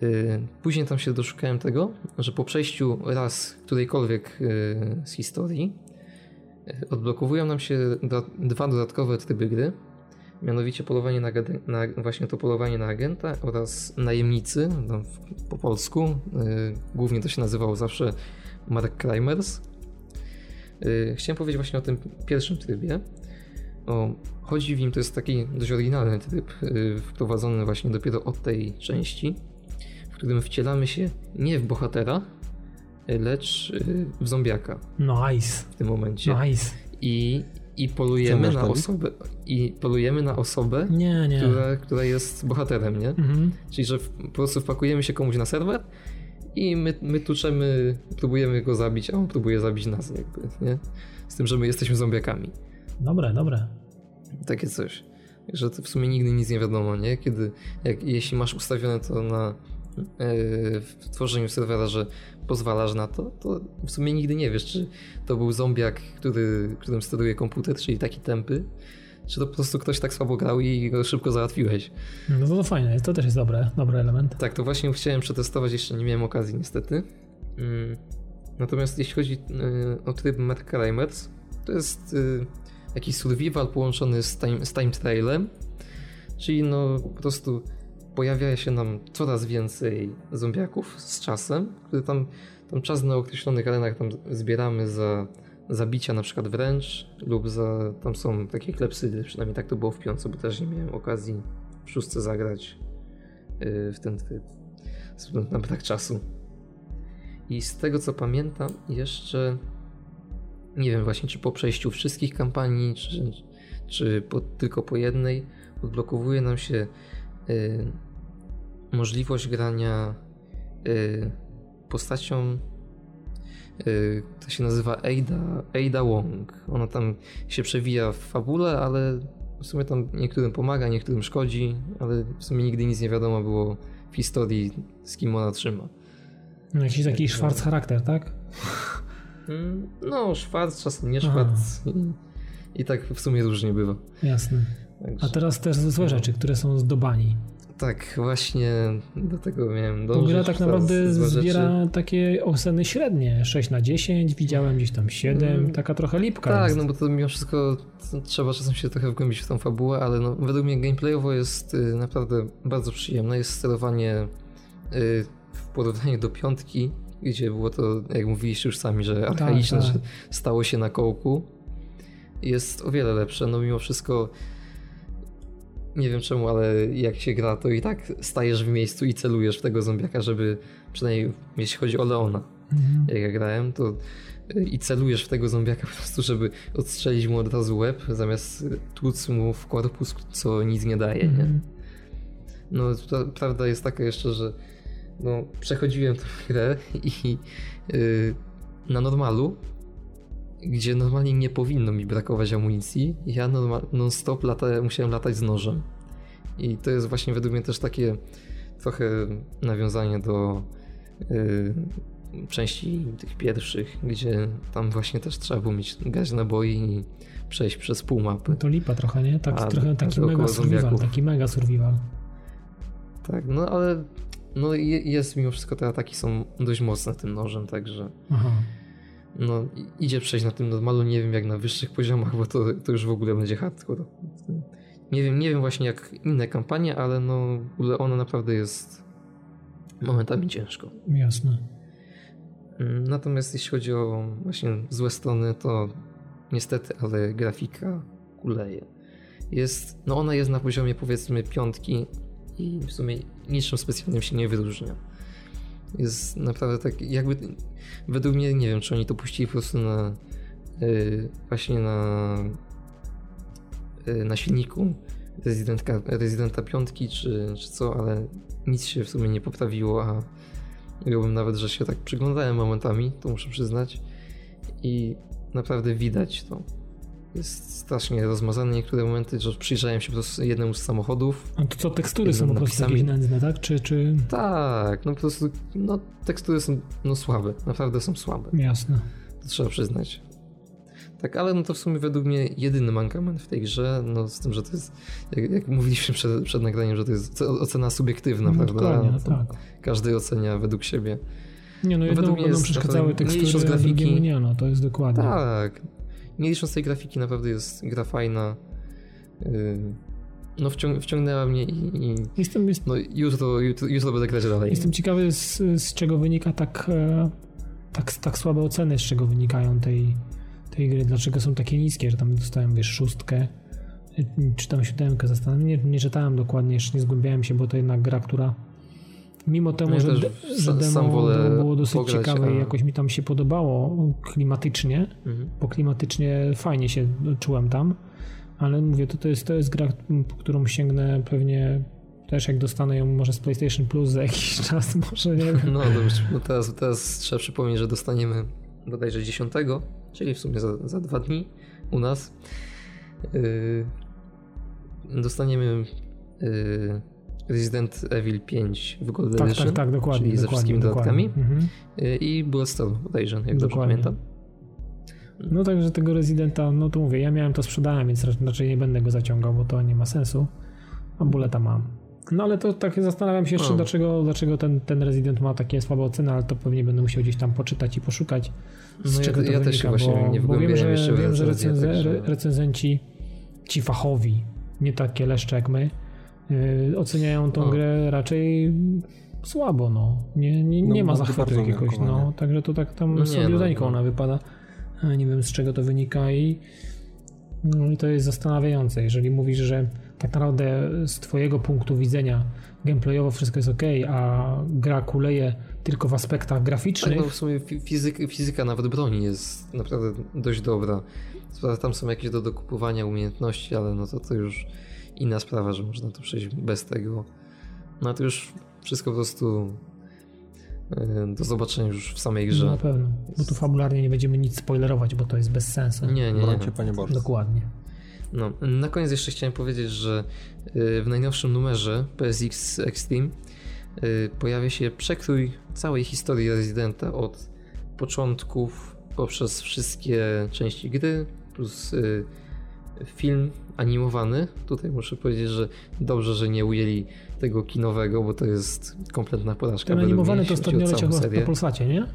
Yy, Później tam się doszukałem tego, że po przejściu raz którejkolwiek yy, z historii yy, odblokowują nam się dwa dodatkowe tryby gry, mianowicie polowanie na, na właśnie to polowanie na agenta oraz najemnicy, no, po polsku, yy, głównie to się nazywało zawsze Mark Crimers. Yy, chciałem powiedzieć właśnie o tym pierwszym trybie. O, chodzi w nim, to jest taki dość oryginalny tryb, yy, wprowadzony właśnie dopiero od tej części, w którym wcielamy się nie w bohatera, lecz yy, w zombiaka Nice. w tym momencie. Nice. I, i polujemy na osobę i polujemy na osobę, Nie, nie. która, która jest bohaterem, nie? Mhm. Czyli, że po prostu wpakujemy się komuś na serwer i my, my tuczemy, próbujemy go zabić, a on próbuje zabić nas jakby, nie? Z tym, że my jesteśmy zombiakami. Dobre, dobre. Takie coś. Że to w sumie nigdy nic nie wiadomo, nie? Kiedy, jak, jeśli masz ustawione to na w tworzeniu serwera, że pozwalasz na to, to w sumie nigdy nie wiesz, czy to był zombiak, który, którym steruje komputer, czyli taki tępy, czy to po prostu ktoś tak słabo grał i go szybko załatwiłeś. No to, to fajne, to też jest dobre, dobry element. Tak, to właśnie chciałem przetestować, jeszcze nie miałem okazji niestety. Mm. Natomiast jeśli chodzi y, o tryb Mad Crimers, to jest y, jakiś survival połączony z time, z time trailem, czyli no po prostu pojawia się nam coraz więcej zombiaków z czasem, który tam, tam czas na określonych arenach tam zbieramy za zabicia na przykład wręcz lub za, tam są takie klepsydy, przynajmniej tak to było w piątce, bo też nie miałem okazji w szóstce zagrać y, w ten tryb na brak czasu. I z tego co pamiętam, jeszcze nie wiem właśnie, czy po przejściu wszystkich kampanii, czy, czy po, tylko po jednej, odblokowuje nam się y, możliwość grania y, postacią. Y, to się nazywa Ada, Ada Wong. Ona tam się przewija w fabule, ale w sumie tam niektórym pomaga, niektórym szkodzi, ale w sumie nigdy nic nie wiadomo było w historii, z kim ona trzyma. No, Jakiś taki szwarc charakter, tak? Mm, No, szwarc, czasem nie szwarc. I, I tak w sumie różnie bywa. Jasne. Także, A teraz też złe rzeczy, które są zdobani. Tak, właśnie do tego miałem dążyć. gra tak naprawdę złe rzeczy. zbiera takie oceny średnie. 6 na 10, widziałem gdzieś tam 7, Mm. taka trochę lipka Tak, jest. no bo to mimo wszystko trzeba czasem się trochę wgłębić w tą fabułę, ale no, według mnie gameplayowo jest y, naprawdę bardzo przyjemne. Jest sterowanie y, w porównaniu do piątki, gdzie było to, jak mówiliście już sami, że archaiczne, tak. że stało się na kołku. Jest o wiele lepsze, no mimo wszystko nie wiem czemu, ale jak się gra, to i tak stajesz w miejscu i celujesz w tego zombiaka, żeby przynajmniej jeśli chodzi o Leona, Mhm. jak ja grałem, to y, i celujesz w tego zombiaka po prostu, żeby odstrzelić mu od razu łeb, zamiast tłuc mu w korpus, co nic nie daje, nie? Mhm. No, pra- prawda jest taka jeszcze, że no, przechodziłem tę grę i y, na normalu gdzie normalnie nie powinno mi brakować amunicji, ja non-stop lata, musiałem latać z nożem. I to jest właśnie według mnie też takie trochę nawiązanie do yy, części tych pierwszych, gdzie tam właśnie też trzeba było mieć gaz naboi i przejść przez pół mapy. To lipa trochę, nie? Tak, A, trochę taki mega survival, taki mega survival. Tak, no ale no jest mimo wszystko te ataki są dość mocne tym nożem, także Aha. No idzie przejść na tym normalu, nie wiem jak na wyższych poziomach, bo to, to już w ogóle będzie hardcore. Nie wiem, nie wiem właśnie jak inne kampanie, ale no ona naprawdę jest momentami ciężko. Jasne. Natomiast jeśli chodzi o właśnie złe strony, to niestety, ale grafika kuleje. Jest, no ona jest na poziomie powiedzmy piątki i w sumie niczym specjalnym się nie wyróżnia. Jest naprawdę tak, jakby według mnie, nie wiem, czy oni to puścili po prostu na yy, właśnie na yy, na silniku Rezydentka, Rezydenta piątki, czy, czy co, ale nic się w sumie nie poprawiło, a Miałbym nawet, że się tak przyglądałem momentami, to muszę przyznać. I naprawdę widać to. Jest strasznie rozmazane niektóre momenty, że przyjrzałem się po prostu jednemu z samochodów. A to co, tekstury są po prostu jakieś nędzne, tak? Czy, czy... Tak, no po prostu no, tekstury są no, słabe, naprawdę są słabe. Jasne. To trzeba przyznać. Tak, ale no to w sumie według mnie jedyny mankament w tej grze, no z tym, że to jest, jak, jak mówiliśmy przed, przed nagraniem, że to jest ocena subiektywna, no, prawda? Tak. Każdy ocenia według siebie. Nie, no, no jednemu będą przeszkadzały tekstury, a grafiki, nie, no to jest dokładnie. Tak. Nie licząc tej grafiki, naprawdę jest gra fajna. Yy, no wciąg wciągnęła mnie i, i jestem, jest... no, jutro, jutro, jutro będę grać dalej. Jestem ciekawy z, z czego wynika tak, e, tak, tak słabe oceny, z czego wynikają tej tej gry, dlaczego są takie niskie, że tam dostałem, wiesz, szóstkę, czy tam siódemkę, zastanawiam nie, nie czytałem dokładnie, jeszcze nie zgłębiałem się, bo to jednak gra, która mimo temu, no ja że, że demo było dosyć ciekawe a... i jakoś mi tam się podobało klimatycznie, mhm. bo klimatycznie fajnie się czułem tam, ale mówię, to, to, jest, to jest gra, po którą sięgnę pewnie też jak dostanę ją może z PlayStation Plus za [laughs] jakiś czas, może nie wiem. No dobrze, no teraz, teraz trzeba przypomnieć, że dostaniemy bodajże 10 czyli w sumie za, za dwa dni u nas, yy, dostaniemy yy, Resident Evil 5 w Gold tak, Edition, tak, tak, dokładnie, czyli ze wszystkimi dodatkami mhm. yy, i Bloodstorm bodajże, jak dokładnie. dobrze pamiętam. No także tego Residenta, no to mówię, ja miałem to sprzedałem, więc raczej nie będę go zaciągał, bo to nie ma sensu, a buleta mam. No ale to tak zastanawiam się jeszcze, dlaczego, dlaczego ten, ten Resident ma takie słabe oceny, ale to pewnie będę musiał gdzieś tam poczytać i poszukać. Z no czego ja, to ja wynika, też się właśnie bo, nie bo wiem, że, wiem, że recenze, że... recenzenci ci fachowi, nie takie leszcze jak my, yy, oceniają tą grę raczej słabo, no. Nie, nie, nie no, ma zachwytu jakiegoś, no. Także to tak tam no słabiuteńko no, no. ona wypada. Nie wiem z czego to wynika i, no, i to jest zastanawiające. Jeżeli mówisz, że tak naprawdę z twojego punktu widzenia gameplayowo wszystko jest ok, a gra kuleje tylko w aspektach graficznych. Tak, no w sumie fizyka, fizyka nawet broni jest naprawdę dość dobra. Tam są jakieś do dokupowania umiejętności, ale no to, to już inna sprawa, że można to przejść bez tego. No to już wszystko po prostu e, do zobaczenia już w samej grze. No na pewno, bo tu fabularnie nie będziemy nic spoilerować, bo to jest bez sensu. Nie, nie, nie. Panie Boże. Dokładnie. No, na koniec jeszcze chciałem powiedzieć, że y, w najnowszym numerze PSX Extreme y, pojawia się przekrój całej historii Residenta od początków poprzez wszystkie części gry plus film animowany. Tutaj muszę powiedzieć, że dobrze, że nie ujęli tego kinowego, bo to jest kompletna porażka. Ten animowany to ostatnio leciał na Polsacie, nie?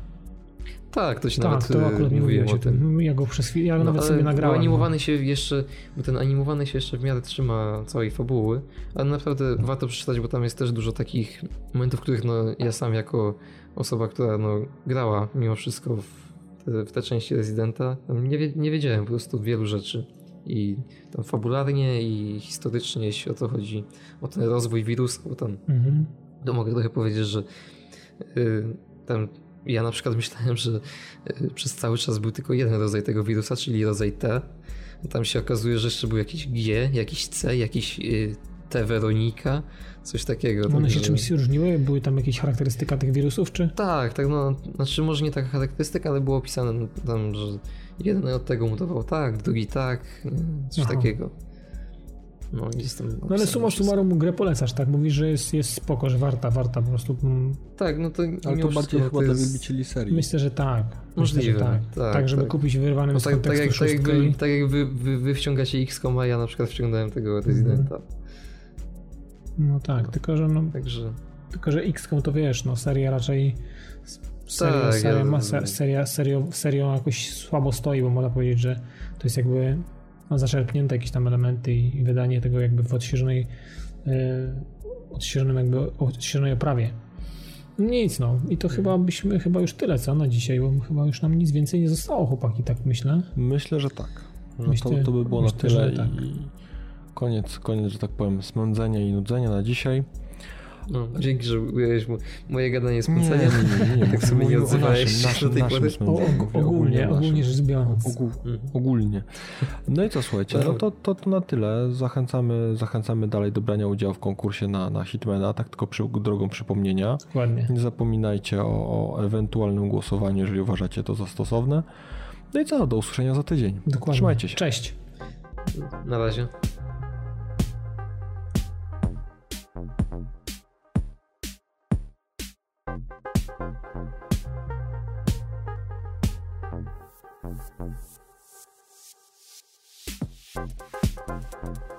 Tak, to się tak, nawet to akurat nie mówiłeś o tym. Ja go przez chwilę, ja no, nawet sobie nagrałem. animowany się jeszcze, bo ten animowany się jeszcze w miarę trzyma całej fabuły, ale naprawdę warto przeczytać, bo tam jest też dużo takich momentów, w których no, ja sam jako osoba, która no, grała mimo wszystko w te, w te części Residenta, nie, nie wiedziałem po prostu wielu rzeczy. I tam fabularnie i historycznie, jeśli o to chodzi, o ten rozwój wirusa, bo tam mhm. to mogę trochę powiedzieć, że yy, tam ja na przykład myślałem, że e, przez cały czas był tylko jeden rodzaj tego wirusa, czyli rodzaj T. Tam się okazuje, że jeszcze był jakiś G, jakiś C, jakiś e, T Weronika, coś takiego. One się także- czymś różniły? Były tam jakieś charakterystyka tych wirusów, czy? Tak, tak, no, znaczy może nie taka charakterystyka, ale było opisane no, tam, że jeden od tego mutował tak, drugi tak, coś Aha. takiego. No, jest tam No ale wszystko. summarum grę polecasz, tak? Mówisz, że jest, jest spoko, że warta, warta po prostu. mm, Tak, no to Ale to bardziej no, chyba dla jest- wielbicieli serii. Myślę, że tak. Myślę, Możliwe, że tak. tak, Tak, żeby tak. kupić wyrwanym No, z tak, tak, kontekstu jak, tak jak, tak jak wy, wy, wy wciągacie a ja na przykład wciągnąłem tego Residenta. No tak, tylko że, no, Także tylko że XCOM to wiesz, no seria raczej seria, Tak, seria, ja- ma, seria, serio, serio jakoś słabo stoi, bo można powiedzieć, że to jest jakby no, zaczerpnięte jakieś tam elementy i i wydanie tego jakby w odświeżonej yy, odświeżonym jakby odświeżonej oprawie. Nic no i to chyba byśmy chyba już tyle co na dzisiaj, bo chyba już nam nic więcej nie zostało chłopaki, tak myślę. Myślę, że tak. Że Myślę- to, to by było myślę, na tyle tak. Koniec, koniec, że tak powiem, smędzenia i nudzenia na dzisiaj. no, dzięki, że ująłeś mo- moje gadanie z Nie, nie, nie, nie, [laughs] Tak sobie nie odzywałeś naszym, do tej pory? Ogólnie, ogólnie rzecz biorąc. Ogół, Mhm. ogólnie. No i co, słuchajcie, no to, to, to na tyle. Zachęcamy, zachęcamy dalej do brania udziału w konkursie na, na Hitmana, tak tylko przy, drogą przypomnienia. Dokładnie. Nie zapominajcie o, o ewentualnym głosowaniu, jeżeli uważacie to za stosowne. No i co, do usłyszenia za tydzień. Dokładnie. Trzymajcie się. Cześć. Na razie. Thank you.